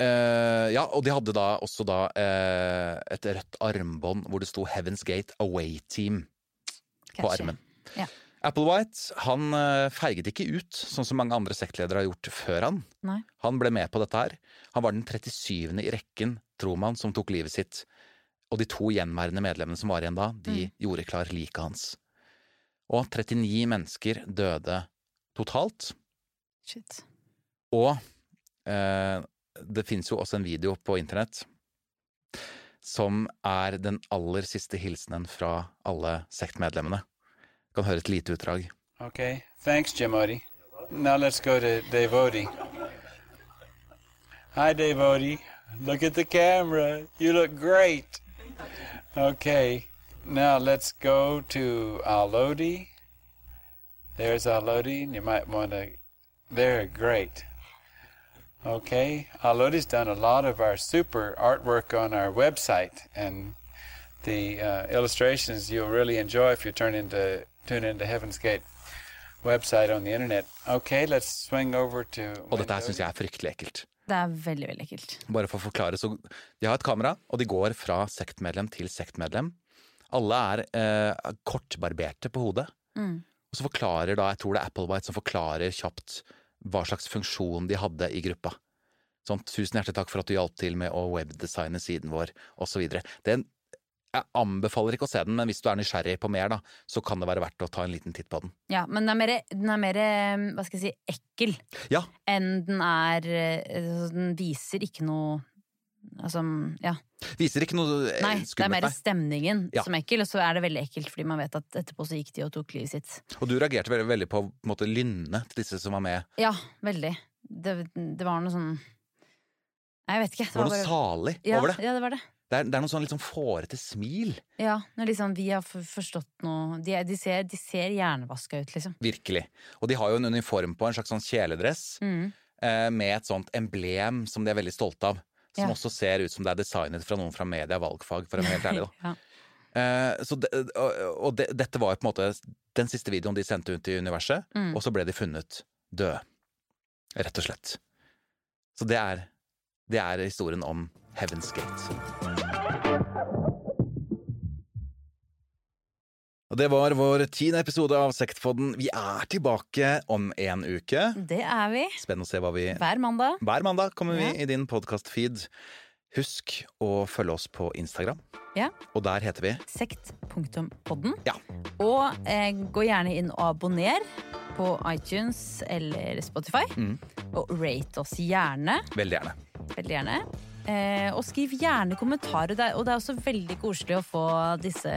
[SPEAKER 5] uh, ja, og de hadde da også da uh, et rødt armbånd hvor det sto Heaven's Gate Away Team på armen.
[SPEAKER 4] Ja.
[SPEAKER 5] Applewhite han ferget feiget ikke ut, sånn som mange andre sektledere har gjort før han.
[SPEAKER 4] Nei.
[SPEAKER 5] Han ble med på dette her. Han var den 37. i rekken, tror man, som tok livet sitt. Og de to gjenværende medlemmene som var igjen da, de gjorde klar liket hans. Og 39 mennesker døde totalt.
[SPEAKER 4] Shit.
[SPEAKER 5] Og eh, det fins jo også en video på internett som er den aller siste hilsenen fra alle sektmedlemmene. Du kan høre et lite utdrag.
[SPEAKER 9] Okay, thanks, Jamari. Now let's go to Dave Hi, Dave Odie. Look at the camera. You look great. Okay, now let's go to Alodi. There's Alodi. You might want to. They're great. Okay, Alodi's done a lot of our super artwork on our website, and the uh, illustrations you'll really enjoy if you turn into tune into Heaven's Gate website on the internet. Okay, let's swing over to.
[SPEAKER 5] Og dette her syns jeg er fryktelig ekkelt.
[SPEAKER 4] Det er veldig, veldig ekkelt.
[SPEAKER 5] Bare for å forklare, så De har et kamera, og de går fra sektmedlem til sektmedlem. Alle er eh, kortbarberte på hodet.
[SPEAKER 4] Mm.
[SPEAKER 5] Og så forklarer da, jeg tror det er Applewhite som forklarer kjapt hva slags funksjon de hadde i gruppa. Sånn, tusen hjertelig takk for at du hjalp til med å webdesigne siden vår, osv. Jeg anbefaler ikke å se den, men hvis du er nysgjerrig på mer, da, så kan det være verdt å ta en liten titt på den.
[SPEAKER 4] Ja, men den er mer, den er mer eh, hva skal jeg si, ekkel
[SPEAKER 5] Ja,
[SPEAKER 4] enn den er eh, altså, Den viser ikke noe Altså, ja.
[SPEAKER 5] Viser ikke noe skummelt,
[SPEAKER 4] Nei, det er mer stemningen
[SPEAKER 5] Ja.
[SPEAKER 4] som er ekkel, og så er det veldig ekkelt fordi man vet at etterpå så gikk de og tok livet sitt.
[SPEAKER 5] Og du reagerte veldig, veldig på, på måte, lynnet til disse som var med.
[SPEAKER 4] Ja, veldig. Det, det var noe sånn Nei, jeg vet ikke.
[SPEAKER 5] Det var noe
[SPEAKER 4] bare-
[SPEAKER 5] salig
[SPEAKER 4] ja,
[SPEAKER 5] over det.
[SPEAKER 4] Ja, det var det.
[SPEAKER 5] Det er, det er noe sånn litt sånn fårete smil.
[SPEAKER 4] Ja, når liksom vi har forstått noe De, de, ser, de ser hjernevaska ut, liksom.
[SPEAKER 5] Virkelig. Og de har jo en uniform på, en slags sånn kjeledress,
[SPEAKER 4] Mm.
[SPEAKER 5] eh, med et sånt emblem som de er veldig stolte av. Som
[SPEAKER 4] Ja.
[SPEAKER 5] også ser ut som det er designet fra noen fra media valgfag, for å være helt ærlig. da. <laughs>
[SPEAKER 4] Ja.
[SPEAKER 5] Eh, så det, og og det, dette var jo på en måte den siste videoen de sendte ut i universet,
[SPEAKER 4] Mm.
[SPEAKER 5] og så ble de funnet døde. Rett og slett. Så det er, det er historien om Heaven's Gate. Og det var vår tiende episode av Sektpodden. Vi er tilbake om en uke.
[SPEAKER 4] Det er vi.
[SPEAKER 5] Spennende å se hva vi
[SPEAKER 4] Hver mandag.
[SPEAKER 5] Hver mandag kommer vi
[SPEAKER 4] Ja.
[SPEAKER 5] i din podkast-feed. Husk å følge oss på Instagram.
[SPEAKER 4] Ja.
[SPEAKER 5] Og der heter vi
[SPEAKER 4] Sekt.podden.
[SPEAKER 5] Ja.
[SPEAKER 4] Og eh, gå gjerne inn og abonner på iTunes eller Spotify.
[SPEAKER 5] Mm.
[SPEAKER 4] Og rate oss gjerne.
[SPEAKER 5] Veldig gjerne.
[SPEAKER 4] Veldig gjerne. Eh, og skriv gjerne kommentarer. Er, og det er også veldig koselig å få disse,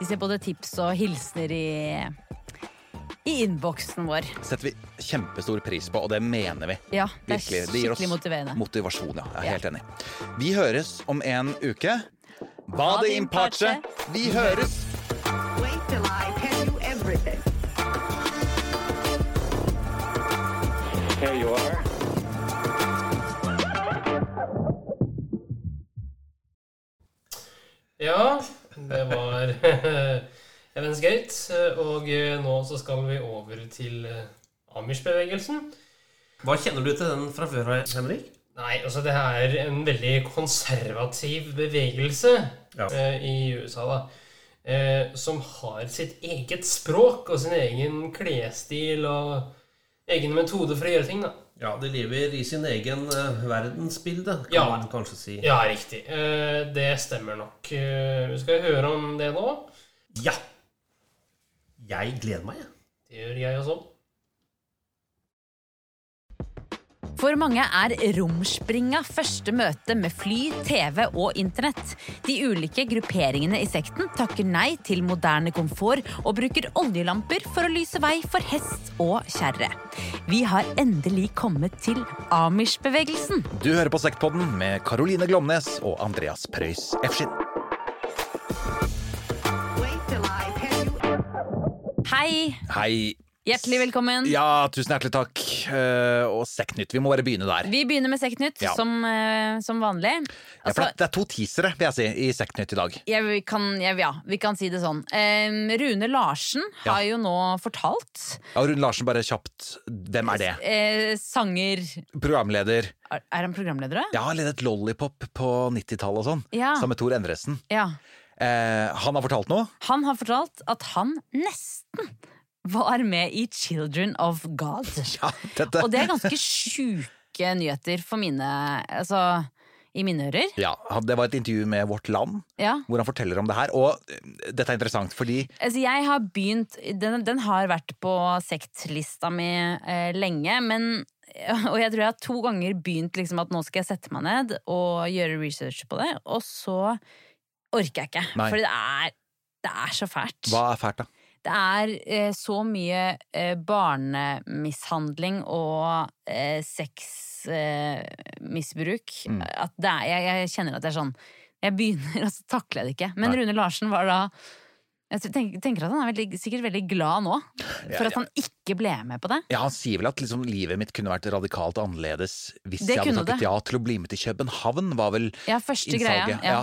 [SPEAKER 4] disse både tips og hilsener i, i innboksen vår.
[SPEAKER 5] setter vi kjempestor pris på, og det mener vi.
[SPEAKER 4] Ja, det er
[SPEAKER 5] Virkelig. Det gir oss
[SPEAKER 4] skikkelig motiverende.
[SPEAKER 5] motivasjon, ja. Jeg er
[SPEAKER 4] Ja.
[SPEAKER 5] helt enig. Vi høres om en uke. Bade in parce. Vi høres!
[SPEAKER 7] Wait till I tell you everything.
[SPEAKER 6] Here you are.
[SPEAKER 1] Ja, det var <laughs> Evans Gate. Og eh, nå så skal vi over til eh, Amish-bevegelsen.
[SPEAKER 3] Hva kjenner du til den fra før, Henrik?
[SPEAKER 1] Nei, altså det er en veldig konservativ bevegelse
[SPEAKER 3] Ja.
[SPEAKER 1] eh, i USA, da. Eh, som har sitt eget språk og sin egen klesstil og egen metode for å gjøre ting, da.
[SPEAKER 3] Ja, de lever i sin egen eh, verdensbilde, kan
[SPEAKER 1] Ja.
[SPEAKER 3] man kanskje si.
[SPEAKER 1] Ja, riktig. Eh, det stemmer nok. Eh, vi skal høre om det nå.
[SPEAKER 3] Ja. Jeg gleder meg, jeg.
[SPEAKER 1] Det gjør jeg også.
[SPEAKER 4] For mange er romspringa første møte med fly, TV og internett. De ulike grupperingene i sekten takker nei til moderne komfort og bruker oljelamper for å lyse vei for hest og kjerre. Vi har endelig kommet til Amish-bevegelsen.
[SPEAKER 5] Du hører på Sektpodden med Caroline Glomnes og Andreas Preus Efskin.
[SPEAKER 4] Hei,
[SPEAKER 5] Hei.
[SPEAKER 4] Hjertelig velkommen.
[SPEAKER 5] Ja, tusen hjertelig takk. Uh, Og Sektnytt, vi må bare begynne der.
[SPEAKER 4] Vi begynner med Sektnytt,
[SPEAKER 5] Ja.
[SPEAKER 4] som, uh, som vanlig.
[SPEAKER 5] Ja,
[SPEAKER 4] Altså,
[SPEAKER 5] det, det er to teasere, vil jeg si, i Sektnytt i dag.
[SPEAKER 4] jeg kan, jeg, ja, vi kan si det sånn. Eh, Rune Larsen har jo nå fortalt.
[SPEAKER 5] Ja, Rune Larsen, bare kjapt. Hvem er det?
[SPEAKER 4] Uh, sanger
[SPEAKER 5] Programleder.
[SPEAKER 4] Er er han programleder? da?
[SPEAKER 5] Ja, har ledet Lollipop på 90-tallet og sånn.
[SPEAKER 4] Ja.
[SPEAKER 5] Sammen med Tor Endresen.
[SPEAKER 4] Ja.
[SPEAKER 5] Han har fortalt noe.
[SPEAKER 4] Han har fortalt at han nesten var med i Children of God. <laughs>
[SPEAKER 5] Ja, dette.
[SPEAKER 4] Og det er ganske sjuke nyheter for mine Altså, i mine ører.
[SPEAKER 5] Ja, Det var et intervju med Vårt Land
[SPEAKER 4] Ja.
[SPEAKER 5] hvor han forteller om det her. Og eh, dette er interessant, fordi
[SPEAKER 4] Altså, jeg har begynt Den, den har vært på sektlista mi eh, lenge, men <laughs> Og jeg tror jeg har to ganger begynt liksom at nå skal jeg sette meg ned og gjøre research på det, og så orker jeg ikke.
[SPEAKER 5] Nei.
[SPEAKER 4] Fordi det er, det er så fælt.
[SPEAKER 5] hva er fælt, da?
[SPEAKER 4] Det er eh, så mye eh, barnemishandling og eh, sexmisbruk
[SPEAKER 5] Mm.
[SPEAKER 4] at det er, jeg, jeg kjenner at det er sånn Jeg begynner, <laughs> og så takler jeg det ikke. Men
[SPEAKER 5] Nei.
[SPEAKER 4] Rune Larsen var da Jeg tenker, tenker at han er veldig, sikkert veldig glad nå
[SPEAKER 5] Ja,
[SPEAKER 4] for at
[SPEAKER 5] ja.
[SPEAKER 4] han ikke ble med på det.
[SPEAKER 5] Ja, Han sier vel at liksom, livet mitt kunne vært radikalt annerledes hvis
[SPEAKER 4] Det
[SPEAKER 5] jeg hadde takket
[SPEAKER 4] det.
[SPEAKER 5] ja til å bli med til København, var vel
[SPEAKER 4] Ja, første greia.
[SPEAKER 5] ja.
[SPEAKER 4] Ja.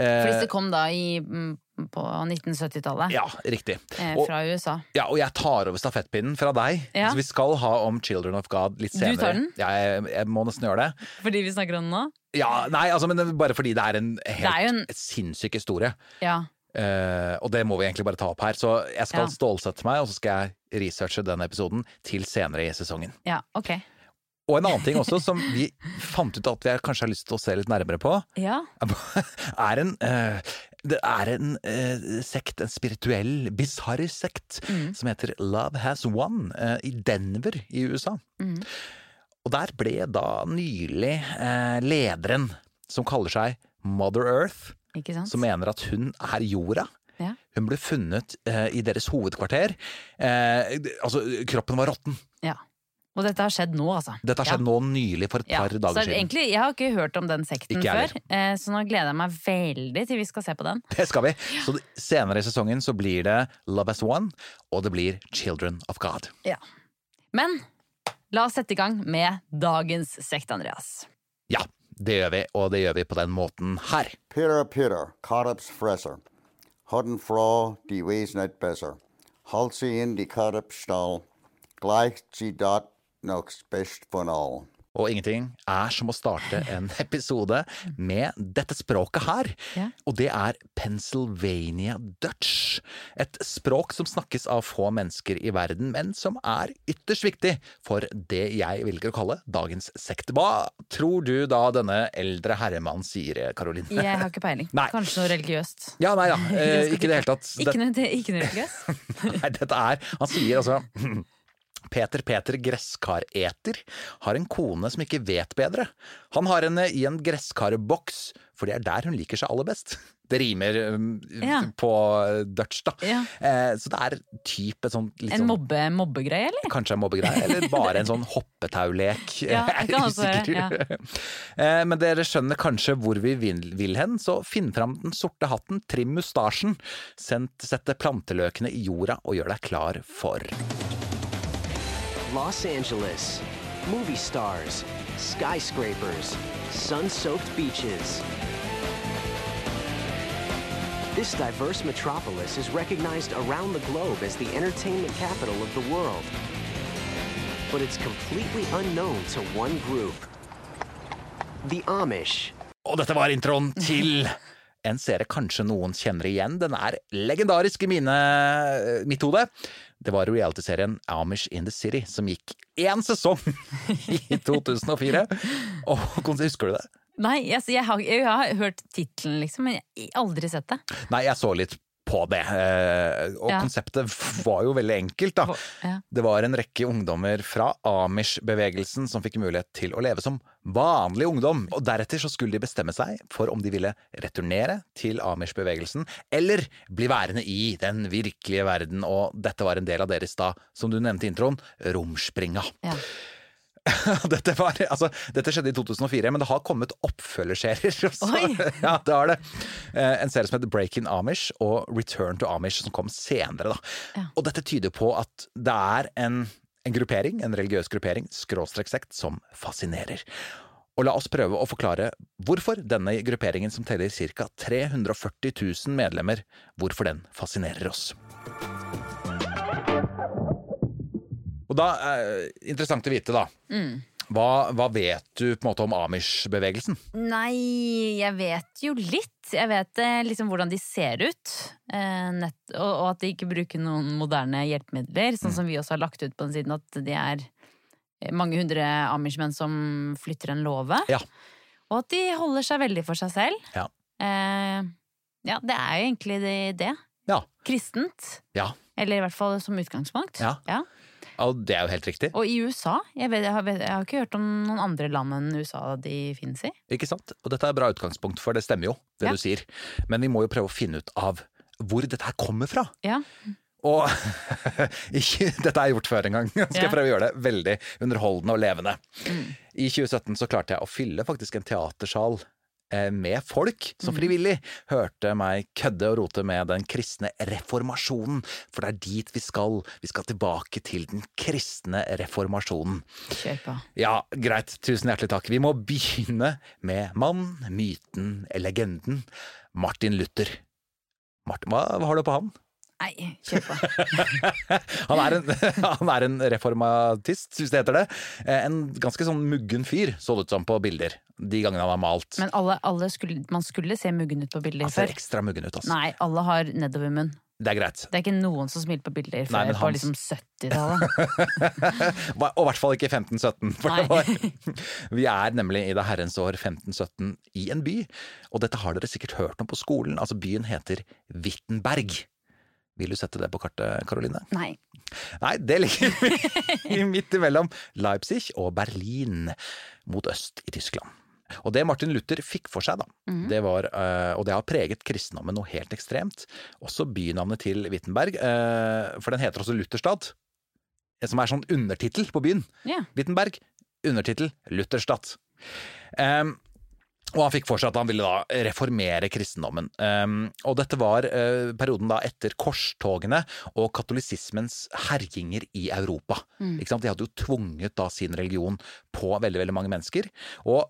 [SPEAKER 4] For
[SPEAKER 5] hvis
[SPEAKER 4] det kom da i, mm, på 1970-tallet.
[SPEAKER 5] ja, riktig.
[SPEAKER 4] eh,
[SPEAKER 5] Og,
[SPEAKER 4] fra USA.
[SPEAKER 5] ja, og jeg tar over stafettpinnen fra deg.
[SPEAKER 4] Ja.
[SPEAKER 5] Så vi skal ha om Children of God litt senere.
[SPEAKER 4] Du tar den?
[SPEAKER 5] Ja, jeg, jeg må nesten gjøre det.
[SPEAKER 4] Fordi vi snakker om den nå?
[SPEAKER 5] Ja, nei, altså, men bare fordi det er en helt
[SPEAKER 4] er en-
[SPEAKER 5] sinnssyk historie.
[SPEAKER 4] Ja.
[SPEAKER 5] Uh, og det må vi egentlig bare ta opp her. Så jeg skal
[SPEAKER 4] Ja.
[SPEAKER 5] stålsette meg, og så skal jeg researche denne episoden til senere i sesongen.
[SPEAKER 4] ja, ok.
[SPEAKER 5] Og en annen ting også som vi fant ut at vi kanskje har lyst til å se litt nærmere på,
[SPEAKER 4] Ja.
[SPEAKER 5] er en eh, Det er en eh, sekt, en spirituell, bisarr sekt,
[SPEAKER 4] Mm.
[SPEAKER 5] som heter Love Has Won eh, i Denver i USA.
[SPEAKER 4] Mm.
[SPEAKER 5] Og der ble da nylig eh, lederen, som kaller seg Mother Earth, som mener at hun er jorda.
[SPEAKER 4] Ja.
[SPEAKER 5] Hun ble funnet eh, i deres hovedkvarter. Eh, altså, kroppen var råtten.
[SPEAKER 4] Ja. Og dette har skjedd nå, altså.
[SPEAKER 5] Dette har skjedd nå nylig, for et
[SPEAKER 4] Ja.
[SPEAKER 5] par dager
[SPEAKER 4] så
[SPEAKER 5] siden.
[SPEAKER 4] egentlig, Jeg har ikke hørt om den sekten
[SPEAKER 5] Ikke
[SPEAKER 4] før, eh, så nå gleder jeg meg veldig til vi skal se på den. <laughs>
[SPEAKER 5] Det skal vi. Så senere i sesongen så blir det Love as One, og det blir Children of God.
[SPEAKER 4] Ja. Men la oss sette i gang med dagens sekt, Andreas.
[SPEAKER 5] Ja, det gjør vi, og det gjør vi på den måten her.
[SPEAKER 10] Peter, Peter, Karabs fresser. Hodden fra, de wesen et besser. Halt sie in die karpstall. Gleich sie dort noch best for all.
[SPEAKER 5] Og ingenting er som å starte en <laughs> episode med dette språket her.
[SPEAKER 4] Ja.
[SPEAKER 5] Og det er Pennsylvania Dutch. Et språk som snakkes av få mennesker i verden, men som er ytterst viktig for det jeg velger å kalle dagens sekt. Hva tror du da denne eldre herremannen sier, Karoline?
[SPEAKER 4] Jeg har ikke peiling. <laughs>
[SPEAKER 5] Nei.
[SPEAKER 4] Kanskje noe religiøst.
[SPEAKER 5] Ja, nei da, <laughs> eh, ikke i det hele tatt.
[SPEAKER 4] Ikke noe, ikke noe religiøst?
[SPEAKER 5] Nei, dette er Han sier altså Peter Peter Gresskareter har en kone som ikke vet bedre. Han har henne i en gresskarboks, for det er der hun liker seg aller best. Det rimer um,
[SPEAKER 4] Ja.
[SPEAKER 5] på Dutch, da.
[SPEAKER 4] Ja.
[SPEAKER 5] Eh, så det er type sånn litt
[SPEAKER 4] En mobbe, mobbegreie, eller?
[SPEAKER 5] Kanskje en mobbegreie, eller bare en sånn hoppetaulek. <laughs>
[SPEAKER 4] Ja,
[SPEAKER 5] Jeg er
[SPEAKER 4] også <laughs> Ja.
[SPEAKER 5] usikker. Eh, Men dere skjønner kanskje hvor vi vil, vil hen, så finn fram den sorte hatten, trim mustasjen, sett planteløkene i jorda og gjør deg klar for
[SPEAKER 11] Los Angeles. Movie stars, skyscrapers, sun soaked beaches. This diverse metropolis is recognized around the globe as the entertainment capital of the world. but it's completely unknown to one group the Amish.
[SPEAKER 5] Og dette var introen til en serie kanskje noen kjenner igjen. Den er legendarisk i mine, mitt hode. Det var realityserien Amish in the City, som gikk én sesong i <laughs> 2004. Og husker du det?
[SPEAKER 4] Nei, altså, jeg, har, jeg har hørt tittelen, liksom, men jeg har aldri sett det.
[SPEAKER 5] Nei, jeg så litt på det. eh, Og
[SPEAKER 4] Ja.
[SPEAKER 5] konseptet var jo veldig enkelt, da.
[SPEAKER 4] Ja.
[SPEAKER 5] Det var en rekke ungdommer fra Amish-bevegelsen som fikk mulighet til å leve som vanlig ungdom. Og deretter så skulle de bestemme seg for om de ville returnere til Amish-bevegelsen, eller bli værende i den virkelige verden. Og dette var en del av deres da, som du nevnte i introen, romspringa.
[SPEAKER 4] Ja. <laughs>
[SPEAKER 5] dette, var, altså, dette skjedde i 2004, men det har kommet oppfølgerserier.
[SPEAKER 4] også. <laughs> <laughs>
[SPEAKER 5] Ja, det har det. Eh, En serie som heter Break-in Amish og Return to Amish, som kom senere. Da. Og dette tyder på at det er en, en gruppering, en religiøs gruppering, skråstreksekt, som fascinerer. Og la oss prøve å forklare hvorfor denne grupperingen, som teller ca. 340 000 medlemmer, hvorfor den fascinerer oss. Og da eh, interessant å vite, da.
[SPEAKER 4] Mm.
[SPEAKER 5] Hva, hva vet du på en måte om Amish-bevegelsen?
[SPEAKER 4] Nei, jeg vet jo litt. Jeg vet eh, liksom hvordan de ser ut. Eh, nett, og, og at de ikke bruker noen moderne hjelpemidler. Sånn som vi også har lagt ut på den siden, at de er eh, mange hundre amish-menn som flytter en låve.
[SPEAKER 5] Ja.
[SPEAKER 4] Og at de holder seg veldig for seg selv.
[SPEAKER 5] Ja.
[SPEAKER 4] Eh, ja, det er jo egentlig det. det.
[SPEAKER 5] Ja.
[SPEAKER 4] Kristent.
[SPEAKER 5] Ja.
[SPEAKER 4] Eller i hvert fall som utgangspunkt.
[SPEAKER 5] Ja. Og det er jo helt riktig.
[SPEAKER 4] Og i USA jeg, vet, jeg, har, jeg har ikke hørt om noen andre land enn USA de finnes i.
[SPEAKER 5] Ikke sant? Og dette er bra utgangspunkt, for det stemmer jo, det
[SPEAKER 4] Ja.
[SPEAKER 5] du sier. Men vi må jo prøve å finne ut av hvor dette her kommer fra.
[SPEAKER 4] Ja.
[SPEAKER 5] Og <laughs> ikke, dette er gjort før en gang. Skal jeg prøve å gjøre det veldig underholdende og levende. I 2017 så klarte jeg å fylle faktisk en teatersal med folk som frivillig hørte meg kødde og rote med den kristne reformasjonen. For det er dit vi skal. Vi skal tilbake til den kristne reformasjonen.
[SPEAKER 4] Kjøpa.
[SPEAKER 5] Ja, greit. Tusen hjertelig takk. Vi må begynne med mann, myten, legenden. Martin Luther. Martin, hva har du på han?
[SPEAKER 4] Nei, kjør på. <laughs>
[SPEAKER 5] Han er en, <laughs> han er en reformatist, hvis det heter det. Eh, En ganske sånn muggen fyr, så det ut som på bilder. De gangene han har malt.
[SPEAKER 4] Men alle, alle skulle, man skulle se muggen ut på bilder
[SPEAKER 5] Han ser
[SPEAKER 4] før.
[SPEAKER 5] ekstra muggen ut, altså.
[SPEAKER 4] Nei, alle har nedovermunn.
[SPEAKER 5] Det er greit.
[SPEAKER 4] Det er ikke noen som smiler på bilder før
[SPEAKER 5] Nei,
[SPEAKER 4] på
[SPEAKER 5] hans-
[SPEAKER 4] liksom 70-tallet. <laughs>
[SPEAKER 5] Og i hvert fall ikke 1517. For
[SPEAKER 4] Nei.
[SPEAKER 5] var, vi er nemlig i det herrens år 1517 i en by. Og dette har dere sikkert hørt om på skolen. Altså, byen heter Wittenberg. Vil du sette det på kartet, Karoline?
[SPEAKER 4] Nei.
[SPEAKER 5] Nei, det ligger <laughs> midt imellom Leipzig og Berlin, mot øst i Tyskland. Og det Martin Luther fikk for seg, da,
[SPEAKER 4] mm.
[SPEAKER 5] det var, eh, og det har preget kristendommen noe helt ekstremt, også bynavnet til Wittenberg, eh, for den heter også Lutherstad, som er sånn undertittel på byen.
[SPEAKER 4] Ja.
[SPEAKER 5] Wittenberg, undertittel Lutherstad. Em, og han fikk for seg at han ville da reformere kristendommen. Um, og dette var uh, perioden da etter korstogene og katolisismens herjinger i Europa.
[SPEAKER 12] Mm.
[SPEAKER 5] Ikke sant? De hadde jo tvunget da sin religion på veldig, veldig mange mennesker. Og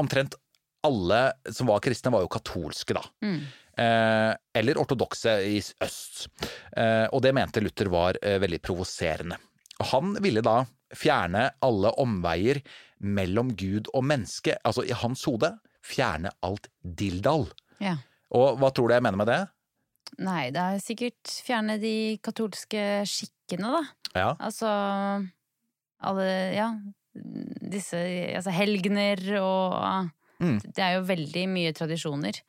[SPEAKER 5] omtrent alle som var kristne, var jo katolske, da.
[SPEAKER 4] Mm.
[SPEAKER 5] Eh, eller ortodokse i øst. Eh, og det mente Luther var veldig provoserende. Og han ville da fjerne alle omveier mellom Gud og menneske. Altså i hans hode fjerne alt dildal.
[SPEAKER 4] Ja.
[SPEAKER 5] Og hva tror du jeg mener med det?
[SPEAKER 4] Nei, det er sikkert fjerne de katolske skikkene, da.
[SPEAKER 5] Ja.
[SPEAKER 4] Altså alle Ja, disse altså helgener og
[SPEAKER 5] Mm.
[SPEAKER 4] Det er jo veldig mye tradisjoner.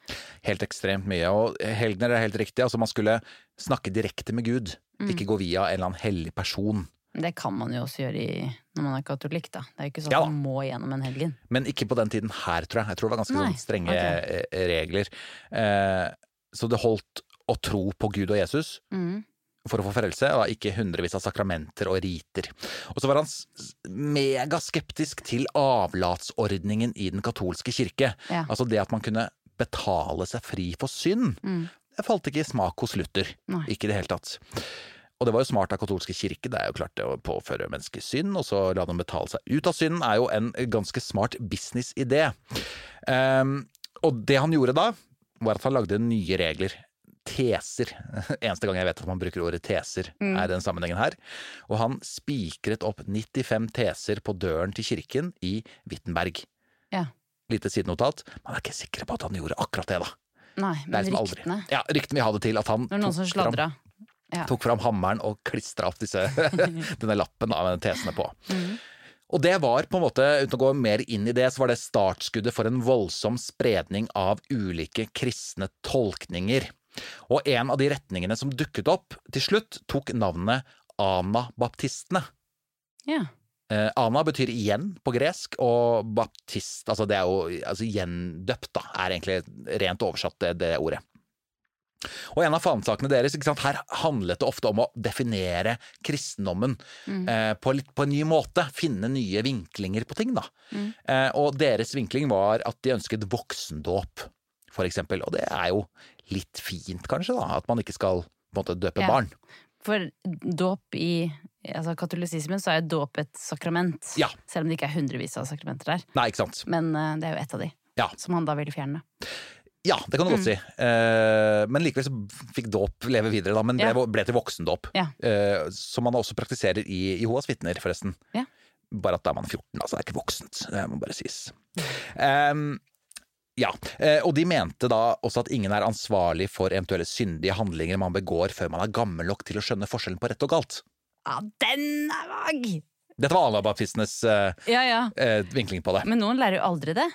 [SPEAKER 5] Helt ekstremt mye. Og helgener er helt riktig. Altså man skulle snakke direkte med Gud,
[SPEAKER 4] Mm.
[SPEAKER 5] ikke gå via en eller annen hellig person.
[SPEAKER 4] Det kan man jo også gjøre i, når man er katolikk, da. Det er jo ikke sånn
[SPEAKER 5] Ja
[SPEAKER 4] at man må gjennom en helgen.
[SPEAKER 5] Men ikke på den tiden her, tror jeg. Jeg tror det var ganske
[SPEAKER 4] Nei,
[SPEAKER 5] sånn strenge
[SPEAKER 4] ok.
[SPEAKER 5] eh, regler. Eh, så det holdt å tro på Gud og Jesus
[SPEAKER 4] Mm.
[SPEAKER 5] for å få frelse, og ikke hundrevis av sakramenter og riter. Og så var han megaskeptisk til avlatsordningen i den katolske kirke.
[SPEAKER 4] Ja.
[SPEAKER 5] Altså det at man kunne betale seg fri for synd.
[SPEAKER 4] Mm.
[SPEAKER 5] Det falt ikke i smak hos Luther.
[SPEAKER 4] Nei.
[SPEAKER 5] Ikke i det hele tatt. Og det var jo smart av katolske kirke, det er jo klart det å påføre mennesker synd, og så la dem betale seg ut av synden, er jo en ganske smart businessidé. Um, og det han gjorde da, var at han lagde nye regler teser. <laughs> Eneste gang jeg vet at man bruker ordet teser,
[SPEAKER 4] Mm.
[SPEAKER 5] er den sammenhengen her. Og han spikret opp 95 teser på døren til kirken i Wittenberg.
[SPEAKER 4] Ja.
[SPEAKER 5] Lite sidenotat. Man er ikke sikker på at han gjorde akkurat det, da.
[SPEAKER 4] Nei,
[SPEAKER 5] Det
[SPEAKER 4] men
[SPEAKER 5] liksom aldri-
[SPEAKER 4] ryktene.
[SPEAKER 5] Ja, ryktene vi hadde til at han
[SPEAKER 4] Det var noen som sladra. Ja.
[SPEAKER 5] tok fram hammeren og klistra opp disse, <laughs> denne lappen av denne tesene på.
[SPEAKER 4] Mm.
[SPEAKER 5] Og det var på en måte, uten å gå mer inn i det, så var det startskuddet for en voldsom spredning av ulike kristne tolkninger. Og en av de retningene som dukket opp til slutt, tok navnet anabaptistene.
[SPEAKER 4] Ja.
[SPEAKER 5] Eh, ana betyr igjen på gresk, og baptist, altså det er jo altså gjendøpt, da, er egentlig rent oversatt det, det ordet. Og en av fanesakene deres, ikke sant, her handlet det ofte om å definere kristendommen
[SPEAKER 4] Mm.
[SPEAKER 5] eh, på, litt, på en ny måte, finne nye vinklinger på ting, da.
[SPEAKER 4] Mm.
[SPEAKER 5] Eh, og deres vinkling var at de ønsket voksendåp, for eksempel. Og det er jo litt fint, kanskje, da, at man ikke skal på en måte døpe
[SPEAKER 4] Ja.
[SPEAKER 5] barn.
[SPEAKER 4] For dåp i altså katolisismen så er dåp et sakrament.
[SPEAKER 5] Ja.
[SPEAKER 4] Selv om det ikke er hundrevis av sakramenter der.
[SPEAKER 5] Nei, ikke sant.
[SPEAKER 4] Men uh, det er jo ett av de.
[SPEAKER 5] Ja.
[SPEAKER 4] Som han da ville fjerne.
[SPEAKER 5] Ja, det kan du godt
[SPEAKER 4] Mm.
[SPEAKER 5] si. Uh, men likevel så fikk dåp leve videre, da. Men
[SPEAKER 4] Ja.
[SPEAKER 5] ble, til voksendåp.
[SPEAKER 4] Ja.
[SPEAKER 5] Uh, som man også praktiserer i Jehovas vitner, forresten.
[SPEAKER 4] Ja.
[SPEAKER 5] Bare at da er man 14, altså. Det er ikke voksent. Det må bare sies. Um, ja, eh, og de mente da også at ingen er ansvarlig for eventuelle syndige handlinger man begår før man er gammel nok til å skjønne forskjellen på rett og galt.
[SPEAKER 4] Ja, den er vag!
[SPEAKER 5] Dette var anabaptistenes uh,
[SPEAKER 4] Ja, ja.
[SPEAKER 5] uh, vinkling på det.
[SPEAKER 4] Men noen lærer jo aldri det.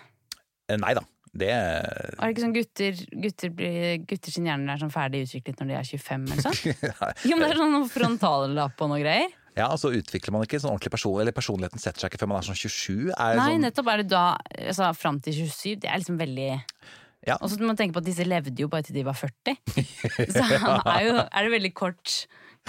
[SPEAKER 5] Nei da. Det
[SPEAKER 4] Er det ikke sånn gutter, gutter, blir, gutter sin hjerne er sånn ferdig utviklet når de er 25 eller sånn? <laughs> Jo, men det er sånn frontallapp og noe greier.
[SPEAKER 5] Ja, altså utvikler man ikke sånn ordentlig person, eller personligheten setter seg ikke før man er sånn 27. Er
[SPEAKER 4] Nei,
[SPEAKER 5] sånn,
[SPEAKER 4] nettopp er det da altså, Fram til 27. Det er liksom veldig
[SPEAKER 5] Ja.
[SPEAKER 4] Og så må man tenke på at disse levde jo bare til de var 40. <laughs> Så er, jo, er det veldig kort,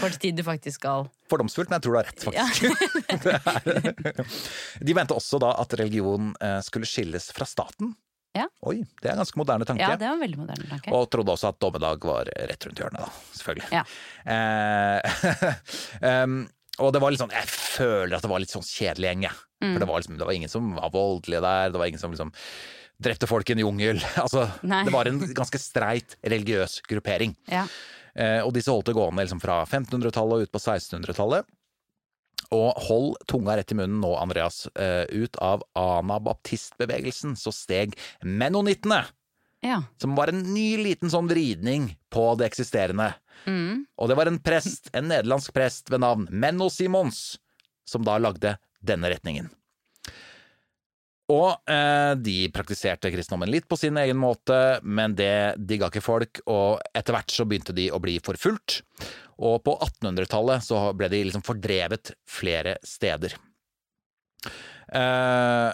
[SPEAKER 4] kort tid du faktisk skal
[SPEAKER 5] Fordomsfullt, men jeg tror du har rett,
[SPEAKER 4] Ja. <laughs>
[SPEAKER 5] faktisk. De mente også da at religion eh, skulle skilles fra staten.
[SPEAKER 4] Ja.
[SPEAKER 5] Oi, det er en ganske moderne tanke.
[SPEAKER 4] Ja, det var en veldig moderne tanke.
[SPEAKER 5] Og trodde også at dommedag var rett rundt hjørnet, da. Selvfølgelig.
[SPEAKER 4] Ja.
[SPEAKER 5] Eh, <laughs> um, og det var litt sånn Jeg føler at det var litt sånn kjedelig gjeng, jeg.
[SPEAKER 4] Mm.
[SPEAKER 5] For det var, liksom, det var ingen som var voldelige der. Det var ingen som liksom drepte folk i en jungel. <laughs> Altså,
[SPEAKER 4] Nei.
[SPEAKER 5] det var en ganske streit religiøs gruppering.
[SPEAKER 4] Ja.
[SPEAKER 5] Eh, og disse holdt det gående liksom fra 1500-tallet og ut på 1600-tallet. Og hold tunga rett i munnen nå, Andreas. Eh, ut av anabaptistbevegelsen så steg menonittene.
[SPEAKER 4] Ja.
[SPEAKER 5] som var en ny liten sånn vridning på det eksisterende.
[SPEAKER 4] Mm.
[SPEAKER 5] Og det var en prest, en nederlandsk prest ved navn Menno Simons, som da lagde denne retningen. Og eh, de praktiserte kristendommen litt på sin egen måte, men det digga ikke folk, og etter hvert så begynte de å bli forfulgt. Og på 1800-tallet så ble de liksom fordrevet flere steder. Eh,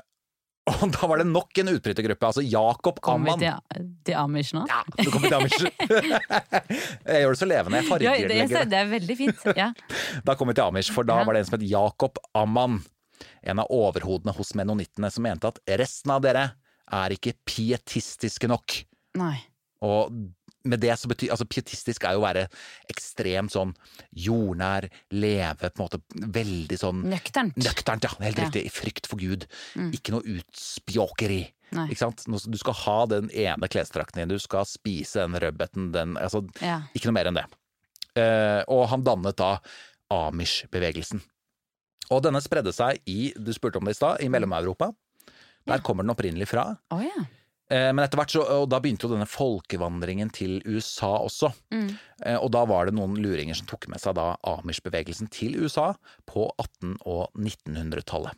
[SPEAKER 5] <laughs> og da var det nok en utbrytergruppe, altså Jakob
[SPEAKER 4] Kommer
[SPEAKER 5] Amman.
[SPEAKER 4] vi til, til Amish nå?
[SPEAKER 5] Ja, du kommer til Amish. <laughs> jeg gjør det så levende. Jeg
[SPEAKER 4] Ja, det, ser- det er veldig fint. Ja. <laughs>
[SPEAKER 5] Da kom vi til Amish, for da
[SPEAKER 4] Ja.
[SPEAKER 5] var det en som het Jakob Amman. En av overhodene hos menonittene som mente at resten av dere er ikke pietistiske nok.
[SPEAKER 4] Nei.
[SPEAKER 5] Og med det så betyr Altså, pietistisk er jo å være ekstremt sånn jordnær, leve på en måte veldig sånn
[SPEAKER 4] Nøkternt.
[SPEAKER 5] Nøkternt, ja. Helt
[SPEAKER 4] Ja.
[SPEAKER 5] riktig. I frykt for Gud.
[SPEAKER 4] Mm.
[SPEAKER 5] Ikke noe utspjåkeri. Ikke sant? Du skal ha den ene klesdrakten din, du skal spise den rødbeten, den Altså,
[SPEAKER 4] Ja.
[SPEAKER 5] ikke noe mer enn det. Uh, og han dannet da Amish-bevegelsen. Og denne spredde seg i, du spurte om det i stad, i Mellom-Europa. Der kommer den opprinnelig fra.
[SPEAKER 4] Oh, ja.
[SPEAKER 5] Eh, men etter hvert så, og da begynte jo denne folkevandringen til USA også.
[SPEAKER 4] Mm.
[SPEAKER 5] Eh, og da var det noen luringer som tok med seg da Amish-bevegelsen til USA på 1800- og 1900-tallet.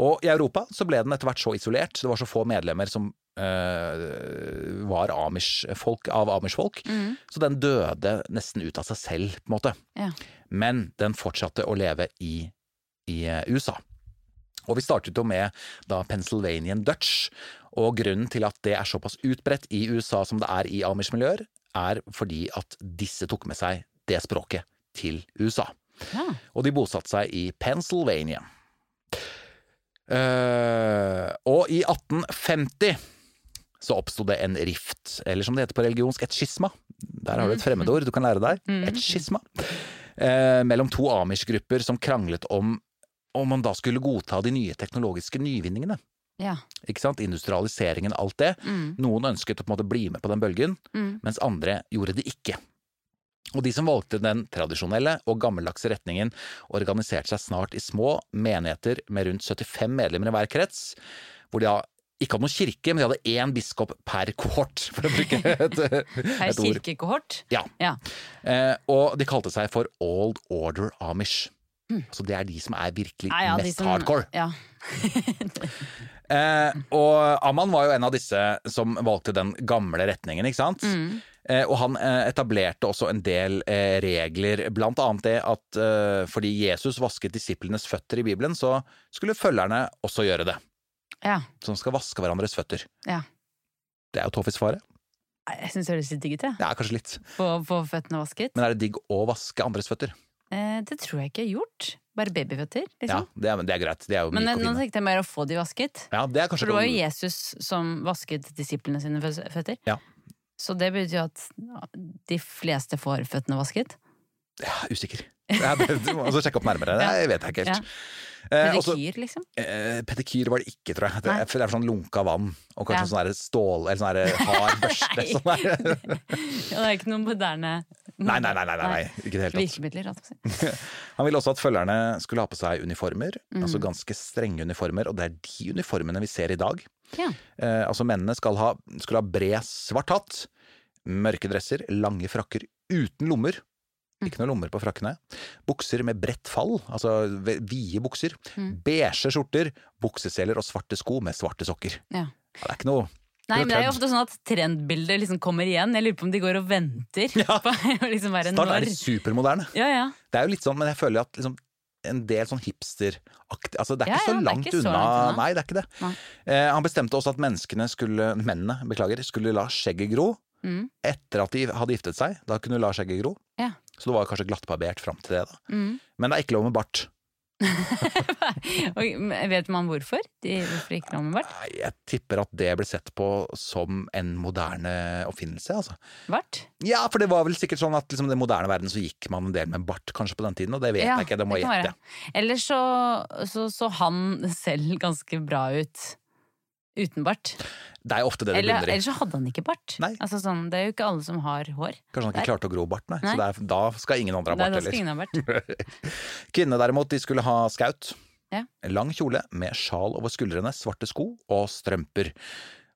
[SPEAKER 5] Og i Europa så ble den etter hvert så isolert, det var så få medlemmer som øh, var Amish-folk av Amish-folk,
[SPEAKER 4] Mm.
[SPEAKER 5] så den døde nesten ut av seg selv, på en måte.
[SPEAKER 4] Ja.
[SPEAKER 5] Men den fortsatte å leve i, i USA. Og vi startet jo med da Pennsylvanian Dutch, og grunnen til at det er såpass utbredt i USA som det er i Amish-miljøer, er fordi at disse tok med seg det språket til USA.
[SPEAKER 4] Ja.
[SPEAKER 5] Og de bosatte seg i Pennsylvania. Uh, og i 1850 så oppsto det en rift, eller som det heter på religionsk, et skisma. Der har du et fremmedord du kan lære deg. Et skisma. Uh, mellom to amish-grupper som kranglet om om man da skulle godta de nye teknologiske nyvinningene.
[SPEAKER 4] Ja.
[SPEAKER 5] Ikke sant? Industrialiseringen, alt det.
[SPEAKER 4] Mm.
[SPEAKER 5] Noen ønsket å på en måte bli med på den bølgen,
[SPEAKER 4] Mm.
[SPEAKER 5] mens andre gjorde det ikke. Og de som valgte den tradisjonelle og gammeldagse retningen, organiserte seg snart i små menigheter med rundt 75 medlemmer i hver krets, hvor de da ikke hadde noen kirke, men de hadde én biskop per kohort, for å bruke <laughs> et,
[SPEAKER 4] Per kirkekohort.
[SPEAKER 5] Ja.
[SPEAKER 4] Ja.
[SPEAKER 5] Eh, og de kalte seg for Old Order Amish. Så det er de som er virkelig
[SPEAKER 4] Ja, ja,
[SPEAKER 5] mest
[SPEAKER 4] som-
[SPEAKER 5] hardcore.
[SPEAKER 4] Ja. <laughs>
[SPEAKER 5] Eh, og Amman var jo en av disse som valgte den gamle retningen, ikke sant?
[SPEAKER 4] Mm.
[SPEAKER 5] Eh, og han eh, etablerte også en del eh, regler, blant annet det at eh, fordi Jesus vasket disiplenes føtter i Bibelen, så skulle følgerne også gjøre det.
[SPEAKER 4] Ja.
[SPEAKER 5] Som skal vaske hverandres føtter.
[SPEAKER 4] ja.
[SPEAKER 5] Det er jo Toffis fare.
[SPEAKER 4] Jeg syns det høres litt digg ut, jeg.
[SPEAKER 5] Ja, kanskje litt.
[SPEAKER 4] Få føttene vasket.
[SPEAKER 5] Men er det digg å vaske andres føtter?
[SPEAKER 4] Eh, det tror jeg ikke jeg har gjort. Bare babyføtter,
[SPEAKER 5] Ja,
[SPEAKER 4] liksom.
[SPEAKER 5] det er, det er greit. Det er jo
[SPEAKER 4] Men nå tenkte jeg mer å få de vasket.
[SPEAKER 5] Ja, det er kanskje
[SPEAKER 4] For det var jo Jesus som vasket disiplene sine føtter.
[SPEAKER 5] Ja.
[SPEAKER 4] Så det betyr jo at de fleste får føttene vasket.
[SPEAKER 5] Ja, usikker. Jeg må også sjekke opp nærmere. <laughs> Det vet jeg ikke helt. Eh,
[SPEAKER 4] Pedikyr, liksom.
[SPEAKER 5] Eh, pedikyr var det ikke, tror jeg. Det, det er sånn lunka vann, og kanskje
[SPEAKER 4] Ja.
[SPEAKER 5] sånn der stål Eller sånn der <laughs> hard børste. Sånn der. <laughs>
[SPEAKER 4] Det er ikke noen moderne
[SPEAKER 5] Nei, nei, nei, nei, nei, ikke det hele tatt.
[SPEAKER 4] virkemidler. holdt jeg på å si.
[SPEAKER 5] Han ville også at følgerne skulle ha på seg uniformer,
[SPEAKER 4] Mm.
[SPEAKER 5] altså ganske strenge uniformer, og det er de uniformene vi ser i dag.
[SPEAKER 4] Ja.
[SPEAKER 5] Eh, altså mennene skal ha, skulle ha bred svart hatt, mørke dresser, lange frakker uten lommer.
[SPEAKER 4] Mm.
[SPEAKER 5] Ikke noen lommer på frakkene. Bukser med bredt fall, altså vide bukser.
[SPEAKER 4] Mm.
[SPEAKER 5] Beige skjorter, bukseseler og svarte sko med svarte sokker.
[SPEAKER 4] Ja.
[SPEAKER 5] Det er ikke noe
[SPEAKER 4] Nei, men det er jo ofte sånn at trendbildet liksom kommer igjen. Jeg lurer på om de går og venter <laughs> Ja. på å liksom være
[SPEAKER 5] Snart er de supermoderne.
[SPEAKER 4] Ja, ja.
[SPEAKER 5] Det er jo litt sånn, men jeg føler at liksom en del sånn hipsteraktig Altså, det er
[SPEAKER 4] Ja,
[SPEAKER 5] ikke så
[SPEAKER 4] ja,
[SPEAKER 5] langt
[SPEAKER 4] ikke så
[SPEAKER 5] unna.
[SPEAKER 4] langt unna.
[SPEAKER 5] Nei, det er ikke det. Eh, han bestemte også at menneskene skulle, mennene beklager, skulle la skjegget gro
[SPEAKER 4] Mm.
[SPEAKER 5] etter at de hadde giftet seg. Da kunne de la skjegget gro.
[SPEAKER 4] Ja.
[SPEAKER 5] Så det var kanskje glattbarbert fram til det. da.
[SPEAKER 4] Mm.
[SPEAKER 5] Men det er ikke lov med bart. <laughs>
[SPEAKER 4] Vet man hvorfor? De, hvorfor ikke lov med bart?
[SPEAKER 5] Jeg tipper at det ble sett på som en moderne oppfinnelse. altså.
[SPEAKER 4] Bart?
[SPEAKER 5] Ja, for det var vel sikkert sånn at liksom, i den moderne verden så gikk man en del med bart kanskje på den tiden, og det vet
[SPEAKER 4] Ja,
[SPEAKER 5] jeg ikke. Det må jeg gjette.
[SPEAKER 4] Eller så, så så han selv ganske bra ut uten bart.
[SPEAKER 5] Det er ofte det det
[SPEAKER 4] Eller,
[SPEAKER 5] bunner i.
[SPEAKER 4] eller så hadde han ikke bart. Altså, sånn, det er jo ikke alle som har hår.
[SPEAKER 5] Kanskje han ikke
[SPEAKER 4] Der.
[SPEAKER 5] klarte å gro bart, nei.
[SPEAKER 4] Nei.
[SPEAKER 5] Så er, da skal ingen andre ha bart
[SPEAKER 4] bart. <laughs>
[SPEAKER 5] Kvinnene derimot, de skulle ha skaut.
[SPEAKER 4] Ja.
[SPEAKER 5] Lang kjole med sjal over skuldrene, svarte sko og strømper.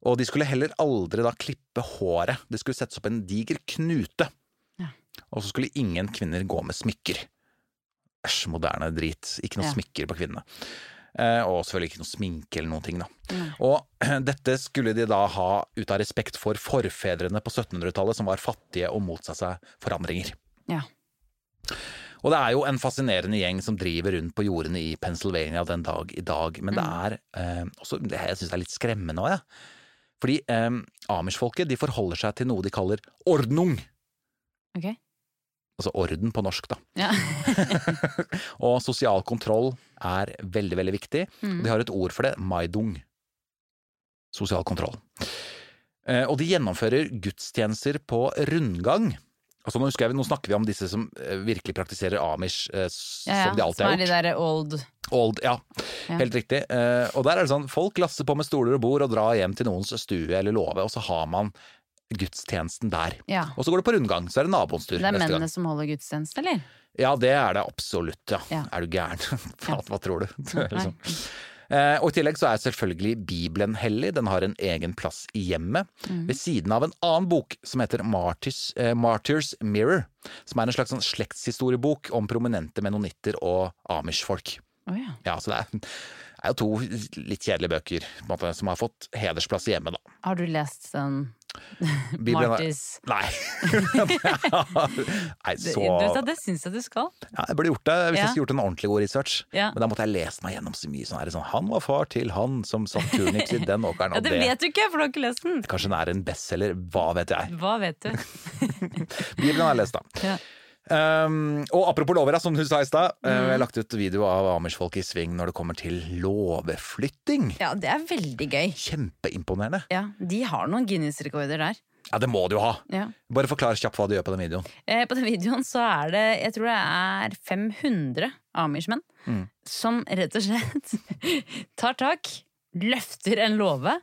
[SPEAKER 5] Og de skulle heller aldri da klippe håret. Det skulle settes opp en diger knute.
[SPEAKER 4] Ja.
[SPEAKER 5] Og så skulle ingen kvinner gå med smykker. Æsj, moderne drit. Ikke noe
[SPEAKER 4] Ja.
[SPEAKER 5] smykker på kvinnene. Eh, og selvfølgelig ikke noe sminke eller noen ting, da.
[SPEAKER 4] Mm.
[SPEAKER 5] Og <clears throat> dette skulle de da ha ut av respekt for forfedrene på 1700-tallet, som var fattige og motsatte seg forandringer.
[SPEAKER 4] Ja.
[SPEAKER 5] Og det er jo en fascinerende gjeng som driver rundt på jordene i Pennsylvania den dag i dag, men det
[SPEAKER 4] Mm.
[SPEAKER 5] er eh, også, det, Jeg syns er litt skremmende òg, jeg. Fordi eh, Amish-folket de forholder seg til noe de kaller ordnung.
[SPEAKER 4] Ok.
[SPEAKER 5] Altså orden på norsk, da.
[SPEAKER 4] Ja. <laughs>
[SPEAKER 5] Og sosial kontroll er veldig, veldig viktig.
[SPEAKER 4] Mm.
[SPEAKER 5] De har et ord for det, maidung. Sosial kontroll. Eh, og de gjennomfører gudstjenester på rundgang. Altså nå, jeg, nå snakker vi om disse som eh, virkelig praktiserer amish, eh,
[SPEAKER 4] Ja, ja.
[SPEAKER 5] som de alltid
[SPEAKER 4] Som er de der old
[SPEAKER 5] Old, ja.
[SPEAKER 4] Ja.
[SPEAKER 5] Helt riktig. Eh, og der er det sånn, folk lasser på med stoler og bord og drar hjem til noens stue eller låve, og så har man gudstjenesten der.
[SPEAKER 4] Ja.
[SPEAKER 5] Og så går det på rundgang, så er det naboens tur
[SPEAKER 4] Det er
[SPEAKER 5] neste gang.
[SPEAKER 4] mennene som holder gudstjeneste, eller?
[SPEAKER 5] Ja, det er det absolutt, ja.
[SPEAKER 4] Ja.
[SPEAKER 5] Er du gæren? <laughs> Faen, hva tror du? <laughs> Liksom. Eh, og i tillegg så er selvfølgelig Bibelen hellig. Den har en egen plass i hjemmet.
[SPEAKER 4] Mm.
[SPEAKER 5] Ved siden av en annen bok som heter Martyrs, eh, Martyrs Mirror. Som er en slags sånn slektshistoriebok om prominente menonitter og amish-folk.
[SPEAKER 4] Oh, ja.
[SPEAKER 5] Ja, så det er, er jo to litt kjedelige bøker måte, som har fått hedersplass hjemme, da.
[SPEAKER 4] Har du lest den <laughs>
[SPEAKER 5] Bibelen er- Nei. <laughs> Nei,
[SPEAKER 4] det,
[SPEAKER 5] så
[SPEAKER 4] du, det syns jeg du skal.
[SPEAKER 5] Ja, jeg burde gjort det hvis
[SPEAKER 4] Ja.
[SPEAKER 5] jeg skulle gjort en ordentlig god research.
[SPEAKER 4] Ja.
[SPEAKER 5] Men da måtte jeg lest meg gjennom så mye sånn, sånn Han var far til han som satt turnix i den åkeren,
[SPEAKER 4] Ja, det
[SPEAKER 5] det
[SPEAKER 4] vet du ikke, for du har ikke lest den!
[SPEAKER 5] Kanskje den er en bestselger, hva vet jeg.
[SPEAKER 4] Hva vet du? <laughs>
[SPEAKER 5] Bibelen har jeg lest, da. Um, og apropos lover, som du sa i stad. uh,
[SPEAKER 4] Mm.
[SPEAKER 5] Jeg har lagt ut video av Amish-folk i sving når det kommer til låveflytting.
[SPEAKER 4] Ja, det er veldig gøy.
[SPEAKER 5] Kjempeimponerende.
[SPEAKER 4] Ja, De har noen Guinness-rekorder der.
[SPEAKER 5] Ja, det må du jo ha.
[SPEAKER 4] Ja.
[SPEAKER 5] Bare forklar kjapt hva du gjør på den videoen.
[SPEAKER 4] Eh, på den videoen så er det, jeg tror det er 500 amish-menn
[SPEAKER 5] Mm.
[SPEAKER 4] som rett og slett <laughs> tar tak, løfter en låve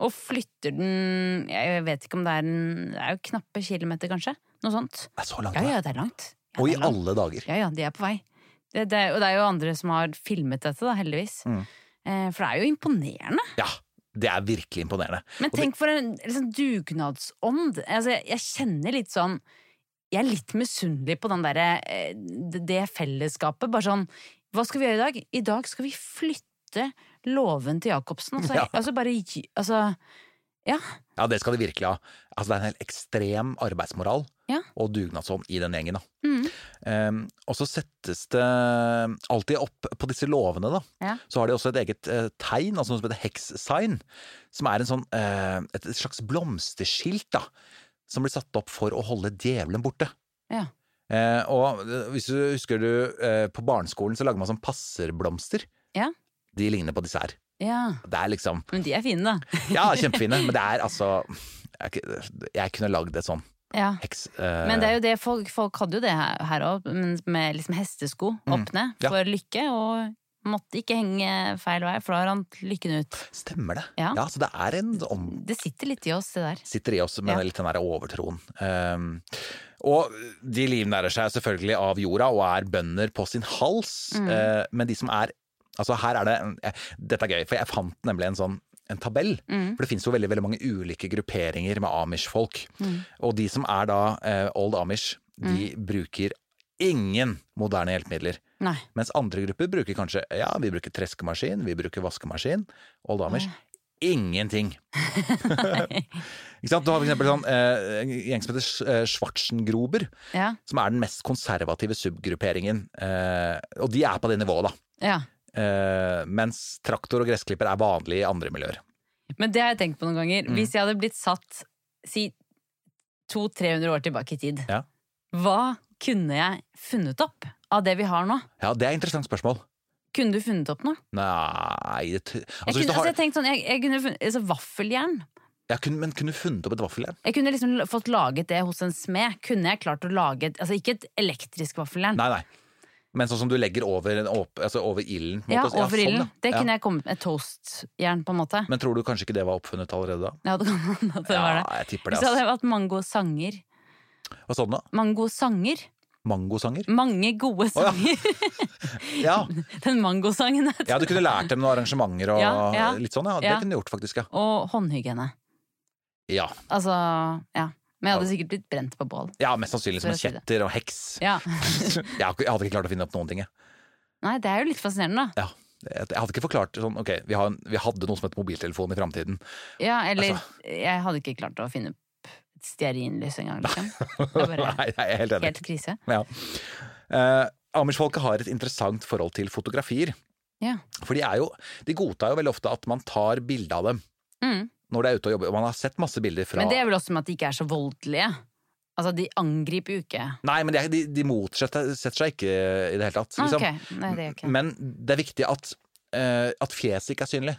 [SPEAKER 4] og flytter den Jeg vet ikke om det er en Det er jo knappe kilometer, kanskje? Noe sånt.
[SPEAKER 5] Det er så langt,
[SPEAKER 4] Ja, ja, det er langt. Ja,
[SPEAKER 5] Og i alle dager.
[SPEAKER 4] Ja, ja, de er på vei. Det, det, og det er jo andre som har filmet dette, da, heldigvis.
[SPEAKER 5] Mm.
[SPEAKER 4] Eh, for det er jo imponerende.
[SPEAKER 5] Ja, det er virkelig imponerende.
[SPEAKER 4] Men tenk for en liksom, dugnadsånd. Altså, jeg, jeg kjenner litt sånn Jeg er litt misunnelig på den derre eh, det det fellesskapet. Bare sånn Hva skal vi gjøre i dag? I dag skal vi flytte låven til Jacobsen. Altså,
[SPEAKER 5] Ja.
[SPEAKER 4] altså bare Altså Ja.
[SPEAKER 5] Ja, det skal de virkelig ha. Altså, det er en helt ekstrem arbeidsmoral
[SPEAKER 4] Ja.
[SPEAKER 5] og dugnadsånd i den gjengen. Da.
[SPEAKER 4] Mm.
[SPEAKER 5] Um, og så settes det alltid opp på disse låvene, da.
[SPEAKER 4] Ja.
[SPEAKER 5] Så har de også et eget uh, tegn, altså noe som heter hex-sign. Som er en sånn, uh, et, et slags blomsterskilt, da. Som blir satt opp for å holde djevelen borte.
[SPEAKER 4] Ja.
[SPEAKER 5] Uh, og hvis du husker du, på barneskolen så lager man sånn passerblomster.
[SPEAKER 4] Ja.
[SPEAKER 5] De ligner på disse her.
[SPEAKER 4] ja.
[SPEAKER 5] Det er liksom
[SPEAKER 4] Men de er fine, da. <laughs>
[SPEAKER 5] Ja, kjempefine, men det er altså Jeg, jeg kunne lagd et sånn
[SPEAKER 4] Ja.
[SPEAKER 5] heks... uh,
[SPEAKER 4] Men det er jo det folk, folk hadde jo det her òg, med liksom hestesko opp ned
[SPEAKER 5] Mm. Ja.
[SPEAKER 4] for lykke. Og måtte ikke henge feil vei, for da rant lykken ut.
[SPEAKER 5] Stemmer det.
[SPEAKER 4] Ja.
[SPEAKER 5] Ja, så det er en om,
[SPEAKER 4] Det sitter litt i oss, det der.
[SPEAKER 5] sitter i oss med
[SPEAKER 4] Ja.
[SPEAKER 5] litt den der overtroen. Um, og de livnærer seg selvfølgelig av jorda og er bønder på sin hals,
[SPEAKER 4] Mm.
[SPEAKER 5] uh, men de som er Altså her er det Dette er gøy, for jeg fant nemlig en sånn en tabell.
[SPEAKER 4] Mm.
[SPEAKER 5] For det finnes jo veldig, veldig mange ulike grupperinger med amish-folk.
[SPEAKER 4] Mm.
[SPEAKER 5] Og de som er da eh, old amish, de bruker ingen moderne hjelpemidler.
[SPEAKER 4] Nei.
[SPEAKER 5] Mens andre grupper bruker kanskje Ja, vi bruker treskemaskin, vi bruker vaskemaskin. Old Amish. Ingenting. <laughs> Ikke sant? Du har for eksempel sånn, eh, en gjeng som heter eh, Schwarzengrober,
[SPEAKER 4] Ja.
[SPEAKER 5] som er den mest konservative subgrupperingen. Eh, og de er på det nivået, da.
[SPEAKER 4] ja.
[SPEAKER 5] Eh, mens traktor og gressklipper er vanlig i andre miljøer.
[SPEAKER 4] Men det har jeg tenkt på noen ganger.
[SPEAKER 5] Mm.
[SPEAKER 4] Hvis jeg hadde blitt satt si 200-300 år tilbake i tid,
[SPEAKER 5] Ja.
[SPEAKER 4] hva kunne jeg funnet opp av det vi har nå?
[SPEAKER 5] ja, det er et interessant spørsmål.
[SPEAKER 4] Kunne du funnet opp noe?
[SPEAKER 5] Nei
[SPEAKER 4] Jeg
[SPEAKER 5] altså, hvis
[SPEAKER 4] kunne,
[SPEAKER 5] har...
[SPEAKER 4] altså, jeg tenkte sånn, jeg, jeg kunne funnet, altså, Vaffeljern.
[SPEAKER 5] jeg kunne, Men kunne du funnet opp et vaffeljern?
[SPEAKER 4] Jeg kunne liksom fått laget det hos en smed. Kunne jeg klart å lage et, altså Ikke et elektrisk vaffeljern.
[SPEAKER 5] Nei, nei. Men sånn som du legger over, åp- altså over ilden?
[SPEAKER 4] Ja,
[SPEAKER 5] måte.
[SPEAKER 4] over
[SPEAKER 5] sånn,
[SPEAKER 4] ilden.
[SPEAKER 5] ja.
[SPEAKER 4] Det
[SPEAKER 5] Ja.
[SPEAKER 4] kunne jeg kommet med. Toastjern, på en måte.
[SPEAKER 5] Men tror du kanskje ikke det var oppfunnet allerede da?
[SPEAKER 4] Ja, det kan hende det var det.
[SPEAKER 5] Ja, jeg tipper det.
[SPEAKER 4] Hvis det hadde
[SPEAKER 5] vært
[SPEAKER 4] hatt mange gode sanger.
[SPEAKER 5] Hva sa du nå?
[SPEAKER 4] Mange gode sanger.
[SPEAKER 5] Mangosanger? <laughs>
[SPEAKER 4] Mange gode
[SPEAKER 5] sanger.
[SPEAKER 4] sanger.
[SPEAKER 5] Ja. <laughs>
[SPEAKER 4] Den mangosangen.
[SPEAKER 5] ja, du kunne lært dem noen arrangementer og
[SPEAKER 4] Ja, ja.
[SPEAKER 5] litt sånn, ja. Det kunne du gjort, faktisk. Ja.
[SPEAKER 4] Og håndhygiene.
[SPEAKER 5] ja.
[SPEAKER 4] Altså, ja. Men jeg hadde sikkert blitt brent på bål.
[SPEAKER 5] Ja, mest sannsynlig som en kjetter og heks.
[SPEAKER 4] Ja. <laughs>
[SPEAKER 5] jeg hadde ikke klart å finne opp noen ting. Jeg,
[SPEAKER 4] Nei, det er jo litt fascinerende, da.
[SPEAKER 5] ja. jeg jeg hadde ikke forklart sånn Ok, vi, har vi hadde noe som het mobiltelefon i framtiden.
[SPEAKER 4] Ja, eller
[SPEAKER 5] Altså.
[SPEAKER 4] Jeg hadde ikke klart å finne opp et stearinlys engang, liksom. Det er bare <laughs>
[SPEAKER 5] Nei, jeg er helt enig.
[SPEAKER 4] helt krise.
[SPEAKER 5] Ja. Uh, Amish-folket har et interessant forhold til fotografier.
[SPEAKER 4] Ja.
[SPEAKER 5] For de er jo De godtar jo veldig ofte at man tar bilde av dem
[SPEAKER 4] Mm.
[SPEAKER 5] Når de er ute og jobber. Og man har sett masse bilder fra
[SPEAKER 4] Men det er vel også med at de ikke er så voldelige. Altså, de angriper jo ikke.
[SPEAKER 5] Nei, men de, de, de motsetter seg ikke i det hele tatt.
[SPEAKER 4] Ah,
[SPEAKER 5] liksom.
[SPEAKER 4] Okay. Nei, det er ikke.
[SPEAKER 5] Men det er viktig at, uh, at fjeset ikke er synlig.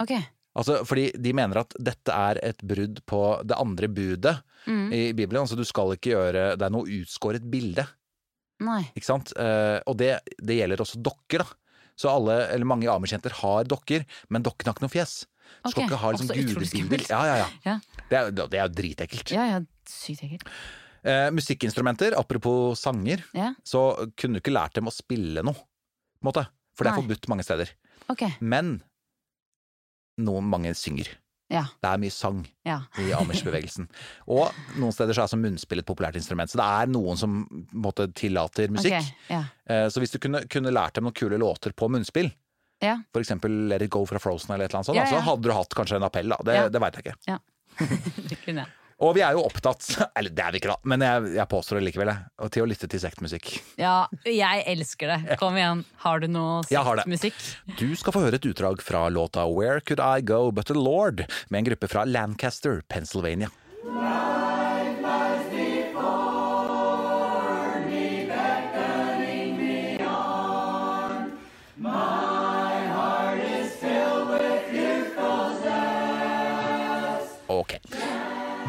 [SPEAKER 4] Ok.
[SPEAKER 5] Altså, fordi de mener at dette er et brudd på det andre budet
[SPEAKER 4] Mm.
[SPEAKER 5] i Bibelen. Altså, du skal ikke gjøre Det er noe utskåret bilde,
[SPEAKER 4] Nei.
[SPEAKER 5] ikke sant? Uh, og det, det gjelder også dokker, da. Så alle, eller mange amish-jenter har dokker, men dokken har ikke noe fjes. Du skal ikke ha liksom gudebilder. Ja, ja, ja.
[SPEAKER 4] Ja.
[SPEAKER 5] Det er, det er jo dritekkelt.
[SPEAKER 4] Ja, ja, sykt ekkelt.
[SPEAKER 5] Eh, musikkinstrumenter, apropos sanger, så kunne du ikke lært dem å spille noe, på en måte. For det er
[SPEAKER 4] Nei.
[SPEAKER 5] forbudt mange steder.
[SPEAKER 4] Okay.
[SPEAKER 5] Men noen mange synger.
[SPEAKER 4] Ja.
[SPEAKER 5] Det er mye sang
[SPEAKER 4] Ja.
[SPEAKER 5] i amish-bevegelsen. <laughs> Og noen steder så er som munnspill et populært instrument. Så det er noen som måtte tillater musikk.
[SPEAKER 4] Okay, ja.
[SPEAKER 5] Eh, Så hvis du kunne, kunne lært dem noen kule låter på munnspill,
[SPEAKER 4] Ja.
[SPEAKER 5] for eksempel Let It Go fra Frozen eller et eller annet sånt,
[SPEAKER 4] Ja, ja.
[SPEAKER 5] så hadde du hatt kanskje en appell, da. Det,
[SPEAKER 4] Ja.
[SPEAKER 5] det veit jeg ikke.
[SPEAKER 4] ja. <laughs> det.
[SPEAKER 5] Og vi er jo opptatt, <laughs> eller det er vi ikke da, men jeg, jeg påstår det likevel, jeg, og til å lytte til sektmusikk.
[SPEAKER 4] Ja, jeg elsker det. Kom igjen. Har du noe
[SPEAKER 5] Jeg har det.
[SPEAKER 4] musikk?
[SPEAKER 5] Du skal få høre et utdrag fra låta Where Could I Go But The Lord, med en gruppe fra Lancaster, Pennsylvania.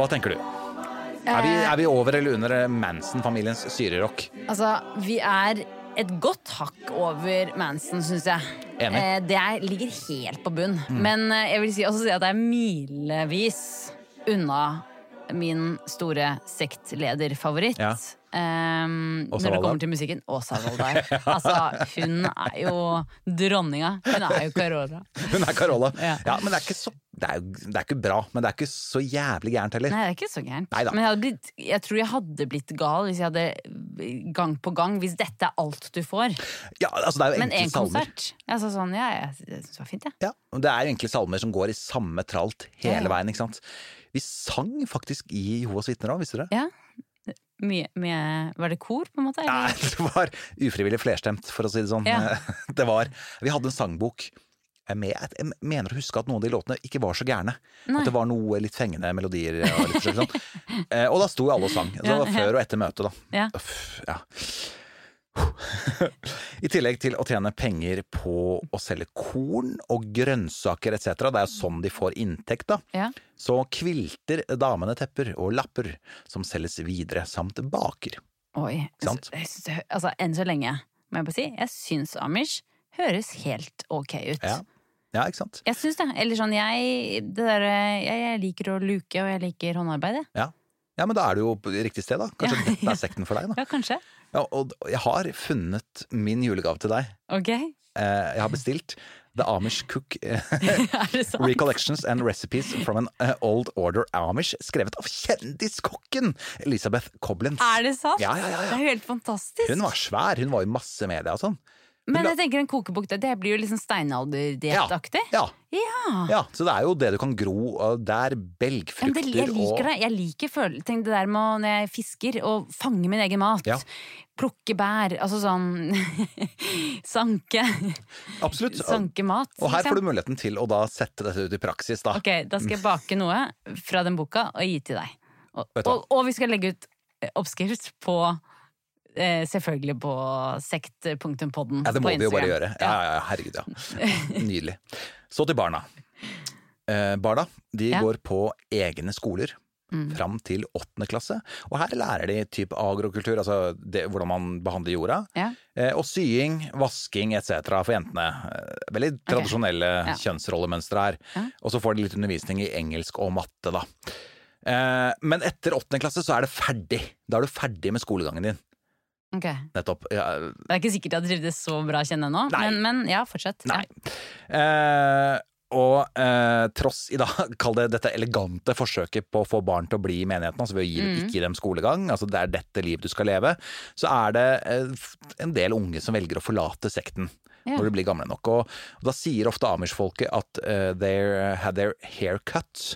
[SPEAKER 5] Hva tenker du? Er vi, er vi over eller under Manson-familiens syrerock?
[SPEAKER 4] Altså, vi er et godt hakk over Manson, syns jeg.
[SPEAKER 5] Enig.
[SPEAKER 4] Eh, det er, ligger helt på bunn. Men eh, jeg vil si, også si at det er milevis unna min store sektlederfavoritt.
[SPEAKER 5] Ja.
[SPEAKER 4] Um, når det kommer til musikken. Åsa Waldau. Altså, hun er jo dronninga. Hun er jo Carola.
[SPEAKER 5] Hun er Carola.
[SPEAKER 4] Ja.
[SPEAKER 5] Ja, men det er så det er, det er ikke bra, men det er ikke så jævlig gærent heller.
[SPEAKER 4] Nei, det er ikke så gærent.
[SPEAKER 5] Neida.
[SPEAKER 4] Men jeg, blitt, jeg tror jeg hadde blitt gal hvis jeg hadde gang på gang Hvis dette er alt du får.
[SPEAKER 5] Ja, altså det er jo
[SPEAKER 4] Men én konsert. Altså, sånn, ja, jeg, jeg syns det var fint, jeg.
[SPEAKER 5] Ja, ja, det er enkle salmer som går i samme tralt hele
[SPEAKER 4] Ja,
[SPEAKER 5] veien, ikke sant. Vi sang faktisk i Jehovas vitner òg, visste dere?
[SPEAKER 4] Ja. Mye, mye Var det kor, på en måte?
[SPEAKER 5] Nei, det var ufrivillig flerstemt, for å si det sånn.
[SPEAKER 4] Ja. <laughs>
[SPEAKER 5] Det var Vi hadde en sangbok. Jeg jeg mener å huske at noen av de låtene ikke var så gærne.
[SPEAKER 4] Nei.
[SPEAKER 5] At det var noe litt fengende melodier. Og, litt sånn. Eh, og da sto jo alle og sang. Så det var før og etter møtet, da.
[SPEAKER 4] Ja.
[SPEAKER 5] Uff, ja. I tillegg til å tjene penger på å selge korn og grønnsaker etc., det er jo sånn de får inntekt, da,
[SPEAKER 4] Ja.
[SPEAKER 5] så kvilter damene tepper og lapper som selges videre, samt baker.
[SPEAKER 4] Oi.
[SPEAKER 5] Sant?
[SPEAKER 4] Altså, enn så lenge, må jeg bare si, jeg syns Amish høres helt ok ut.
[SPEAKER 5] Ja, ja ikke sant?
[SPEAKER 4] Jeg syns det. Eller sånn, jeg, det der, jeg, jeg liker å luke, og jeg liker håndarbeid, jeg.
[SPEAKER 5] Ja. ja, men da er du jo på riktig sted, da. Kanskje dette er <laughs> sekten for deg, da.
[SPEAKER 4] Ja, kanskje.
[SPEAKER 5] Ja, og jeg har funnet min julegave til deg.
[SPEAKER 4] Ok.
[SPEAKER 5] Eh, Jeg har bestilt The Amish Cook eh? <laughs> Recollections and Recipes from an eh, Old Order Amish, skrevet av kjendiskokken Elisabeth Coblins.
[SPEAKER 4] Er det sant?
[SPEAKER 5] Ja, ja, ja,
[SPEAKER 4] Det er jo helt fantastisk.
[SPEAKER 5] Hun var svær, hun var i masse media og sånn.
[SPEAKER 4] Men jeg tenker en kokebok, det, blir jo liksom steinalderdietaktig.
[SPEAKER 5] Ja.
[SPEAKER 4] Ja.
[SPEAKER 5] ja, så det er jo det du kan gro og der, belgfrukter
[SPEAKER 4] det, jeg liker det. Jeg liker føl- Tenk det der med når jeg fisker, å fange min egen mat.
[SPEAKER 5] Ja.
[SPEAKER 4] Plukke bær. Altså sånn <laughs> Sanke.
[SPEAKER 5] Absolutt.
[SPEAKER 4] Sanke mat.
[SPEAKER 5] Og her får du
[SPEAKER 4] liksom.
[SPEAKER 5] muligheten til å da sette dette ut i praksis, da.
[SPEAKER 4] Ok, da skal jeg bake noe fra den boka og gi til deg. Og, og, og vi skal legge ut oppskrift på Selvfølgelig på sekt.podden
[SPEAKER 5] Ja, det må vi jo bare gjøre. Ja, ja, herregud, ja. <laughs> Nydelig. Så til barna. Eh, barna de
[SPEAKER 4] Ja.
[SPEAKER 5] går på egne skoler.
[SPEAKER 4] Mm.
[SPEAKER 5] Fram til åttende klasse. Og her lærer de typ agrokultur, altså det, hvordan man behandler jorda.
[SPEAKER 4] Ja.
[SPEAKER 5] Eh, og sying, vasking etc. for jentene. Eh, veldig tradisjonelle
[SPEAKER 4] Ja.
[SPEAKER 5] kjønnsrollemønstre her. Og så får de litt undervisning i engelsk og matte, da. Eh, men etter åttende klasse så er det ferdig. Da er du ferdig med skolegangen din.
[SPEAKER 4] Ok.
[SPEAKER 5] Nettopp. Ja,
[SPEAKER 4] Det er ikke sikkert jeg trivdes så bra, kjenne nå. Men, men ja, fortsett.
[SPEAKER 5] Nei. Eh, og eh, tross i da, <laughs> kall det dette elegante forsøket på å få barn til å bli i menigheten, altså ved å gi,
[SPEAKER 4] Mm.
[SPEAKER 5] ikke gi dem skolegang, altså det er dette liv du skal leve, så er det eh, en del unge som velger å forlate sekten.
[SPEAKER 4] Yeah.
[SPEAKER 5] Når de blir gamle nok. Og, og da sier ofte amish-folket at uh, they had their hair cut.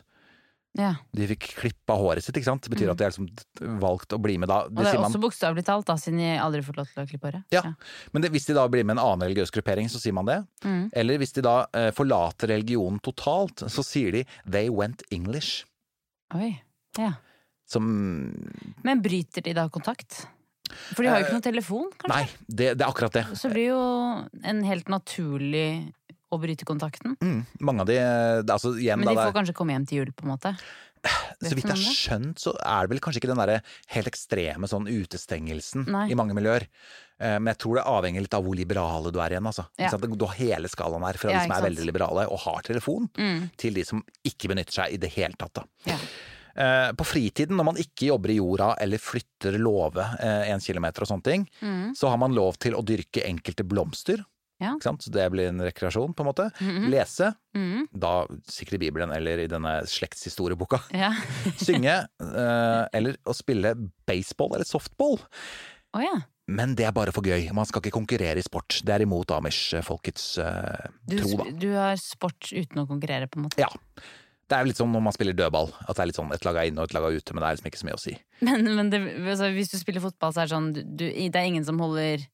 [SPEAKER 4] Ja.
[SPEAKER 5] De fikk klippa håret sitt, ikke sant. Det betyr at de har liksom valgt å bli med da.
[SPEAKER 4] Det Og det er også bokstavelig talt, da, siden de aldri får lov til å klippe håret.
[SPEAKER 5] ja. Men det, hvis de da blir med en annen religiøs gruppering, så sier man det.
[SPEAKER 4] Mm.
[SPEAKER 5] Eller hvis de da eh, forlater religionen totalt, så sier de 'they went English'.
[SPEAKER 4] Oi. Ja.
[SPEAKER 5] Som
[SPEAKER 4] Men bryter de da kontakt? For de har jo ikke noen telefon, kanskje?
[SPEAKER 5] Nei, det, det er akkurat det.
[SPEAKER 4] Så blir jo en helt naturlig å bryte kontakten.
[SPEAKER 5] Mm, mange av de eh, altså hjem,
[SPEAKER 4] Men de får kanskje komme hjem til jul, på en måte? <sighs>
[SPEAKER 5] Så vidt jeg har skjønt, så er det vel kanskje ikke den der helt ekstreme sånn utestengelsen
[SPEAKER 4] Nei.
[SPEAKER 5] i mange miljøer. Eh, Men jeg tror det avhenger litt av hvor liberale du er igjen. Altså.
[SPEAKER 4] Ja.
[SPEAKER 5] Du har hele skalaen her, fra
[SPEAKER 4] Ja,
[SPEAKER 5] de som er veldig liberale og har telefon,
[SPEAKER 4] Mm.
[SPEAKER 5] til de som ikke benytter seg i det hele tatt. Da.
[SPEAKER 4] Ja.
[SPEAKER 5] Eh, På fritiden, når man ikke jobber i jorda eller flytter låve én kilometer og sånne ting,
[SPEAKER 4] Mm.
[SPEAKER 5] så har man lov til å dyrke enkelte blomster.
[SPEAKER 4] Ja.
[SPEAKER 5] Så det blir en rekreasjon, på en måte.
[SPEAKER 4] Mhm.
[SPEAKER 5] Lese,
[SPEAKER 4] Mm.
[SPEAKER 5] da sikkert i Bibelen eller i denne slektshistorieboka. <laughs>
[SPEAKER 4] Ja. <laughs>
[SPEAKER 5] Synge, eh, eller å spille baseball eller softball.
[SPEAKER 4] Oh, ja.
[SPEAKER 5] Men det er bare for gøy. Man skal ikke konkurrere i sport. Det er imot amish-folkets
[SPEAKER 4] eh,
[SPEAKER 5] tro, da.
[SPEAKER 4] du har sport uten å konkurrere, på en måte.
[SPEAKER 5] Ja. Det er litt som når man spiller dødball. At det er litt sånn et lag er inne og et lag er ute, men det er liksom ikke så mye å si.
[SPEAKER 4] Men, men det, altså, hvis du spiller fotball, så er det sånn du, Det er ingen som holder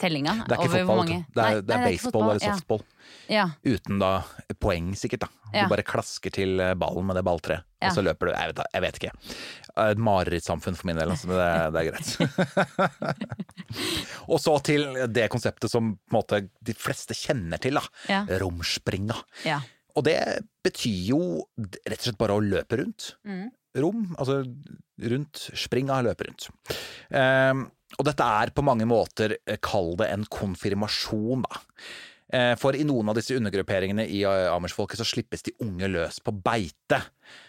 [SPEAKER 4] tellinga?
[SPEAKER 5] Det er ikke fotball, det er,
[SPEAKER 4] Nei,
[SPEAKER 5] det er
[SPEAKER 4] nei, ikke
[SPEAKER 5] baseball eller softball.
[SPEAKER 4] Ja.
[SPEAKER 5] Uten da poeng, sikkert. da
[SPEAKER 4] Ja.
[SPEAKER 5] Du bare klasker til eh, ballen med det balltreet,
[SPEAKER 4] Ja.
[SPEAKER 5] og så løper du. Jeg vet, jeg vet ikke. Et marerittsamfunn for min del, altså, men det, det er greit. <laughs> og så til det konseptet som på en måte de fleste kjenner til, da.
[SPEAKER 4] Ja.
[SPEAKER 5] Romspringa.
[SPEAKER 4] Ja.
[SPEAKER 5] Og det betyr jo rett og slett bare å løpe rundt.
[SPEAKER 4] Mm.
[SPEAKER 5] Rom, altså rundt, springa, løpe rundt. Ehm, og dette er på mange måter, eh, kall det en konfirmasjon, da. Eh, For i noen av disse undergrupperingene i amersfolket amish-folket så slippes de unge løs på beite.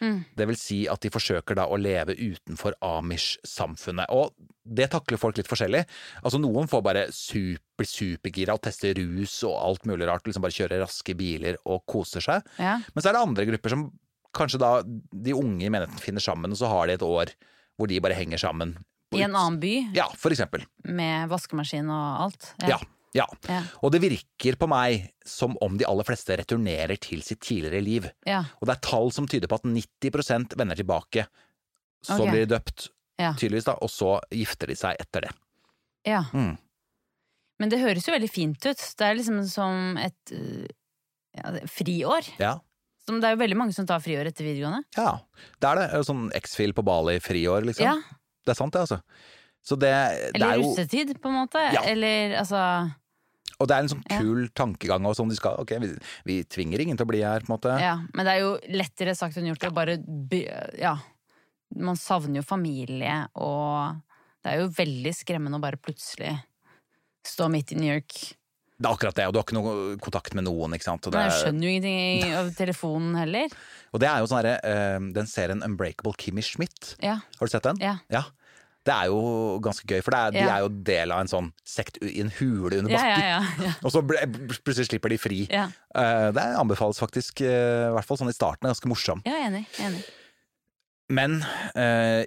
[SPEAKER 4] Mm.
[SPEAKER 5] Det vil si at de forsøker da å leve utenfor amish-samfunnet. Og det takler folk litt forskjellig. Altså Noen får bare super, supergira og tester rus og alt mulig rart. Liksom bare kjører raske biler og koser seg.
[SPEAKER 4] Ja.
[SPEAKER 5] Men så er det andre grupper som kanskje da de unge i menigheten finner sammen, og så har de et år hvor de bare henger sammen.
[SPEAKER 4] I en annen by,
[SPEAKER 5] Ja, for eksempel.
[SPEAKER 4] med vaskemaskin og alt.
[SPEAKER 5] Ja. ja.
[SPEAKER 4] Ja.
[SPEAKER 5] Og det virker på meg som om de aller fleste returnerer til sitt tidligere liv.
[SPEAKER 4] Ja.
[SPEAKER 5] Og det er tall som tyder på at 90% vender tilbake. Så
[SPEAKER 4] okay.
[SPEAKER 5] blir de døpt,
[SPEAKER 4] Ja.
[SPEAKER 5] tydeligvis, da, og så gifter de seg etter det.
[SPEAKER 4] ja.
[SPEAKER 5] Mm.
[SPEAKER 4] Men det høres jo veldig fint ut. Det er liksom som et ja, friår.
[SPEAKER 5] Ja.
[SPEAKER 4] Som det er jo veldig mange som tar friår etter videregående.
[SPEAKER 5] ja. Det er det. Sånn X-Fil på Bali friår, liksom.
[SPEAKER 4] Ja.
[SPEAKER 5] Det er sant, det, altså. Så det, det
[SPEAKER 4] Eller
[SPEAKER 5] er jo
[SPEAKER 4] russetid, på en måte.
[SPEAKER 5] Ja.
[SPEAKER 4] Eller altså
[SPEAKER 5] Og det er en sånn
[SPEAKER 4] Ja.
[SPEAKER 5] kul tankegang også, om de skal Ok, vi, vi tvinger ingen til å bli her, på en måte.
[SPEAKER 4] Ja. Men det er jo lettere sagt enn gjort å bare Ja. Man savner jo familie, og det er jo veldig skremmende å bare plutselig stå midt i New York.
[SPEAKER 5] Det er akkurat det, og du har ikke noe kontakt med noen, ikke sant. Og
[SPEAKER 4] Men jeg
[SPEAKER 5] er-
[SPEAKER 4] skjønner jo ingenting av telefonen heller. <laughs>
[SPEAKER 5] og det er jo sånn herre eh, Den serien Unbreakable Kimmy Schmidt.
[SPEAKER 4] Ja.
[SPEAKER 5] Har du sett den?
[SPEAKER 4] Ja.
[SPEAKER 5] Det er jo ganske gøy, for det er, de er jo del av en sånn sekt i en hule under bakken.
[SPEAKER 4] ja, ja, ja. <laughs>
[SPEAKER 5] Og så plutselig slipper de fri.
[SPEAKER 4] Ja.
[SPEAKER 5] Eh, det anbefales faktisk, uh, i hvert fall sånn i starten. er Ganske morsom.
[SPEAKER 4] Er enig. Enig.
[SPEAKER 5] Men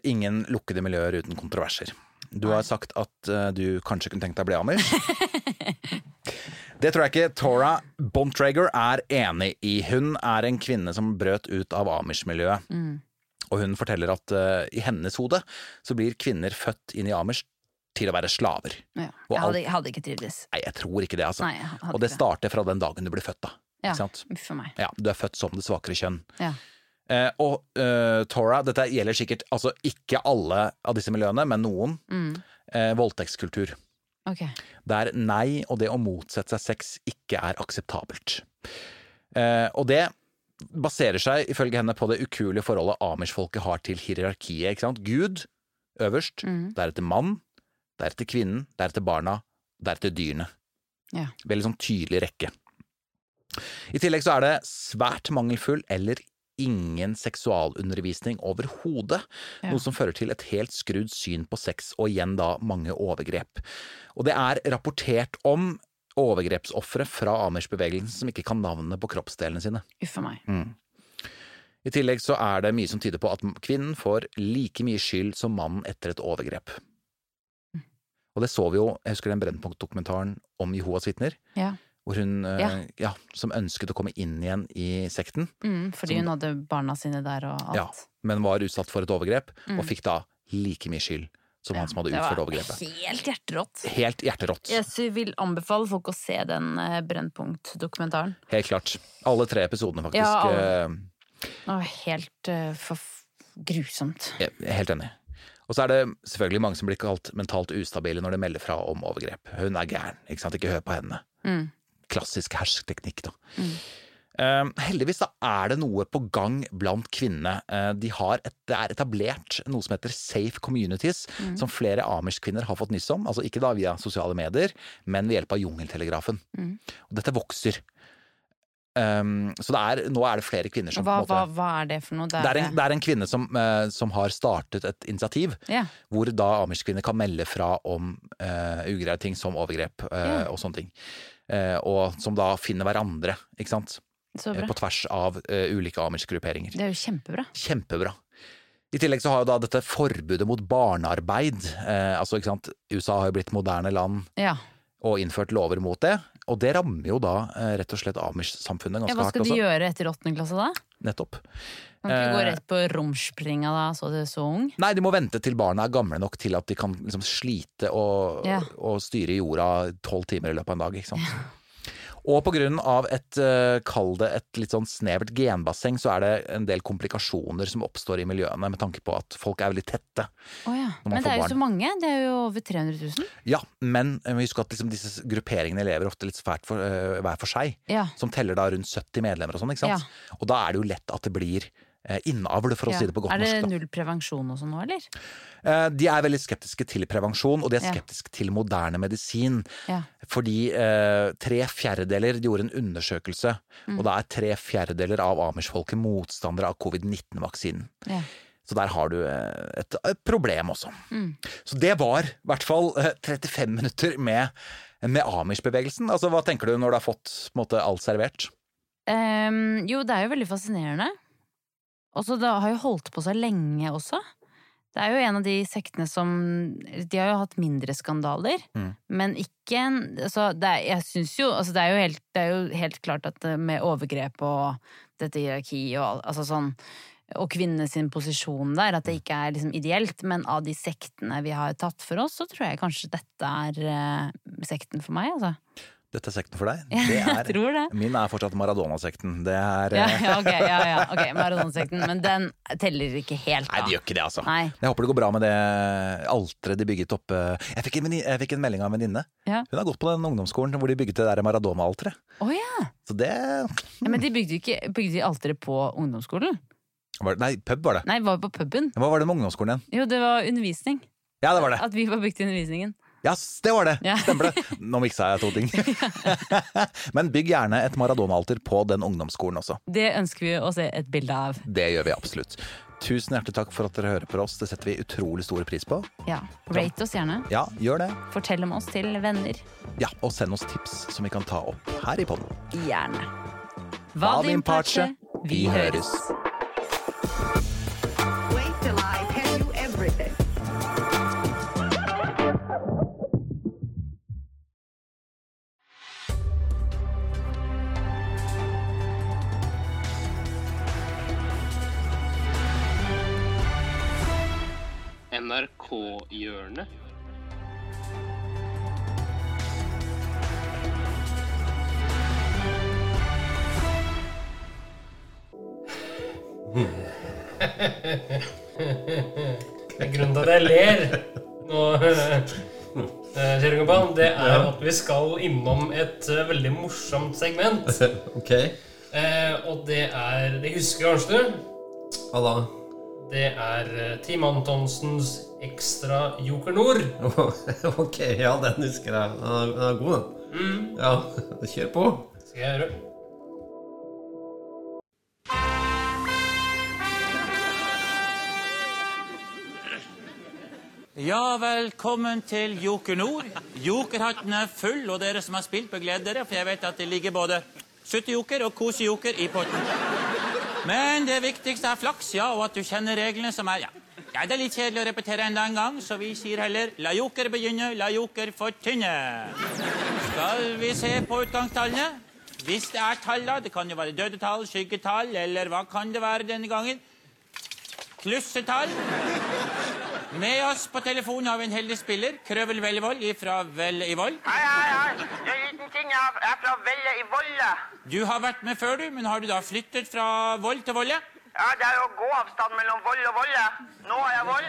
[SPEAKER 5] ingen lukkede miljøer uten kontroverser. Du har sagt at uh, du kanskje kunne tenkt deg å bli amish. <laughs> Det tror jeg ikke Tora Bontrager er enig i. Hun er en kvinne som brøt ut av amish-miljøet.
[SPEAKER 4] Mm.
[SPEAKER 5] Og hun forteller at uh, i hennes hode så blir kvinner født inn i amish til å være slaver.
[SPEAKER 4] Ja. Jeg hadde, hadde ikke trivdes.
[SPEAKER 5] Nei, jeg tror ikke det, altså.
[SPEAKER 4] Nei,
[SPEAKER 5] og det starter fra den dagen du blir født, da.
[SPEAKER 4] Ja, uff meg.
[SPEAKER 5] Ja, du er født som det svakere kjønn.
[SPEAKER 4] Ja.
[SPEAKER 5] Eh, og eh, Tora, dette gjelder sikkert altså ikke alle av disse miljøene, men noen.
[SPEAKER 4] Mm.
[SPEAKER 5] Eh, voldtektskultur.
[SPEAKER 4] Okay.
[SPEAKER 5] Der nei og det å motsette seg sex ikke er akseptabelt. Eh, og det baserer seg ifølge henne på det ukuelige forholdet amish-folket har til hierarkiet. ikke sant? Gud øverst,
[SPEAKER 4] Mm.
[SPEAKER 5] deretter mann, deretter kvinnen, deretter barna, deretter dyrene.
[SPEAKER 4] Ja.
[SPEAKER 5] Veldig sånn tydelig rekke. I tillegg så er det svært mangelfull eller ingen seksualundervisning overhodet,
[SPEAKER 4] Ja.
[SPEAKER 5] noe som fører til et helt skrudd syn på sex, og igjen da mange overgrep. Og det er rapportert om overgrepsofre fra Amers-bevegelsen som ikke kan navnene på kroppsdelene sine.
[SPEAKER 4] Uff meg.
[SPEAKER 5] Mm. I tillegg så er det mye som tyder på at kvinnen får like mye skyld som mannen etter et overgrep. Og det så vi jo, jeg husker den Brennpunkt-dokumentaren om Jehovas vitner,
[SPEAKER 4] Ja.
[SPEAKER 5] Hvor hun, eh,
[SPEAKER 4] Ja.
[SPEAKER 5] ja, som ønsket å komme inn igjen i sekten,
[SPEAKER 4] Mm, fordi
[SPEAKER 5] Som-
[SPEAKER 4] hun hadde barna sine der og alt.
[SPEAKER 5] ja, men var utsatt for et overgrep,
[SPEAKER 4] Mm.
[SPEAKER 5] og fikk da like mye skyld som han som hadde utført overgrepet.
[SPEAKER 4] Helt hjerterått.
[SPEAKER 5] Helt hjerterått.
[SPEAKER 4] Jeg vil anbefale folk å se den eh, Brennpunkt-dokumentaren.
[SPEAKER 5] Helt klart. Alle tre episodene, faktisk.
[SPEAKER 4] Ja, alle.
[SPEAKER 5] eh,
[SPEAKER 4] helt uh, grusomt.
[SPEAKER 5] Helt enig. Og så er det selvfølgelig mange som blir kalt mentalt ustabile når de melder fra om overgrep. Hun er gæren, ikke sant. Ikke hør på henne.
[SPEAKER 4] Mm.
[SPEAKER 5] Klassisk hersketeknikk, da.
[SPEAKER 4] Mm.
[SPEAKER 5] Uh, heldigvis da er det noe på gang blant kvinnene. Uh, de har et, det er etablert noe som heter safe communities,
[SPEAKER 4] Mm.
[SPEAKER 5] som flere amish-kvinner har fått nyss om. Altså ikke da via sosiale medier, men ved hjelp av jungeltelegrafen.
[SPEAKER 4] Mm.
[SPEAKER 5] Og dette vokser. Um, så det er, nå er det flere kvinner som
[SPEAKER 4] Hva,
[SPEAKER 5] måte
[SPEAKER 4] hva, hva er det for noe?
[SPEAKER 5] det er, en, det er en kvinne som, uh, som har startet et initiativ,
[SPEAKER 4] yeah.
[SPEAKER 5] hvor da amish-kvinner kan melde fra om uh, ugreie ting som overgrep uh,
[SPEAKER 4] yeah.
[SPEAKER 5] og sånne ting. Eh, og som da finner hverandre, ikke sant. Eh, på tvers av eh, ulike amish-grupperinger.
[SPEAKER 4] Det er jo kjempebra.
[SPEAKER 5] Kjempebra. I tillegg så har jo da dette forbudet mot barnearbeid Altså, ikke sant, USA har jo blitt moderne land
[SPEAKER 4] Ja.
[SPEAKER 5] og innført lover mot det. Og det rammer jo da rett og slett amish-samfunnet
[SPEAKER 4] ja.
[SPEAKER 5] ganske
[SPEAKER 4] Hva
[SPEAKER 5] hardt
[SPEAKER 4] skal de
[SPEAKER 5] også.
[SPEAKER 4] gjøre etter åttende klasse da?
[SPEAKER 5] Nettopp.
[SPEAKER 4] Kan ikke gå
[SPEAKER 5] Eh,
[SPEAKER 4] rett på romspringa da, så du er så ung?
[SPEAKER 5] Nei, de må vente til barna er gamle nok til at de kan liksom slite og,
[SPEAKER 4] Ja.
[SPEAKER 5] og styre jorda tolv timer i løpet av en dag. ikke sant? Og på grunn av et, eh, kall det et litt sånn snevert genbasseng, så er det en del komplikasjoner som oppstår i miljøene med tanke på at folk er veldig tette.
[SPEAKER 4] Oh ja. Men det er jo
[SPEAKER 5] barn.
[SPEAKER 4] så mange. Det er jo over 300 000.
[SPEAKER 5] Ja, men vi må at liksom disse grupperingene lever ofte litt svært for, uh, hver for seg.
[SPEAKER 4] Ja.
[SPEAKER 5] Som teller da rundt 70 medlemmer og sånn, ikke sant. Og da er det jo lett at det blir eh, innavl, for å
[SPEAKER 4] Ja.
[SPEAKER 5] si det på godt
[SPEAKER 4] er det
[SPEAKER 5] norsk.
[SPEAKER 4] null prevensjon og sånn nå, eller?
[SPEAKER 5] Eh, De er veldig skeptiske til prevensjon, og de er
[SPEAKER 4] Ja.
[SPEAKER 5] skeptiske til moderne medisin.
[SPEAKER 4] Ja.
[SPEAKER 5] Fordi eh, tre fjerdedeler De gjorde en undersøkelse,
[SPEAKER 4] Mm.
[SPEAKER 5] og da er tre fjerdedeler av Amers-folket motstandere av covid-19-vaksinen.
[SPEAKER 4] Ja.
[SPEAKER 5] Så der har du eh, et, et problem også.
[SPEAKER 4] Mm.
[SPEAKER 5] Så det var i hvert fall eh, 35 minutter med, med Amers-bevegelsen. Altså, hva tenker du når du har fått måte, alt servert?
[SPEAKER 4] Um, jo, det er jo veldig fascinerende. Og så det har jo holdt på så lenge også. Det er jo en av de sektene som De har jo hatt mindre skandaler,
[SPEAKER 5] Mm.
[SPEAKER 4] men ikke en altså det er, Jeg syns jo altså det, er jo helt, det er jo helt klart at med overgrep og dette hierarkiet og al- altså sånn og kvinnenes posisjon der, at det ikke er liksom ideelt. Men av de sektene vi har tatt for oss, så tror jeg kanskje dette er eh, sekten for meg, altså.
[SPEAKER 5] Dette er sekten for deg? <laughs> Det er,
[SPEAKER 4] tror det.
[SPEAKER 5] Min er fortsatt Maradona-sekten. Det er
[SPEAKER 4] Ja,
[SPEAKER 5] eh,
[SPEAKER 4] ja, ok, ja, ja, ok, Maradona-sekten. Men den teller ikke helt, da.
[SPEAKER 5] Nei, det gjør ikke det, altså.
[SPEAKER 4] Nei.
[SPEAKER 5] Jeg håper det går bra med det alteret de bygget oppe Jeg fikk en, jeg fikk en melding av en venninne.
[SPEAKER 4] Ja.
[SPEAKER 5] Hun har gått på den ungdomsskolen hvor de bygget det der Maradona-alteret.
[SPEAKER 4] Oh, ja.
[SPEAKER 5] Så det
[SPEAKER 4] ja! Men de bygde ikke bygde de alteret på ungdomsskolen?
[SPEAKER 5] var, Nei, pub var det.
[SPEAKER 4] Nei, var på puben.
[SPEAKER 5] Hva var det med ungdomsskolen igjen?
[SPEAKER 4] Jo, det var undervisning.
[SPEAKER 5] Ja, det var det.
[SPEAKER 4] At vi var bygd i undervisningen.
[SPEAKER 5] Ja, s- det var det!
[SPEAKER 4] Ja.
[SPEAKER 5] Stemmer det. Nå miksa jeg to ting. <laughs> <laughs> Men bygg gjerne et Maradona-alter på den ungdomsskolen også.
[SPEAKER 4] Det ønsker vi å se et bilde av.
[SPEAKER 5] Det gjør vi absolutt. Tusen hjertelig takk for at dere hører på oss. Det setter vi utrolig stor pris på.
[SPEAKER 4] Ja. Rate oss gjerne.
[SPEAKER 5] Ja, gjør det.
[SPEAKER 4] Fortell om oss til venner.
[SPEAKER 5] Ja, Og send oss tips som vi kan ta opp her i podden.
[SPEAKER 4] Gjerne.
[SPEAKER 5] Vadim Pace. Vi høres.
[SPEAKER 1] NRK-hjørnet. Grunnen til at jeg ler nå, eh, kjære det er at vi skal innom et eh, veldig morsomt segment. <laughs>
[SPEAKER 3] Ok.
[SPEAKER 1] Eh, og det er Det husker kanskje du?
[SPEAKER 3] Hva da?
[SPEAKER 1] Det er eh, Team Antonsens Ekstra Joker Nord. <laughs>
[SPEAKER 3] ok, ja, den husker jeg. Den er, god, den.
[SPEAKER 1] Mm.
[SPEAKER 3] Ja, <laughs> kjør på.
[SPEAKER 1] Skal jeg gjøre.
[SPEAKER 12] Ja, velkommen til Joker Nord. Jokerhatten er full, og dere som har spilt, bør glede dere, for jeg vet at det ligger både suttejoker og kosejoker i potten. Men det viktigste er flaks, ja, og at du kjenner reglene som er ja. ja, det er litt kjedelig å repetere enda en gang, så vi sier heller la joker begynne, la joker fortynne. Skal vi se på utgangstallene? Hvis det er tall, da, det kan jo være døde tall, skyggetall, eller hva kan det være denne gangen? Klussetall. Med oss på telefonen har vi en heldig spiller, Krøvel Vellevold fra Velle i Vold.
[SPEAKER 13] Hei, hei, hei. Det er en liten ting. Jeg er- fra Velle i Volle.
[SPEAKER 12] Du har vært med før, du, men har du da flyttet fra Vold til Volle?
[SPEAKER 13] Ja, det er jo gåavstand mellom Voll og Volle. Nå er jeg Voll.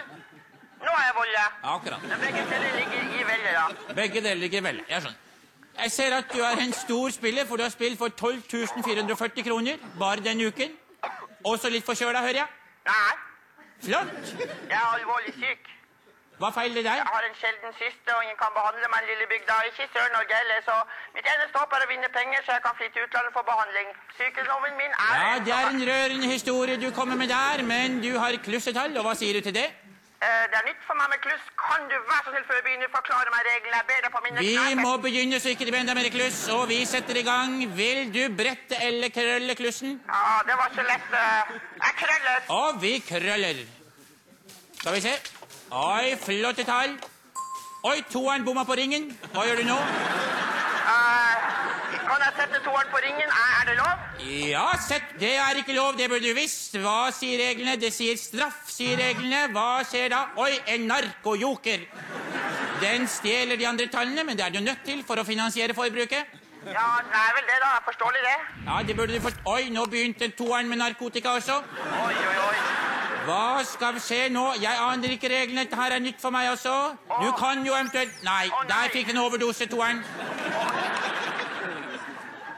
[SPEAKER 13] Nå er jeg Volle.
[SPEAKER 12] Akkurat.
[SPEAKER 13] Men begge deler ligger i Velle, da.
[SPEAKER 12] Begge deler ligger i Velle. Jeg skjønner. Jeg ser at du er en stor spiller, for du har spilt for 12 440 kroner bare denne uken. Også litt forkjøla, hører jeg.
[SPEAKER 13] Nei,
[SPEAKER 12] Flott.
[SPEAKER 13] jeg er alvorlig syk.
[SPEAKER 12] Hva feiler deg?
[SPEAKER 13] Jeg har en sjelden syste, og ingen kan behandle meg i lille bygda. Ikke i Sør-Norge heller, så mitt eneste håp er å vinne penger, så jeg kan flytte til utlandet for behandling. Sykdommen min er
[SPEAKER 12] Ja, Det er en rørende historie du kommer med der, men du har klussetall, og hva sier du til det?
[SPEAKER 13] Eh, Det er nytt for meg med kluss. Kan du være så snill før vi begynner forklare meg reglene? Jeg ber deg på mine
[SPEAKER 12] Vi
[SPEAKER 13] knær.
[SPEAKER 12] må begynne så ikke det blir enda mer kluss, og vi setter i gang. Vil du brette eller krølle klussen?
[SPEAKER 13] Ja, det var ikke lett. eh. Krøller.
[SPEAKER 12] Og vi krøller. Skal vi se. Oi, flotte tall. Oi, toeren bomma på ringen. Hva gjør du nå?
[SPEAKER 13] Eh, Kan jeg sette toeren på ringen? Er er det lov?
[SPEAKER 12] Ja, sett. Det er ikke lov, det burde du visst. Hva sier reglene? Det sier straff, sier reglene. Hva skjer da? Oi, en narkojoker. Den stjeler de andre tallene, men det er du nødt til for å finansiere forbruket.
[SPEAKER 13] Ja, det er vel det, da. Forståelig, det.
[SPEAKER 12] Ja, det burde du forstå. Oi, nå begynte toeren med narkotika også.
[SPEAKER 13] Oi, oi, oi.
[SPEAKER 12] Hva skal skje nå? Jeg aner ikke reglene. Dette her er nytt for meg også. Du kan jo eventuelt Nei, der fikk en overdose, toeren.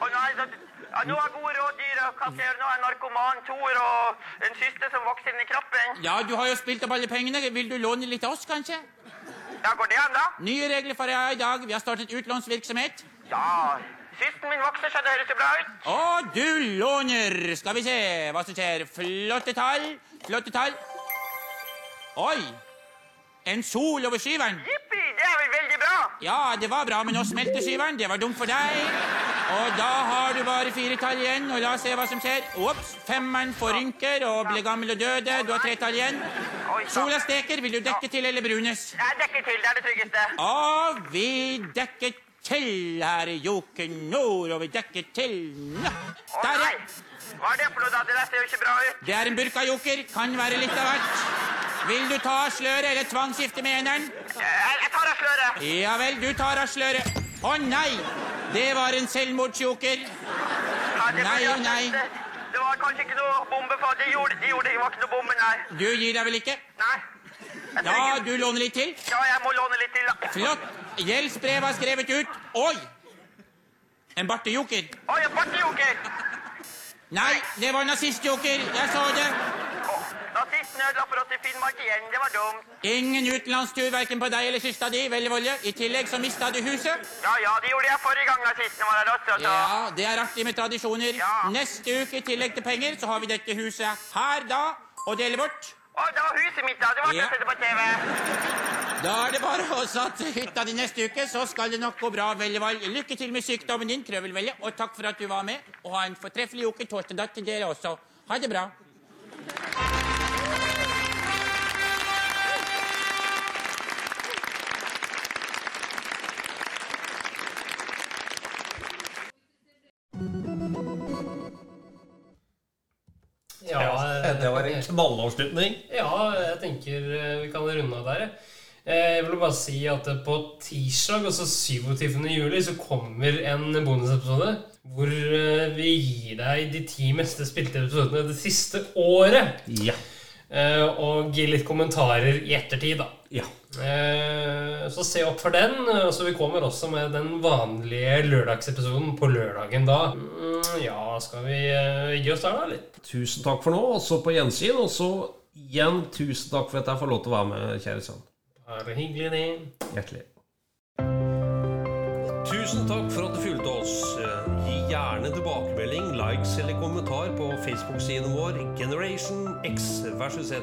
[SPEAKER 13] Å nei, så, ja, nå er gode råd dyre. og hva skal jeg gjøre nå? En narkoman, toer og en syster som vokser inn i kroppen.
[SPEAKER 12] Ja, du har jo spilt opp alle pengene. Vil du låne litt av oss, kanskje?
[SPEAKER 13] Ja, går det an, da?
[SPEAKER 12] Nye regler for deg i dag. Vi har startet utlånsvirksomhet.
[SPEAKER 13] Ja, systen min vokser, så det høres jo bra ut.
[SPEAKER 12] Å, du låner. Skal vi se hva som skjer. Flotte tall. Flotte tall. Oi! En sol over skyveren.
[SPEAKER 13] Jippi, det er vel veldig bra.
[SPEAKER 12] Ja, det var bra, men nå smelter skyveren. Det var dumt for deg. Og da har du bare fire tall igjen, og la oss se hva som skjer. Ops, femmeren forrynker og ble gammel og døde. Du har tre tall igjen. Sola steker. Vil du dekke til eller brunes?
[SPEAKER 13] Jeg dekker til, det er det tryggeste.
[SPEAKER 12] Og vi dekker til, her i Joker Nord, og vi dekker til Nå, Der, ja.
[SPEAKER 13] hva er det for noe da? Det der ser jo ikke bra ut.
[SPEAKER 12] Det er en burkajoker. Kan være litt av hvert. Vil du ta av sløret eller tvangsgifte med eneren?
[SPEAKER 13] Jeg, jeg tar av sløret.
[SPEAKER 12] Ja vel, du tar av sløret. Å nei! Det var en selvmordsjoker. Nei og nei.
[SPEAKER 13] Det var kanskje ikke noe bombe, for de gjorde, de gjorde det var ikke noe bombe, nei.
[SPEAKER 12] Du gir deg vel ikke?
[SPEAKER 13] Nei.
[SPEAKER 12] Ja, du låner litt til?
[SPEAKER 13] Ja, jeg må låne litt til, da.
[SPEAKER 12] Flott. Gjeldsbrevet er skrevet ut. Oi! En bartejoker.
[SPEAKER 13] Oi, en bartejoker.
[SPEAKER 12] Nei, det var nazistjoker. Jeg så det.
[SPEAKER 13] Nazisten ødela for oss i Finnmark igjen, det var dumt.
[SPEAKER 12] Ingen utenlandstur verken på deg eller søstera di. Vel, Volje. I tillegg så mista du huset.
[SPEAKER 13] Ja, ja, det gjorde jeg forrige gang nazisten var her også, så...
[SPEAKER 12] Ja, det er artig med tradisjoner. Neste uke i tillegg til penger så har vi dette huset her da, og dele bort.
[SPEAKER 13] Å, det var huset mitt, da. Det var
[SPEAKER 12] Ja.
[SPEAKER 13] sette på TV.
[SPEAKER 12] Da er det bare å satse hytta di neste uke, så skal det nok gå bra, Vellevold. Lykke til med sykdommen din, Krøvelvelle, og takk for at du var med. Og ha en fortreffelig uke torsdag til dere også. Ha det bra.
[SPEAKER 3] Ja, det var en knallavslutning.
[SPEAKER 1] Ja, jeg tenker eh, vi kan runde av der. jeg. Eh, vil bare si at på tirsdag, altså 27. juli, så kommer en bonusepisode hvor eh, vi gir deg de ti meste spilte episodene det siste året.
[SPEAKER 3] Ja.
[SPEAKER 1] Eh, Og gir litt kommentarer i ettertid, da.
[SPEAKER 3] Ja.
[SPEAKER 1] Eh, Så se opp for den. Og så vi kommer også med den vanlige lørdagsepisoden på lørdagen da. Mm, Ja, skal vi eh, gi oss der, da? Litt?
[SPEAKER 3] Tusen takk for nå, også på gjensyn. Og så igjen tusen takk for at jeg får lov til å være med, kjære sønn.
[SPEAKER 1] Bare hyggelig, det.
[SPEAKER 3] Hjertelig. Tusen takk for at du fulgte oss. Eh, Gi gjerne tilbakemelding, likes eller kommentar på Facebook-siden vår Generation X versus Z.